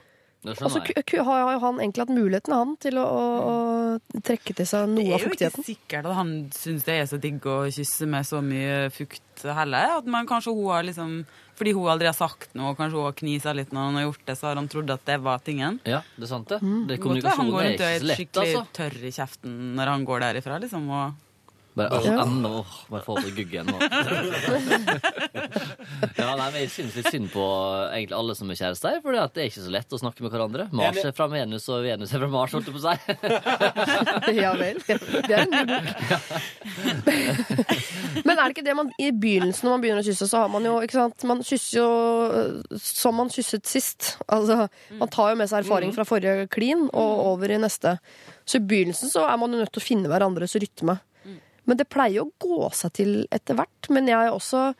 Det Og så har jo han egentlig hatt muligheten han, til å, å trekke til seg noe av fuktigheten. Det er jo ikke sikkert at han syns det er så digg å kysse med så mye fukt heller. At man kanskje hun har liksom Fordi hun aldri har sagt noe, og kanskje hun har knisa litt når hun har gjort det, så har han trodd at det var tingen. Ja, det er sant, det. Mm. det er være han kommunikasjon går er rundt og ikke er lett, skikkelig altså. tørr i kjeften når han går derifra, liksom. Og Bare, åh, Ja. enda, åh, bare få på guggen nå. <laughs> ja, nei, men jeg synes litt synd på egentlig alle som er kjærester, for det er ikke så lett å snakke med hverandre. Mars er fra Venus, og Venus er fra Mars, holdt jeg på å si. <laughs> Ja vel. Det er en ny bok. Men er det ikke det man i begynnelsen når man begynner å kysse, så har man jo ikke sant, Man kysser jo øh, som man kysset sist. Altså, man tar jo med seg erfaring fra forrige klin og over i neste. Så i begynnelsen så er man jo nødt til å finne hverandres rytme. Men det pleier å gå seg til etter hvert. Men jeg er også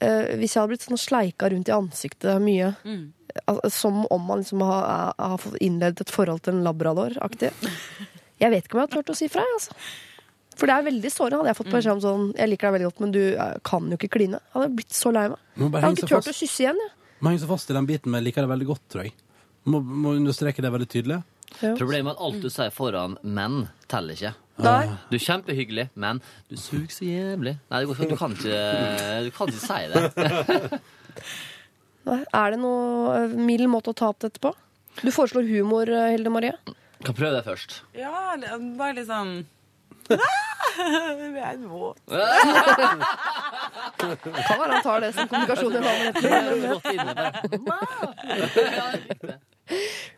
eh, Hvis jeg hadde blitt sånn sleika rundt i ansiktet mye, Mm. altså, som om man liksom har, har fått innledet et forhold til en labrador-aktig <laughs> Jeg vet ikke om jeg hadde turt å si fra, altså. For det er veldig sårende. Hadde jeg fått beskjed om sånn Jeg liker deg veldig godt, men du eh, kan jo ikke kline. Jeg hadde blitt så lei meg. Jeg hadde ikke turt å kysse igjen, jeg. Man henger så fast i den biten med 'liker deg veldig godt', tror jeg. Må, må understreke det veldig tydelig. Problemet er at alt du sier foran menn, teller ikke. Nei. Du er kjempehyggelig, men du suger så jævlig. Nei, du kan, du kan, ikke, du kan ikke si det. Nei. Er det noe eh, mild måte å ta opp dette på? Du foreslår humor, eh, Hilde Marie. Kan prøve det først. Ja, er bare litt sånn <laughs> Jeg er våt. <laughs> Kan være han tar det som kommunikasjon i en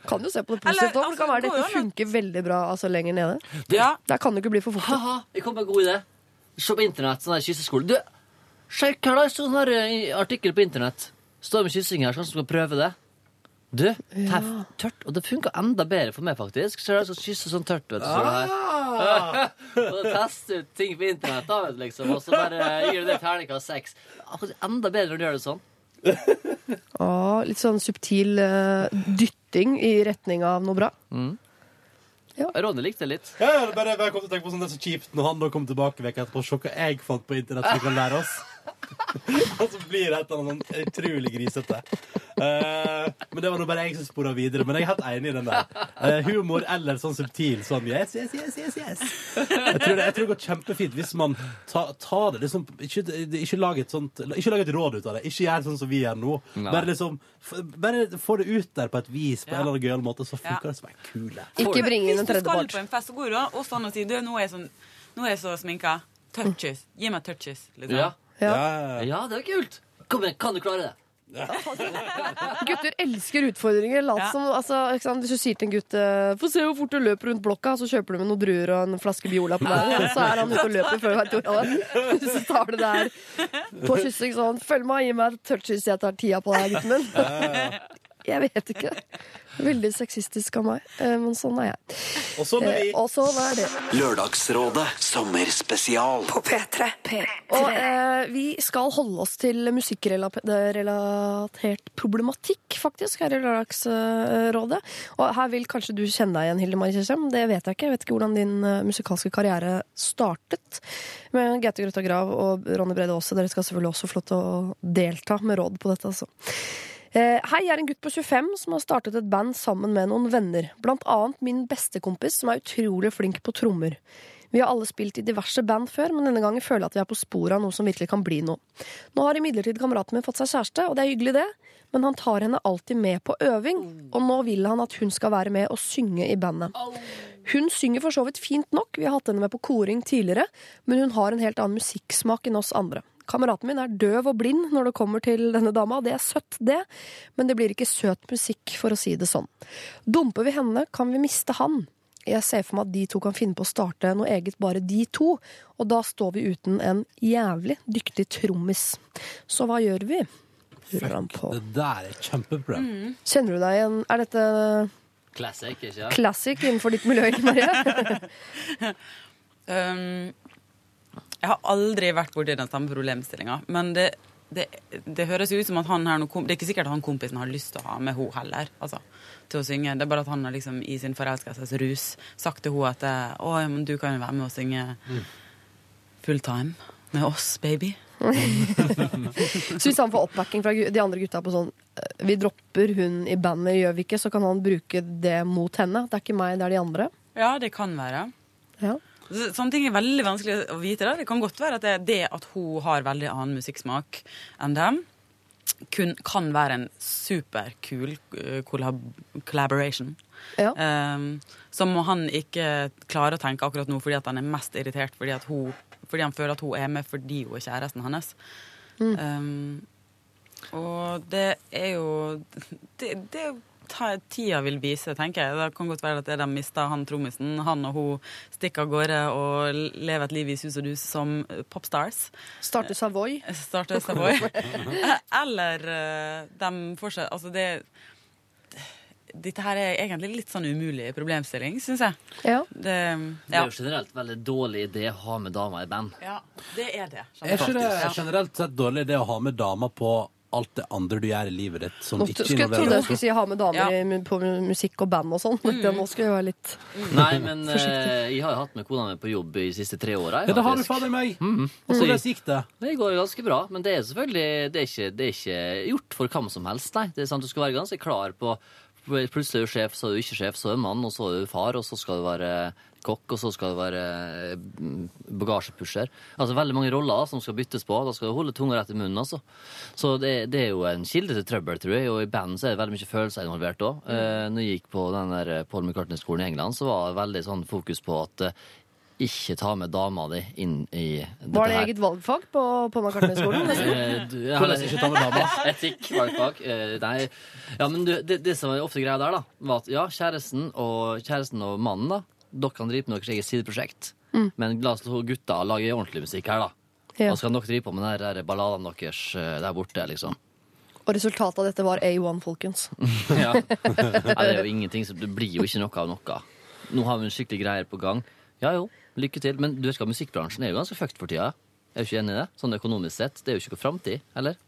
Kan jo se på det positivt òg, for det kan altså, være det går dette jo funker veldig bra altså, lenger nede. Ja, Der kan det ikke bli for fort Haha, jeg kom på en god idé. Se på internett, sånn der kysseskole. Du, sjekk her, da. Sånn her eh, artikkel på internett. Står med kyssing her, sånn som skal prøve det. Du, det er tørt, og det funka enda bedre for meg, faktisk. Så jeg skal kysse sånn tørt, vet du. Her. <laughs> og teste ut ting på internett, da, vet du, liksom. Og så bare gir du det terningkast seks. Enda bedre når du gjør det sånn. <laughs> Ah, litt sånn subtil eh, dytting i retning av noe bra. Ronny likte det litt. Ja, ja, bare, bare kom til å tenke på sånn Det er så kjipt når han da kom tilbake vekk etterpå. Se hva jeg fant på internett som vi kan lære oss. <laughs> Og så blir det et eller annet sånn utrolig grisete. Uh, men det var nå bare jeg som spora videre. Men jeg er helt enig i den der. Uh, humor eller sånn subtil sånn yes, yes, yes, yes, yes. Jeg tror det, jeg tror det går kjempefint hvis man tar ta det liksom ikke, ikke lag et sånt Ikke lag et råd ut av det. Ikke gjør sånn som vi gjør nå. Nei. Bare liksom Bare få det ut der på et vis, på Ja. en eller annen gøyal måte, så Ja. funker det som ei kule. Ikke bringe inn Hvis du skal på en fest, så går du også an å si du, nå er jeg, sånn, nå er jeg så sminka. Touches. Gi meg touches. Liksom. Ja. Ja. Ja, det er kult. Kom igjen, kan du klare det? <laughs> Gutter elsker utfordringer. Ja. som, altså, ikke sant? Hvis du sier til en gutt eh, Få se hvor fort du løper rundt blokka, så kjøper du med noen druer og en flaske Biola på veien, så er han ute og løper før du vet ordet av det. Så tar du det der på kyssing sånn Følg meg, gi meg et touches, jeg tar tida på deg, gutten min. <laughs> Jeg vet ikke. Veldig sexistisk av meg, eh, men sånn er jeg. Og sånn er vi. Eh, Og sånn er det. Lørdagsrådet sommerspesial. På P3. Og eh, vi skal holde oss til musikkrelatert problematikk, faktisk, her i Lørdagsrådet. Og her vil kanskje du kjenne deg igjen, Hilde Marie Kjesem. Det vet jeg ikke. Jeg vet ikke hvordan din eh, musikalske karriere startet. Men Gaute Grøtta Grav og Ronny Brede Aase, dere skal selvfølgelig også få lov til å delta med råd på dette, altså. Eh, Hei, jeg er en gutt på 25 som har startet et band sammen med noen venner. Blant annet min bestekompis, som er utrolig flink på trommer. Vi har alle spilt i diverse band før, men denne gangen føler jeg at vi er på sporet av noe som virkelig kan bli noe. Nå har imidlertid kameraten min fått seg kjæreste, og det er hyggelig det, men han tar henne alltid med på øving, og nå vil han at hun skal være med og synge i bandet. Hun synger for så vidt fint nok, vi har hatt henne med på koring tidligere, men hun har en helt annen musikksmak enn oss andre. Kameraten min er døv og blind når det kommer til denne dama, det er søtt, det, men det blir ikke søt musikk, for å si det sånn. Dumper vi henne, kan vi miste han. Jeg ser for meg at de to kan finne på å starte noe eget, bare de to, og da står vi uten en jævlig dyktig trommis. Så hva gjør vi? Fuck. Det der er kjempeproblem. Kjenner du deg igjen? Er dette Classic, ikke sant? classic innenfor ditt miljø, Marie? <laughs> <laughs> Um, jeg har aldri vært borti den samme problemstillinga, men det, det, det høres ut som at han her nå kom, Det er ikke sikkert at han kompisen har lyst til å ha med henne heller. Altså, til å synge. Det er bare at han har liksom i sin forelskelsesrus sagt til henne at eh, å, ja, men du kan jo være med og synge full time med oss, baby. <laughs> Så hvis han får oppbacking fra de andre gutta på sånn eh, Vi dropper hun i bandet, gjør vi ikke, så kan han bruke det mot henne. Det er ikke meg, det er de andre. Ja, det kan være. Ja. Så- Sånne ting er veldig vanskelig å vite. Da. Det kan godt være at det, det at hun har veldig annen musikksmak enn dem, kun, kan være en superkul eh, collab collaboration. Ja. Um, som han ikke klarer å tenke akkurat nå fordi at han er mest irritert fordi, at hun, fordi han føler at hun er med fordi hun er kjæresten hans. Um, og det er jo Det, det tida vil vise, tenker jeg. Det kan godt være at de mister han trommisen. Han og hun stikker av gårde og lever et liv i sus og dus som popstars. Starter Savoy. Starter Savoy. <laughs> Eller eh, de fortsetter Altså, det dette her er egentlig litt sånn umulig problemstilling, syns jeg. Ja. Det, Det er jo generelt veldig dårlig idé å ha med damer i band. ja, det er det. Er ikke det generelt sett dårlig det å ha med damer på alt det andre du gjør i livet ditt? Som Nå ikke skulle jeg trodde jeg skulle si ha med damer Ja. i, på musikk og band og sånn. Det Nå skulle jeg være litt Nei, <laughs> men uh, jeg har jo hatt med kona mi på jobb i de siste tre åra. Ja, det har du fader meg! Hvordan jeg- gikk det? Det går ganske bra, men det er selvfølgelig det er ikke, det er ikke gjort for hvem som helst. Nei. Det er sant, Du skal være ganske klar på Plutselig er du sjef, så er du ikke sjef, så er du mann, og så er du far, og så skal du være kokk, og så skal du være mm, bagasjepusher. Altså veldig mange roller som skal byttes på. Da skal du holde tunga rett i munnen, altså. Så det, det er jo en kilde til trøbbel, tror jeg, og i band så er det veldig mye følelser involvert òg. Eh, når jeg gikk på den der Paul McCartney-skolen i England, så var det veldig sånn fokus på at eh, ikke ta med dama di inn i dette Var det her. eget valgfag på, på McCartney-skolen? <laughs> Eh, du- Hvordan ikke ta med dama? <laughs> Etikk, valgfag. Eh, nei. Ja, men du, det, det som er ofte greia der, da, var at ja, kjæresten og, kjæresten og mannen, da, dere kan drive med deres eget sideprosjekt. Men la oss to gutta lage ordentlig musikk her, da. Ja. Og så kan dere drive på med de der balladene deres eh, der borte, liksom. Og resultatet av dette var A1, folkens. <laughs> Ja. Nei, det er jo ingenting, så det blir jo ikke noe av noe. Nå har vi en skikkelig greier på gang. Ja jo, lykke til. Men du vet hva, musikkbransjen er jo ganske fucked for tida. Jeg Er du ikke enig i det? Sånn økonomisk sett. Det er jo ikke noe framtid, eller?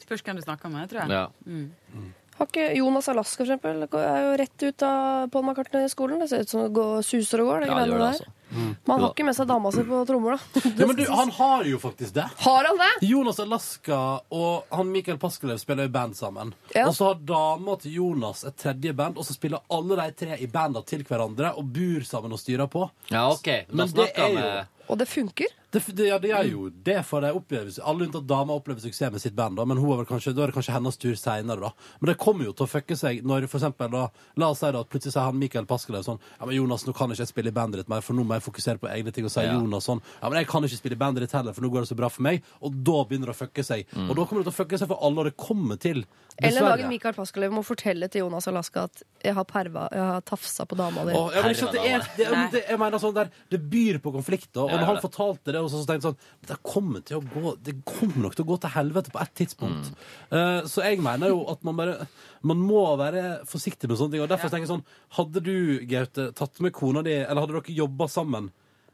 Spørs hvem du snakker med, tror jeg. Ja. Har ikke Jonas Alaska, for eksempel, er jo rett ut av Paul McCartney-skolen. Det ser ut som det går, suser og går. Det Ja, det gjør det, altså. Men han har ikke med seg dama si på trommer, da. <laughs> Ja, men du, han har jo faktisk det. Har han det? Jonas Alaska og han Mikael Paskelev spiller i band sammen. Ja. Og så har dama til Jonas et tredje band, og så spiller alle de tre i banda til hverandre og bor sammen og styrer på. Ja, OK. Men det er jo Og det funker. Det, det, ja, det er jo det, for de oppleves alle unntatt dama opplever suksess med sitt band. Da, men hun er vel kanskje, da er det kanskje hennes tur seinere, da. Men det kommer jo til å fucke seg når for eksempel da La oss si da at plutselig sier han Mikael Paskelev sånn Ja, men Jonas, nå kan ikke jeg spille i bandet ditt mer, for nå må jeg fokusere på egne ting. Og sier Ja. Jonas sånn Ja, men jeg kan ikke spille i bandet ditt heller, for nå går det så bra for meg. Og da begynner det å fucke seg. Og da kommer det til å fucke seg for alle, og det kommer til. Eller dagen dag Dessverre. Mikael Paskelev må fortelle til Jonas Alaska at jeg har perva, jeg har tafsa på dama di. Jeg, jeg, er, jeg mener sånn der, det byr på konflikter. Og når han fortalte det, og så, så tenkte sånn Det kommer til å gå Det kommer nok til å gå til helvete på et tidspunkt. Mm. Uh, så jeg mener jo at man bare Man må være forsiktig med sånne ting. Og derfor tenker jeg sånn Hadde du, Gaute, tatt med kona di, eller hadde dere jobba sammen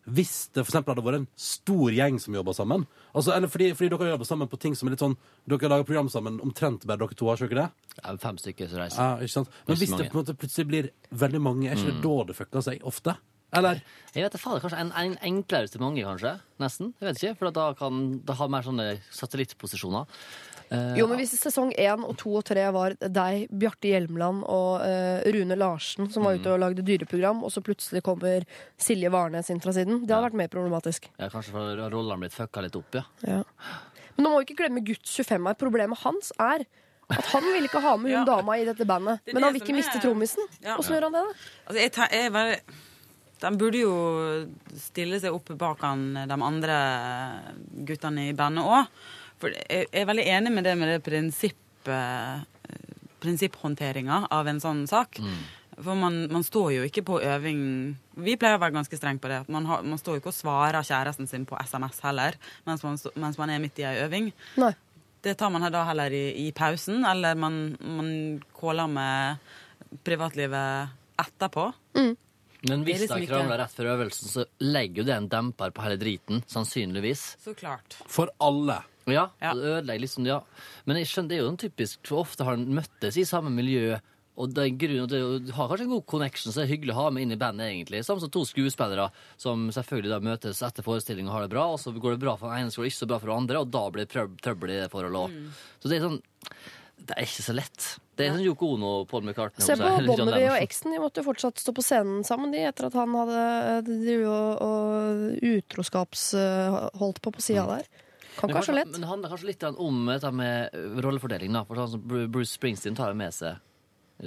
hvis det for hadde vært en stor gjeng som jobba sammen? Altså, eller fordi, fordi dere jobber sammen på ting som er litt sånn Dere lager program sammen omtrent bare dere to, har dere ikke det? Ja, fem stykker som reiser. Ja? Men hvis det på en måte plutselig blir veldig mange, er ikke det da det fucker seg ofte? Eller? Jeg vet det, fader, Kanskje en, en enklere til mange, kanskje. Nesten. Jeg vet ikke, For da kan det ha mer sånne satellittposisjoner. Uh, Jo, men Hvis sesong én og to og tre var deg, Bjarte Hjelmeland og uh, Rune Larsen som var ute og lagde dyreprogram, og så plutselig kommer Silje Warnes inn fra siden, det hadde vært mer problematisk. ja, kanskje for rollene blitt fucka litt opp, ja. Ja. Men nå må vi ikke glemme gutt 25 her. Problemet hans er at han vil ikke ha med hun Ja. dama i dette bandet. Det Men han vil ikke miste trommisen. Ja. Åssen gjør han det, da? Altså, jeg, tar, jeg bare, de burde jo stille seg opp bak han, de andre guttene i bandet òg. For jeg er veldig enig med det med det prinsipp, eh, prinsipphåndteringa av en sånn sak. For man, man står jo ikke på øving Vi pleier å være ganske strenge på det. Man, har, man står jo ikke og svarer kjæresten sin på SMS heller mens man, mens man er midt i ei øving. Nei. Det tar man da heller i, i pausen, eller man, man caller med privatlivet etterpå. Men Det hvis liksom de krangler rett før øvelsen, så legger jo det en demper på hele driten. Sannsynligvis. Så klart. For alle. Ja, Ja. det ødelegger liksom, ja. Men jeg skjønner, det er jo typisk, for ofte har en møttes i samme miljø. Og det er en grunn, og du har kanskje en god connection, så det er hyggelig å ha med inn i bandet, egentlig. Samme som to skuespillere som selvfølgelig da møtes etter forestilling og har det bra, og så går det bra for den ene, så går det ikke så bra for den andre, og da blir det trøb- trøbbel i det forholdet òg. Så det er sånn Det er ikke så lett. Det er sånn Yoko Ono og Paul McCartney. Se på <laughs> Bonnevie og eksen. De måtte jo fortsatt stå på scenen sammen de, etter at han hadde drevet og, og utroskapsholdt på på sida der. Kan ikke ha så lett. Men det handler kanskje litt om dette med rollefordeling. da. For sånn som Bruce Springsteen tar jo med seg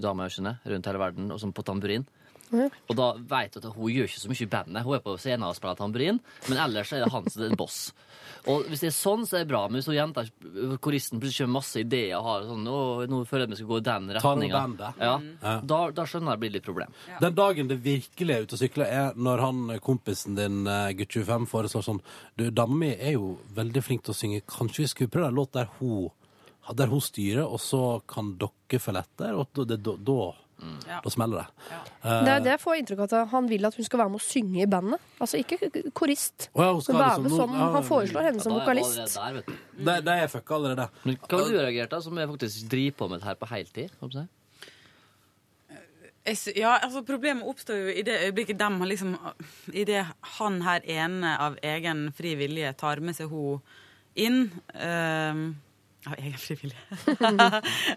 damer rundt hele verden, og som på tamburin. Ja. Og da vet du at hun gjør ikke så mye i bandet. Hun er på scenen og spiller tamburin, men ellers er det han som er boss. Og hvis det er sånn, så er det bra. Men hvis hun jenta, koristen, plutselig kommer masse ideer og har sånn Å, nå føler jeg vi skal gå i den Ta retninga. Ja, mm. da, da skjønner jeg det blir litt problem. Den dagen det virkelig er ute og sykler, er når han kompisen din, eh, gutt 25, foreslår sånn Du, dama mi er jo veldig flink til å synge. Kanskje vi skulle prøve en låt der hun der hun styrer, og så kan dere følge etter, og det, da, Ja. da smeller det. Det er det jeg får inntrykk av at han vil at hun skal være med å synge i bandet. Altså ikke korist, oh, ja, skal men være liksom med som Han foreslår henne som er jeg vokalist. allerede Der, vet du. De, de er fucka allerede. Men hva har du reagert da, som jeg faktisk driver på med dette her på heltid? Jeg Ja, altså Problemet oppstår jo i det øyeblikket dem har liksom I det han her ene av egen fri vilje tar med seg hun inn ehm, <laughs> Av egen frivillig.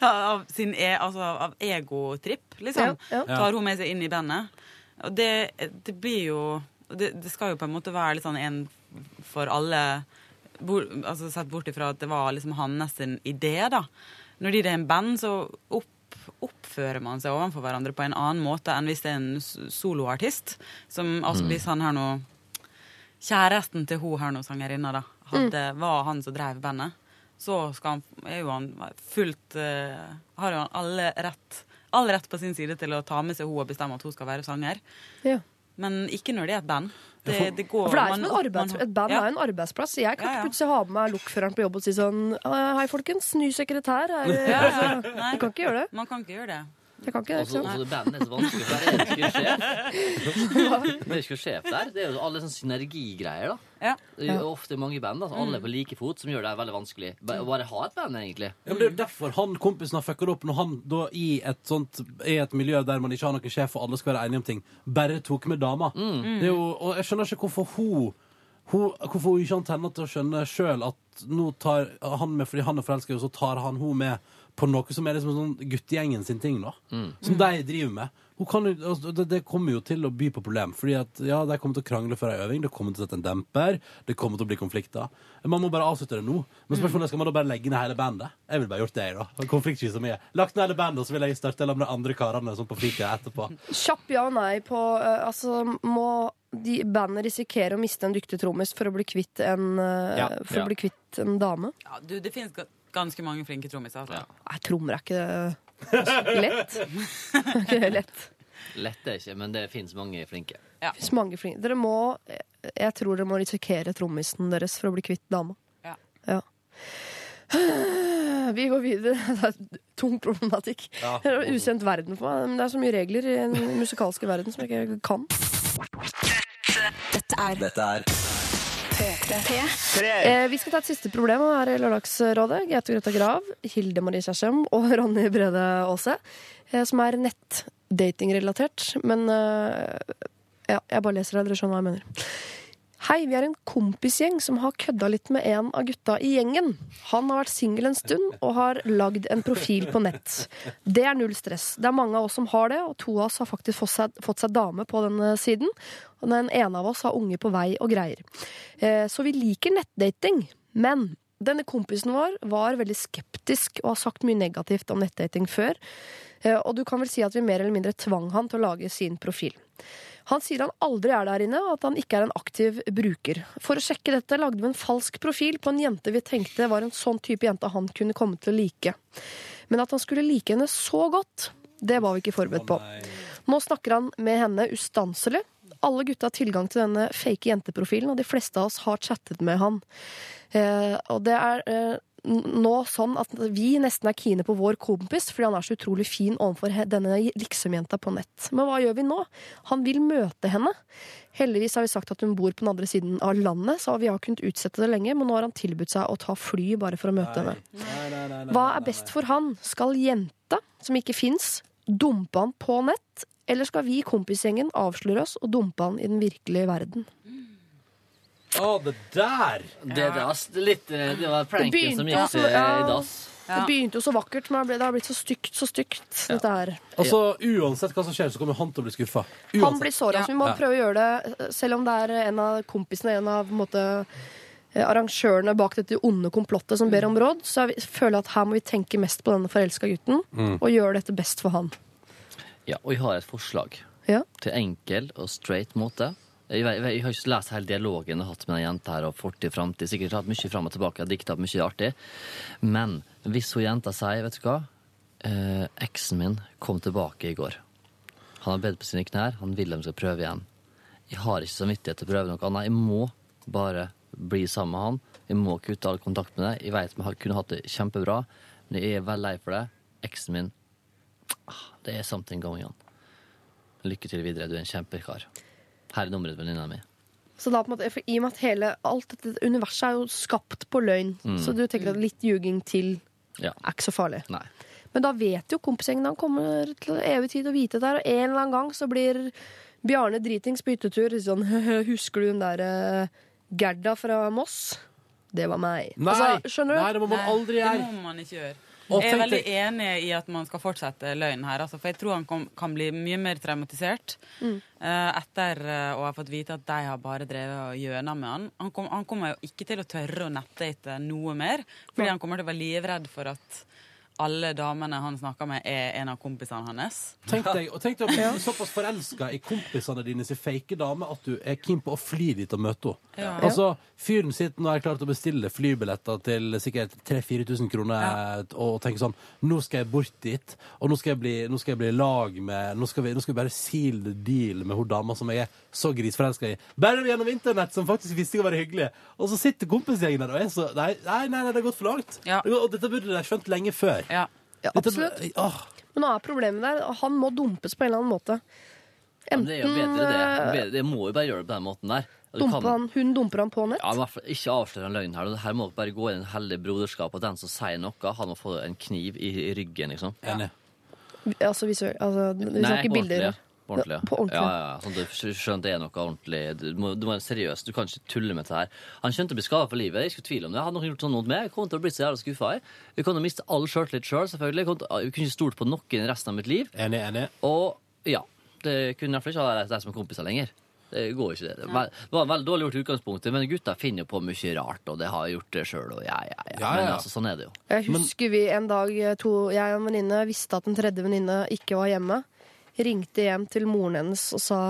av sin e, altså av egotripp, liksom. Ja, ja. Tar hun med seg inn i bandet. Og det, det blir jo det, det skal jo på en måte være litt sånn en for alle bor, altså Sett bort ifra at det var liksom hans idé, da. Når de er en band, så opp, oppfører man seg overfor hverandre på en annen måte enn hvis det er en soloartist. Som altså hvis han her nå Kjæresten til hun her nå, sangerinna, da, hadde, var han som drev bandet, så skal han, er jo han fullt uh, Har jo han alle rett, all rett på sin side til å ta med seg hun og bestemme at hun skal være sanger. Ja. Men ikke når det er et band. Det, det går, For det er man- som en arbeids, man- Et band ja. er jo en arbeidsplass. Jeg kan Ja, ikke ja. plutselig ha med meg lokføreren på jobb og si sånn Hei, folkens, ny sekretær. Er, <laughs> Ja, ja. altså, Nei. du kan ikke gjøre det. Man kan ikke gjøre det. Jeg kan ikke det. Også, Ikke sant? også bandet er så vanskelig, for jeg elsker det sjef. <laughs> Det er ikke sjef der. Det er jo alle sånne synergigreier, da. Ja. Det er jo ofte mange band, altså, alle på like fot, som gjør det veldig vanskelig. Å bare ha et band, egentlig. Ja, men det er jo derfor han kompisen har fucka det opp når han da i et sånt I et miljø der man ikke har noen sjef og alle skal være enige om ting, bare tok med dama. Det er jo, og jeg skjønner ikke hvorfor hun, hun Hvorfor hun ikke antenner til å skjønne sjøl at nå tar han med fordi han er forelska, og så tar han hun med på noe som er liksom sånn guttegjengen sin ting, da. Som de driver med. Hun kan, altså, det, det kommer jo til å by på problem. Fordi at, ja, De kommer til å krangle før ei øving, det kommer til å sette en demper, det kommer til å bli konflikter. Man må bare avslutte det nå. Men spørsmålet er, skal man da bare legge ned hele bandet? Jeg ville bare gjort det, jeg, da. Konfliktsky som er. Lagt ned hele bandet, og så vil jeg starte sammen med de andre karene sånn på fritida etterpå. Kjapp ja og nei på uh, Altså, må de bandet risikere å miste en dyktig trommis for å bli kvitt en, uh, Ja, for ja. å bli kvitt en dame? Ja, du, det finnes ga- ganske mange flinke trommiser. Altså. Nei, trommer er ikke lett. <laughs> Er ikke lett. Lett er ikke, men det fins mange flinke. Ja. finnes mange flinke. Dere må Jeg tror dere må risikere trommisen deres for å bli kvitt dama. Ja. Ja. <sighs> Vi går videre. <laughs> Det er tung problematikk. Ja. Det er en ukjent verden for meg. Men det er så mye regler i den musikalske verden som jeg ikke kan. Dette er Dette er P3. Eh, vi skal ta et siste problem her i Lørdagsrådet. Gaute Grøtta Grav, Hilde Marie Kjersem og <laughs> Ronny Brede Aase. Eh, som er nettdatingrelatert. Men eh, ja, jeg bare leser det, dere skjønner hva jeg mener. Hei, vi er en kompisgjeng som har kødda litt med en av gutta i gjengen. Han har vært singel en stund og har lagd en profil på nett. Det er null stress. Det er mange av oss som har det, og to av oss har faktisk fått seg, fått seg dame på denne siden. Og den ene av oss har unge på vei og greier. Eh, Så vi liker nettdating. Men denne kompisen vår var veldig skeptisk og har sagt mye negativt om nettdating før. Eh, Og du kan vel si at vi mer eller mindre tvang han til å lage sin profil. Han sier han aldri er der inne, og at han ikke er en aktiv bruker. For å sjekke dette lagde vi en falsk profil på en jente vi tenkte var en sånn type jente han kunne komme til å like. Men at han skulle like henne så godt, det var vi ikke forberedt på. Nå snakker han med henne ustanselig. Alle gutta har tilgang til denne fake jenteprofilen, og de fleste av oss har chattet med han. Eh, og det er eh, nå sånn at vi nesten er kine på vår kompis, fordi han er så utrolig fin overfor denne liksom-jenta på nett. Men hva gjør vi nå? Han vil møte henne. Heldigvis har vi sagt at hun bor på den andre siden av landet, så vi har kunnet utsette det lenge, men nå har han tilbudt seg å ta fly bare for å møte henne. Hva er best for han? Skal jenta, som ikke fins, dumpe han på nett? Eller skal vi i kompisgjengen avsløre oss og dumpe han i den virkelige verden? Å, det der! Det, er litt, eh, det var pranken begynte som gikk eh, ja. i dass. Det begynte jo så vakkert, men det har blitt- så stygt, så stygt, dette her. Altså, Uansett hva som skjer, så kommer han til å bli skuffa. Han blir såra, Ja. så vi må Ja. prøve å gjøre det, selv om det er en av kompisene, en av på en måte, eh, arrangørene bak dette onde komplottet som ber om råd, så jeg føler at her må vi tenke mest på denne forelska gutten, og gjøre dette best for han. Ja, og jeg har et forslag Ja. til enkel og straight måte. Jeg, jeg, har ikke lest hele dialogen jeg har hatt med den jenta her, og fortid, framtid. Sikkert hatt mye fram og tilbake, dikta mye artig. Men hvis hun jenta sier, vet du hva, eh, eksen min kom tilbake i går. Han har bedt på sine knær, han vil de skal prøve igjen. Jeg har ikke samvittighet til å prøve noe annet. Jeg må bare bli sammen med han. Jeg må kutte all kontakt med det. Jeg vet vi kunne hatt det kjempebra, men Jeg er veldig lei for det. Eksen min ah, Det er something going on. Lykke til videre, du er en kjempekar. Her er nummeret til venninna mi. Så da på en måte, for I og med at hele, alt dette universet er jo skapt på løgn, Mm. så du tenker at litt ljuging til Ja. er ikke så farlig. Nei. Men da vet jo kompisgjengen han kommer til evig tid å vite det her, og en eller annen gang så blir Bjarne dritings på hyttetur. Sånn, <laughs> husker du den der eh, Gerda fra Moss? Det var meg. Nei, Altså, skjønner du? nei, det må man aldri gjøre. Det må man ikke gjøre. Jeg er veldig enig i at man skal fortsette løgnen her. Altså, for jeg tror han kom, kan bli mye mer traumatisert Mm. uh, etter eh, å ha fått vite at de har bare drevet og gjøna med han. Han, kom, han kommer jo ikke til å tørre å nettdate noe mer, fordi han kommer til å være livredd for at alle damene han snakker med, er en av kompisene hans. Tenk deg, og tenk deg å bli <laughs> såpass forelska i kompisene dine sin fake dame at du er keen på å fly dit og møte henne. Ja. Altså, fyren sitter nå er klart å bestille flybilletter til sikkert 3000-4000 kroner og tenker sånn Nå skal jeg bort dit, og nå skal jeg bli, nå skal jeg bli lag med Nå skal vi, nå skal vi bare seal the deal med hun dama som jeg er så grisforelska i. Bare gjennom internett, som faktisk visste å være hyggelig. Og så sitter kompisgjengen der og er så Nei, nei, nei, nei det har gått for langt. Ja. Og dette burde de skjønt lenge før. Ja. Ja, Dette- absolutt. Men nå er problemet der. Han må dumpes på en eller annen måte. Ja, men det er jo bedre, det. Bedre- Det må jo bare gjøre det på den måten der. Og du dumpe kan- han, hun dumper han på nett. Ja, men i hvert fall Ikke avslør en løgn her. Her må dere bare gå i en hellige broderskap, og den som sier noe, han må få en kniv i, i ryggen, liksom. Ja. Altså vi, Altså, vi Nei, snakker bilder. ordentlig. På ordentlig, ja. På ordentlig. Ja, ja. Sånn at du skjønner at det er noe ordentlig. Du må, du må være seriøs. Du kan ikke tulle med det her. Han skjønte å bli skada for livet. Jeg skulle tvile om det. Hadde noen gjort sånn mot meg, jeg kom til å bli så jævla skuffa. Jeg kom til å miste all sjøltillit sjøl, selv, selvfølgelig. Jeg, til, jeg kunne ikke stolt på noen resten av mitt liv. Enig, enig. Og ja, det kunne iallfall ikke ha deg som kompiser lenger. Det går ikke, det. Det var, veldig dårlig gjort i utgangspunktet, men gutta finner jo på mye rart, og det har jeg gjort det sjøl, og ja, ja, ja. Ja, Men altså, sånn er det jo. Jeg husker vi en dag to, jeg og en venninne visste at en tredje venninne ikke var hjemme. Ringte hjem til moren hennes og sa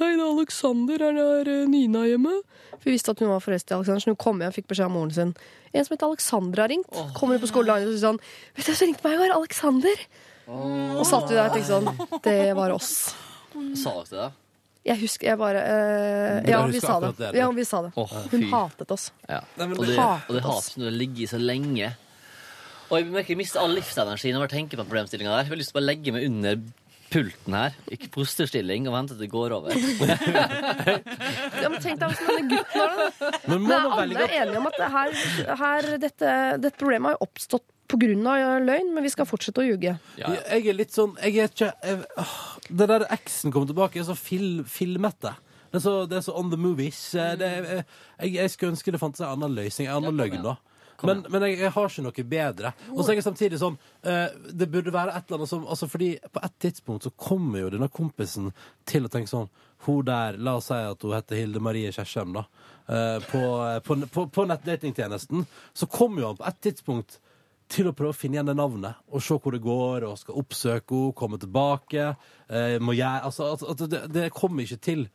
Hei, det er Alexander. Er det er Nina hjemme? For vi visste at hun var forelsket i Alexander, så hun kom hjem og fikk beskjed av moren sin. En som heter Alexander har ringt. Kommer på skoledagen og sier sånn Vet du hvem som ringte meg i går? Alexander. Og satt vi der og tenkte sånn Det var oss. Sa dere det? Jeg husker jeg bare eh, Ja, vi sa det. det. Ja, vi sa det. Oh, Hun hatet oss. Ja. Nei, og, det, hatet og det oss. når det ligger så lenge. Og jeg merker jeg mister all livsenergi når jeg tenker på problemstillinga der. Jeg har lyst til å bare legge meg under pulten her, i fosterstilling, og vente til det går over. <laughs> Ja, men tenk deg hvordan denne gutten har det. da. Men må Det er alle velge er enige om at det her, her, dette, dette problemet har jo oppstått pga. løgn, men vi skal fortsette å ljuge. Ja, ja. Jeg er litt sånn Jeg er ikke jeg, åh, Det der eksen kommer tilbake, er så fil, filmete. Det er, så, det er så on the movies. Eh, Det jeg, jeg skulle ønske det fantes en annen løsning, en annen løgn, da. Men, men jeg, jeg har ikke noe bedre. Og så er jeg samtidig sånn eh, Det burde være et eller annet som altså Fordi på et tidspunkt så kommer jo denne kompisen til å tenke sånn Hun der, la oss si at hun heter Hilde Marie Kjersheim, da. eh, på, på, på, på nettdatingtjenesten. Så kommer jo han på et tidspunkt til å prøve å finne igjen det navnet og se hvor det går, og skal oppsøke henne, komme tilbake. Eh, må jeg, altså, altså, altså, det, det kommer ikke til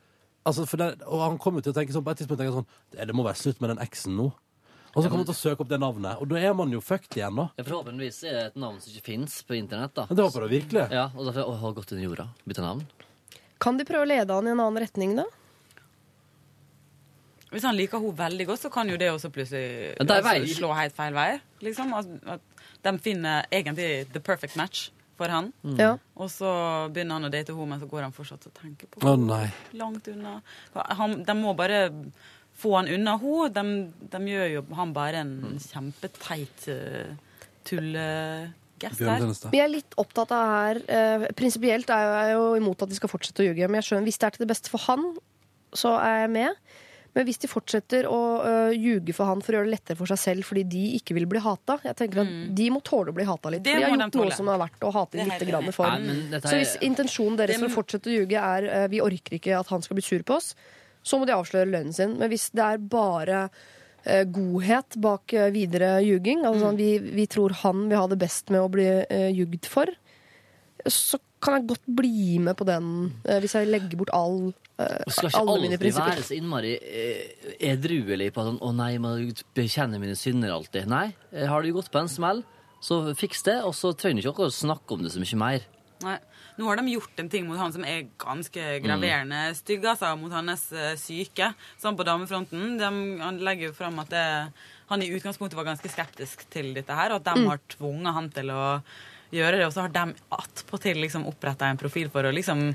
altså, det, Og han kommer til å tenke sånn på et tidspunkt tenker jeg sånn, det, det må være slutt med den eksen nå. Og så kommer man til å søke opp det navnet, og da er man jo fucked igjen, da. Ja, Forhåpentligvis er det et navn som ikke fins på internett. da. Men det håper jeg virkelig. Ja, og derfor å, har gått under jorda. Bytta navn. Kan de prøve å lede han i en annen retning, da? Hvis han liker henne veldig godt, så kan jo det også plutselig Men det er altså, slå helt feil vei. Liksom. At, at de finner egentlig the perfect match for han. Ja. Og så begynner han å date henne, men så går han fortsatt og tenker på Å henne. nei. Langt unna. Han, de må bare få han unna henne. De, de gjør jo han bare en kjempeteit uh, tullegest her. Vi er litt opptatt av her eh, Prinsipielt er jeg jo imot at de skal fortsette å ljuge. Men jeg skjønner, hvis det er til det beste for han, så er jeg med. Men hvis de fortsetter å øh, ljuge for han for å gjøre det lettere for seg selv fordi de ikke vil bli hata Jeg tenker at De må tåle å bli hata litt. Det For de har de gjort noe som er verdt å hate litt grann for. Nei, er... Så hvis intensjonen deres for å fortsette å ljuge er øh, vi orker ikke at han skal bli sur på oss, så må de avsløre lønnen sin. Men hvis det er bare eh, godhet bak øh, videre ljuging, altså Mm. vi, vi tror han vil ha det best med å bli eh, ljugd for, så kan jeg godt bli med på den eh, hvis jeg legger bort all, øh, Og skal ikke alltid være så innmari eh, edruelig på sånn 'Å nei, man bekjenner mine synder alltid'. Nei, eh, har du gått på en smell, så fiks det, og så trenger du ikke å snakke om det så mye mer. Nei. Nå har de gjort en ting mot han som er ganske graverende stygg, altså, mot hans eh, syke. Sånn på damefronten. De, han legger jo fram at det, han i utgangspunktet var ganske skeptisk til dette her, og at de Mm. har tvunget han til å gjøre det, og så har de attpåtil liksom oppretta en profil for å liksom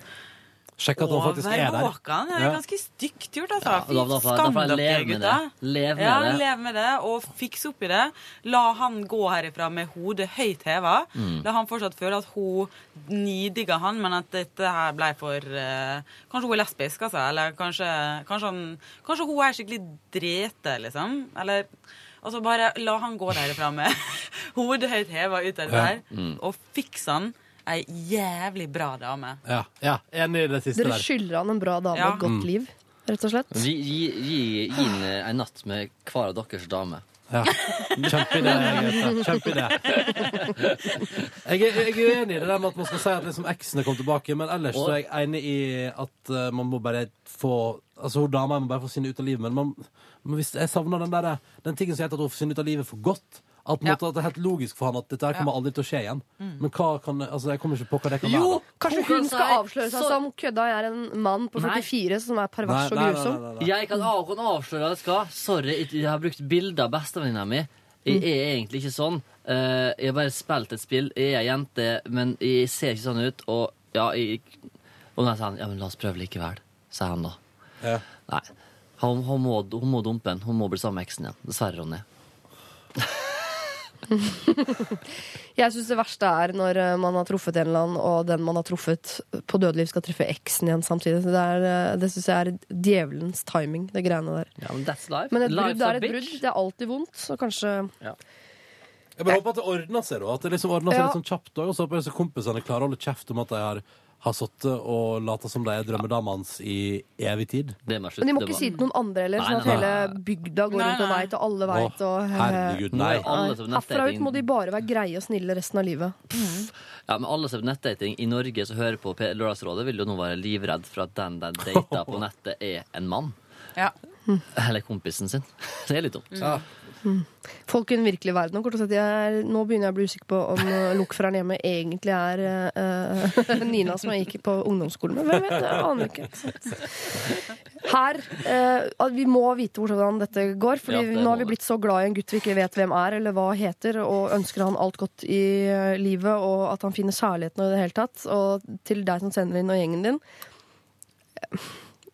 Sjekk at han faktisk er der. Våken. Det er ganske stygt gjort, altså. Ja, Fy skam dere, gutta. Lev med ja, det. lev med det, og fikse opp i det. La han gå herifra med hodet høyt heva. Mm. La han fortsatt føle at hun nidigger han, men at dette her ble for uh, Kanskje hun er lesbisk, altså. Eller kanskje, kanskje, han, kanskje hun er skikkelig drete, liksom. Eller Altså, bare la han gå derifra med <laughs> hodet høyt heva ut av det Ja. Mm. og fiks han ei jævlig bra dame. Ja, ja, enig i det siste Dere der. skylder han en bra dame Ja. og et godt Mm. liv, rett og slett. Gi, gi, gi, gi en, en natt med hver av deres dame. Ja. Kjempeidé. Grete. Kjempeidé. Jeg, er- jeg er uenig i det der med at man skal si at liksom eksene kom tilbake, men ellers så er jeg enig i at eh, man må bare få Altså, hun dama må bare forsvinne ut av livet, men man, men hvis jeg savner den der, den tingen som heter at hun forsvinner ut av livet for godt. At, på en måte, at det er helt logisk for han at dette her kommer aldri til å skje igjen. Men hva kan Altså, jeg kommer ikke på hva det kan være. Jo, Kanskje hun skal avsløre seg som kødda jeg er en mann på Nei. 44 som er pervers og grusom. Jeg kan, av, avsløre at jeg skal. Sorry, jeg har brukt bilder av bestevenninna mi. Jeg er egentlig ikke sånn. Eh, jeg har bare spilt et spill. Jeg er jente, men jeg ser ikke sånn ut. Og ja, jeg Og da sa han ja, men la oss prøve likevel, sa han da. Nei. Hun, hun, må, hun må dumpe den. Hun må bli sammen med eksen igjen. Dessverre, Ronny. <laughs> Jeg syns det verste er når eh, man har truffet en eller annen, og den man har truffet på dødeliv, skal treffe eksen igjen samtidig. Så Det, er, eh, det syns jeg er djevelens timing, det greiene der. Ja, men that's life. Men et brudd er et brudd. Det er alltid vondt, så kanskje Jeg bare håper at det ordner seg, da. At det liksom ordner seg Ja. litt sånn kjapt òg. Og så håper jeg at kompisene klarer å holde kjeft om at de har, har sittet og lata som de er drømmedama hans i evig tid. Men de må ikke si det til noen andre heller, sånn at hele bygda går rundt og veit, og alle veit. Og, herregud, nei. Herfra ut må de bare være greie og snille resten av livet. Ja, men alle som er på nettdating i Norge som hører på P- Lørdagsrådet, vil jo nå være livredd for at den de dater på <laughs> nettet, er en mann. Ja. Eller kompisen sin. Det er litt dumt. Mm. Folk i den virkelige verden og kort og slett, er, Nå begynner jeg å bli usikker på om uh, lokføreren hjemme egentlig er uh, <laughs> Nina som jeg gikk på ungdomsskolen med. Hvem vet? Jeg aner ikke. Her uh, Vi må vite hvordan dette går, Fordi Ja, nå har vi blitt så glad i en gutt vi ikke vet hvem er eller hva heter, og ønsker han alt godt i eh, livet, og at han finner kjærligheten i det hele tatt. Og til deg som sender inn, og gjengen din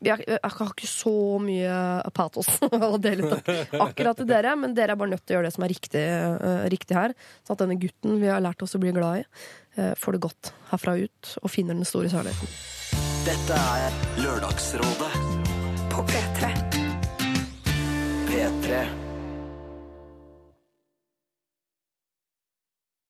jeg, jeg har ikke så mye patos <laughs> å dele ut akkurat til dere, men dere er bare nødt til å gjøre det som er riktig, uh, riktig her. Sånn at denne gutten vi har lært oss å bli glad i, uh, får det godt herfra ut og finner den store særligheten. Dette er Lørdagsrådet På P3. P3.